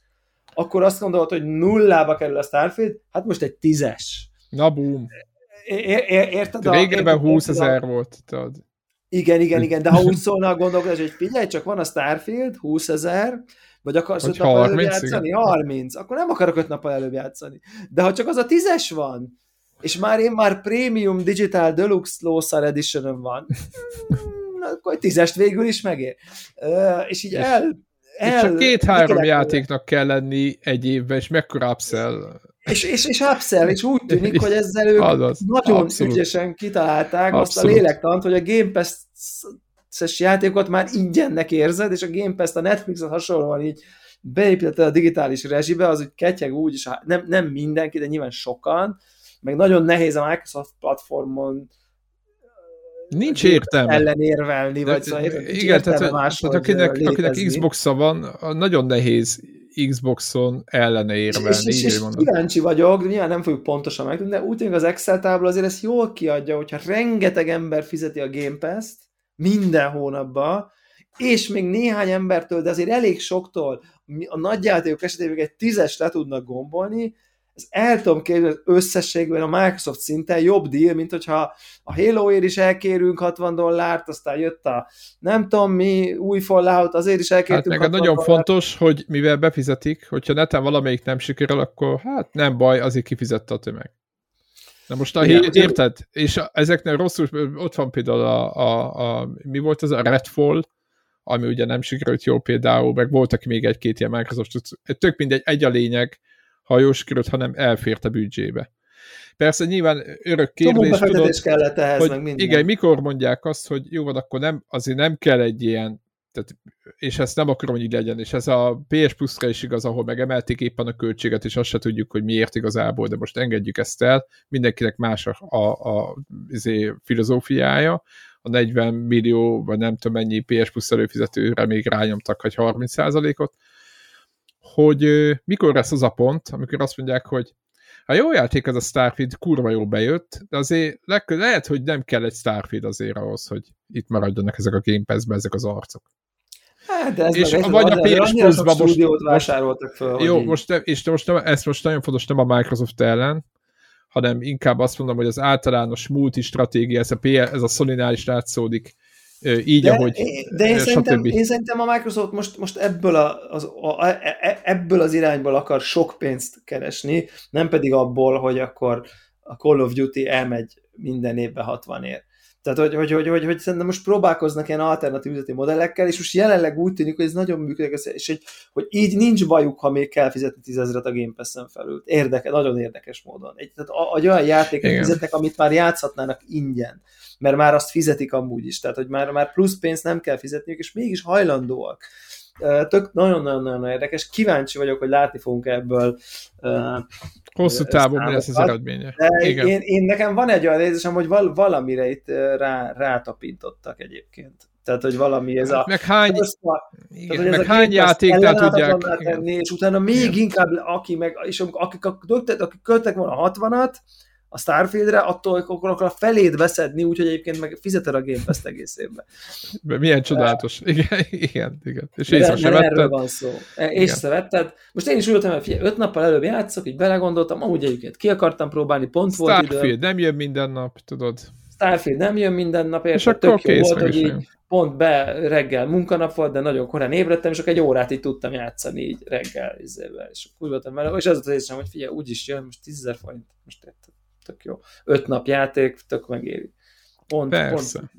akkor azt gondolod, hogy nullába kerül a Starfield, hát most egy tízes. Na boom. É- é- érted? Régebben 20 ezer volt. Tudod. Igen, igen, igen, de ha úgy szólna a gondolkodás, hogy figyelj, csak van a Starfield, 20 ezer, vagy akarsz 5 nappal előbb játszani? Igen. 30. Akkor nem akarok 5 nappal előbb játszani. De ha csak az a tízes van, és már én már Premium Digital Deluxe Lószar edition van, akkor egy tízest végül is megér. És így el, el... És csak két-három játéknak kell lenni egy évben, és mekkora upsell és, és, és upsell, és úgy tűnik, hogy ezzel ők Azaz, nagyon abszolút. ügyesen kitalálták abszolút. azt a lélektant, hogy a Game Pass-es játékot már ingyennek érzed, és a Game Pass-t a Netflix-et hasonlóan így beépítette a digitális rezsibe, az úgy ketyeg úgy, és nem, nem mindenki, de nyilván sokan, meg nagyon nehéz a Microsoft platformon Nincs értelme. ellenérvelni, vagy szóval igen, tehát, tehát akinek, akinek Xbox-a van, nagyon nehéz Xboxon ellene érvelni. És, és, és kíváncsi vagyok, de nyilván nem fogjuk pontosan megtudni, de úgy tűnik az Excel tábla azért ezt jól kiadja, hogyha rengeteg ember fizeti a Game Pass-t minden hónapban, és még néhány embertől, de azért elég soktól a nagy játékok esetében egy tízes le tudnak gombolni, ez el tudom kérni, hogy összességben a Microsoft szinten jobb deal, mint hogyha a Halo-ért is elkérünk 60 dollárt, aztán jött a nem tudom mi, új Fallout, azért is elkértünk hát meg nagyon dollárt. fontos, hogy mivel befizetik, hogyha neten valamelyik nem sikerül, akkor hát nem baj, azért kifizette a tömeg. Na most a Igen, érted? És ezeknek rosszul, ott van például a, a, a mi volt az a Redfall, ami ugye nem sikerült jó például, meg voltak még egy-két ilyen Microsoft, tök mindegy, egy a lényeg, ha jó sikerült, hanem elfért a büdzsébe. Persze nyilván örök kérdés, tudod, kellett ehhez, hogy meg minden. igen, mikor mondják azt, hogy jó van, akkor nem, azért nem kell egy ilyen, tehát, és ezt nem akarom, hogy így legyen, és ez a PS Plus-ra is igaz, ahol megemelték éppen a költséget, és azt se tudjuk, hogy miért igazából, de most engedjük ezt el, mindenkinek más a, a, a, izé, filozófiája, a 40 millió, vagy nem tudom mennyi PS Plus előfizetőre még rányomtak, hogy 30%-ot, hogy mikor lesz az a pont, amikor azt mondják, hogy a jó játék az a Starfield, kurva jó bejött, de azért le, lehet, hogy nem kell egy Starfield azért ahhoz, hogy itt maradjanak ezek a Game Pass-be ezek az arcok. Hát, de ez és meg, vagy a PS Plus-ba most, vásároltak fel. Jó, most, és most nem, ez most nagyon fontos nem a Microsoft ellen, hanem inkább azt mondom, hogy az általános multi-stratégia, ez a, ez a Sony-nál is látszódik, így, de, ahogy De én szerintem, én szerintem a Microsoft most, most ebből, a, az, a, e, e, ebből az irányból akar sok pénzt keresni, nem pedig abból, hogy akkor a Call of Duty elmegy minden évben 60 ér. Tehát, hogy, hogy, hogy, hogy, hogy szerintem most próbálkoznak ilyen alternatív üzleti modellekkel, és most jelenleg úgy tűnik, hogy ez nagyon működik, és hogy, hogy így nincs bajuk, ha még kell fizetni tízezret a Game Pass-en felül. Érdeke, nagyon érdekes módon. Egy, tehát a, a, olyan játékot fizetnek, amit már játszhatnának ingyen mert már azt fizetik amúgy is, tehát hogy már, már plusz pénzt nem kell fizetniük, és mégis hajlandóak. Tök nagyon-nagyon érdekes, kíváncsi vagyok, hogy látni fogunk ebből Hosszú távon mi lesz az eredménye. De Igen. Én, én, nekem van egy olyan érzésem, hogy val, valamire itt rá, rátapintottak egyébként. Tehát, hogy valami ez a... Meg hány, a, igen, tehát, meg hány játéknál tudják... Tenni, és utána még igen. inkább, aki meg, és akik, akik, akik költek volna a 60-at, a Starfieldre, attól akkor, akkor a felét veszedni, úgyhogy egyébként meg fizeted a Game Pass egész évben. Milyen csodálatos. Igen, igen, igen. És észre sem vetted. van szó. E, észrevetted. Most én is úgy voltam, hogy figyelj, öt nappal előbb játszok, így belegondoltam, amúgy egyébként ki akartam próbálni, pont Starfield volt idő. nem jön minden nap, tudod. Starfield nem jön minden nap, és akkor tök jó volt, hogy így pont be reggel munkanap volt, de nagyon korán ébredtem, és akkor egy órát így tudtam játszani így reggel, izével, és úgy voltam vele, és az az észre, hogy figyelj, úgyis jön, most 10 forint, most érted tök jó. Öt nap játék, tök megéri. Pont, Persze. Pont.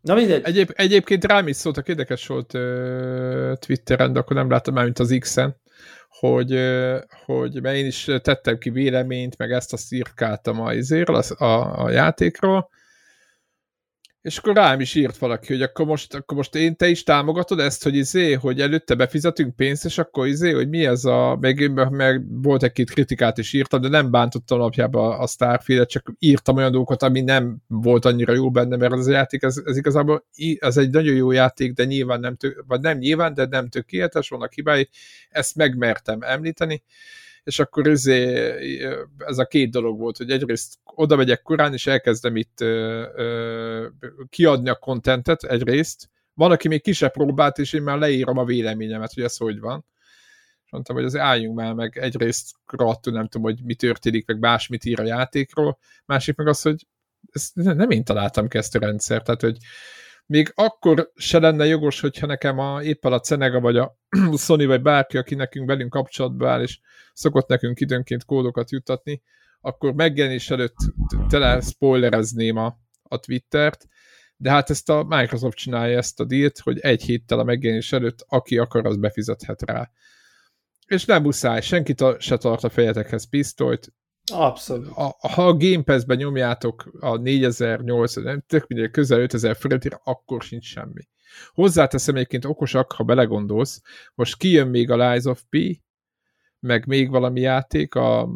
Na mindegy. Egyéb, egyébként rám is szóltak, érdekes volt uh, Twitteren, de akkor nem láttam már, mint az X-en, hogy, uh, hogy mert én is tettem ki véleményt, meg ezt a szirkáltam a, a, a, a játékról, és akkor rám is írt valaki, hogy akkor most, akkor most én te is támogatod ezt, hogy izé, hogy előtte befizetünk pénzt, és akkor izé, hogy mi ez a, meg, meg volt egy-két kritikát is írtam, de nem bántottam alapjában a Starfield-et, csak írtam olyan dolgokat, ami nem volt annyira jó benne, mert az a játék, ez, ez igazából ez egy nagyon jó játék, de nyilván nem, tök, vagy nem nyilván, de nem tökéletes, vannak hibái, ezt megmertem említeni, és akkor izé, ez a két dolog volt, hogy egyrészt oda megyek korán, és elkezdem itt ö, ö, kiadni a kontentet egyrészt, van, aki még kisebb próbált, és én már leírom a véleményemet, hogy ez hogy van. És mondtam, hogy az álljunk már meg egyrészt attól nem tudom, hogy mi történik, meg másmit ír a játékról, másik meg az, hogy ezt nem én találtam ki ezt a rendszert, tehát hogy még akkor se lenne jogos, hogyha nekem a, éppen a Cenega, vagy a Sony, vagy bárki, aki nekünk velünk kapcsolatba áll, és szokott nekünk időnként kódokat juttatni, akkor megjelenés előtt tele spoilerezném a, a Twittert, De hát ezt a Microsoft csinálja ezt a dílt, hogy egy héttel a megjelenés előtt, aki akar, az befizethet rá. És nem muszáj, senkit se tart a fejetekhez pisztolyt. Abszolút. A, ha a Game Pass-ben nyomjátok a 4800, nem tök közel 5000 forintért, akkor sincs semmi. Hozzáteszem egyébként okosak, ha belegondolsz, most kijön még a Lies of P, meg még valami játék, a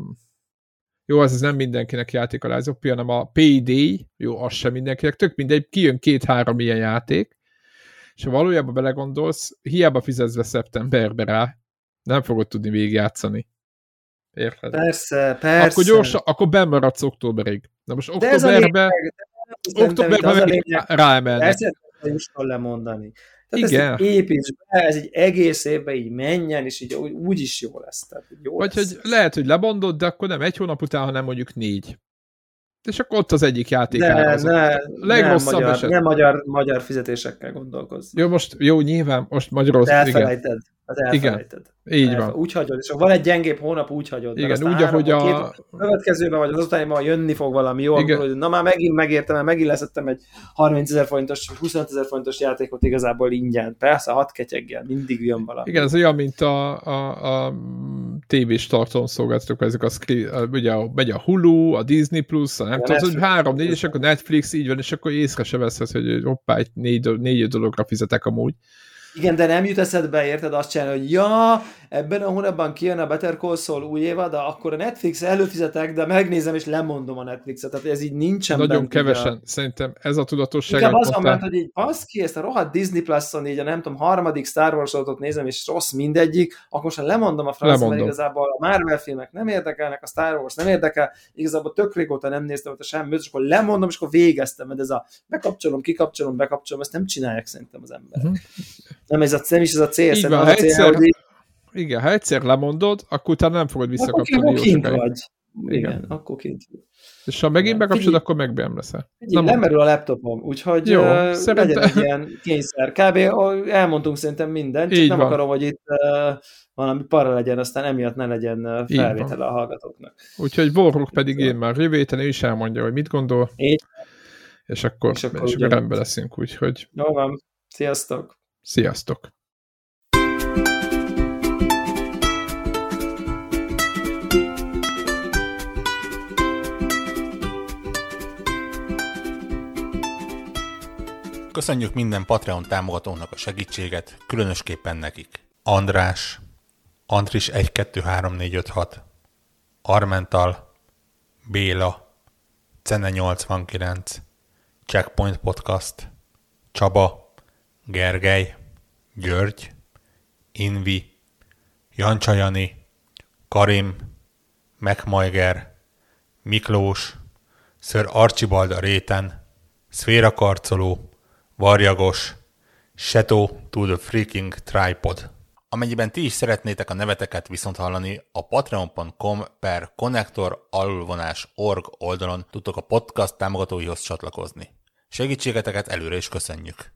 jó, az, az nem mindenkinek játék a Lies of P, hanem a PD, jó, az sem mindenkinek, tök mindegy, kijön két-három ilyen játék, és ha valójában belegondolsz, hiába fizetsz be szeptemberbe rá, nem fogod tudni végigjátszani. Érted? Persze, persze. Akkor gyorsan, akkor bemaradsz októberig. Na most októberben, októberben ráemelnek. Persze, jusson lemondani. Tehát Igen. ezt építs be, ez egy egész évben így menjen, és így úgy is jó lesz. Tehát jó Vagy lesz. hogy lehet, hogy lebondod, de akkor nem egy hónap után, hanem mondjuk négy. És akkor ott az egyik játék ne, ne, legrosszabb nem magyar, eset. Nem magyar, magyar fizetésekkel gondolkozz. Jó, most, jó, nyilván, most Magyarország, elfelejted. Az elfelejted. Igen, így van. Úgy hagyod, és ha van egy gyengébb hónap, úgy hagyod. Igen, úgy, ahogy a... Két, következőben vagy az utániban jönni fog valami jó, Igen. akkor, hogy na már megint megértem, mert megint leszettem egy 30 ezer forintos, 25 ezer forintos játékot igazából ingyen. Persze, hat ketyeggel, mindig jön valami. Igen, ez olyan, mint a, a, a tévés tartalomszolgáltatók, ezek a, ugye a, megy a Hulu, a Disney Plus, a nem tudom, hogy három, négy, és akkor Netflix így van, és akkor észre se veszed, hogy hoppá, egy négy, négy dologra fizetek amúgy. Igen, de nem jut eszedbe, érted azt csinálni, hogy ja, ebben a hónapban kijön a Better Call Saul új évad, de akkor a Netflix előfizetek, de megnézem és lemondom a Netflixet. Tehát ez így nincsen Nagyon bent, kevesen. A... Szerintem ez a tudatosság. Igen, az van bent, hogy így az ki, ezt a rohadt Disney Plus-on így a nem tudom, harmadik Star Wars nézem, és rossz mindegyik, akkor most lemondom a francia, mert igazából a Marvel filmek nem érdekelnek, a Star Wars nem érdekel, igazából tök régóta nem néztem ott a semmi, és akkor lemondom, és akkor végeztem, mert ez a bekapcsolom, kikapcsolom, bekapcsolom, ezt nem csinálják szerintem az emberek. Uh-huh. Nem, ez a, nem is ez a cél, így van, az a cél, egyszer, hogy igen, ha egyszer lemondod, akkor utána nem fogod visszakapcsolni. Akkor kint vagy. Igen, igen, akkor kint És ha megint bekapcsolod, akkor meg nem leszel. Nem lemerül a laptopom, úgyhogy Jó, uh, szerintem... legyen egy ilyen kényszer. Kb. elmondtunk szerintem mindent, csak Így nem van. akarom, hogy itt uh, valami para legyen, aztán emiatt ne legyen felvétel a hallgatóknak. Úgyhogy Borruk pedig én már jövő héten is elmondja, hogy mit gondol. Így. És akkor, és akkor, és akkor rendben leszünk, úgyhogy... Jó van, sziasztok! Sziasztok! Köszönjük minden Patreon támogatónak a segítséget, különösképpen nekik. András, Andris 123456, Armental, Béla, Cene 89, Checkpoint Podcast, Csaba, Gergely, György, Invi, Jancsajani, Karim, Megmajger, Miklós, Ször Archibald a réten, Szféra Karcoló, Varjagos, Shadow to the Freaking Tripod. Amennyiben ti is szeretnétek a neveteket viszont hallani, a patreon.com per connector alulvonás org oldalon tudtok a podcast támogatóihoz csatlakozni. Segítségeteket előre is köszönjük!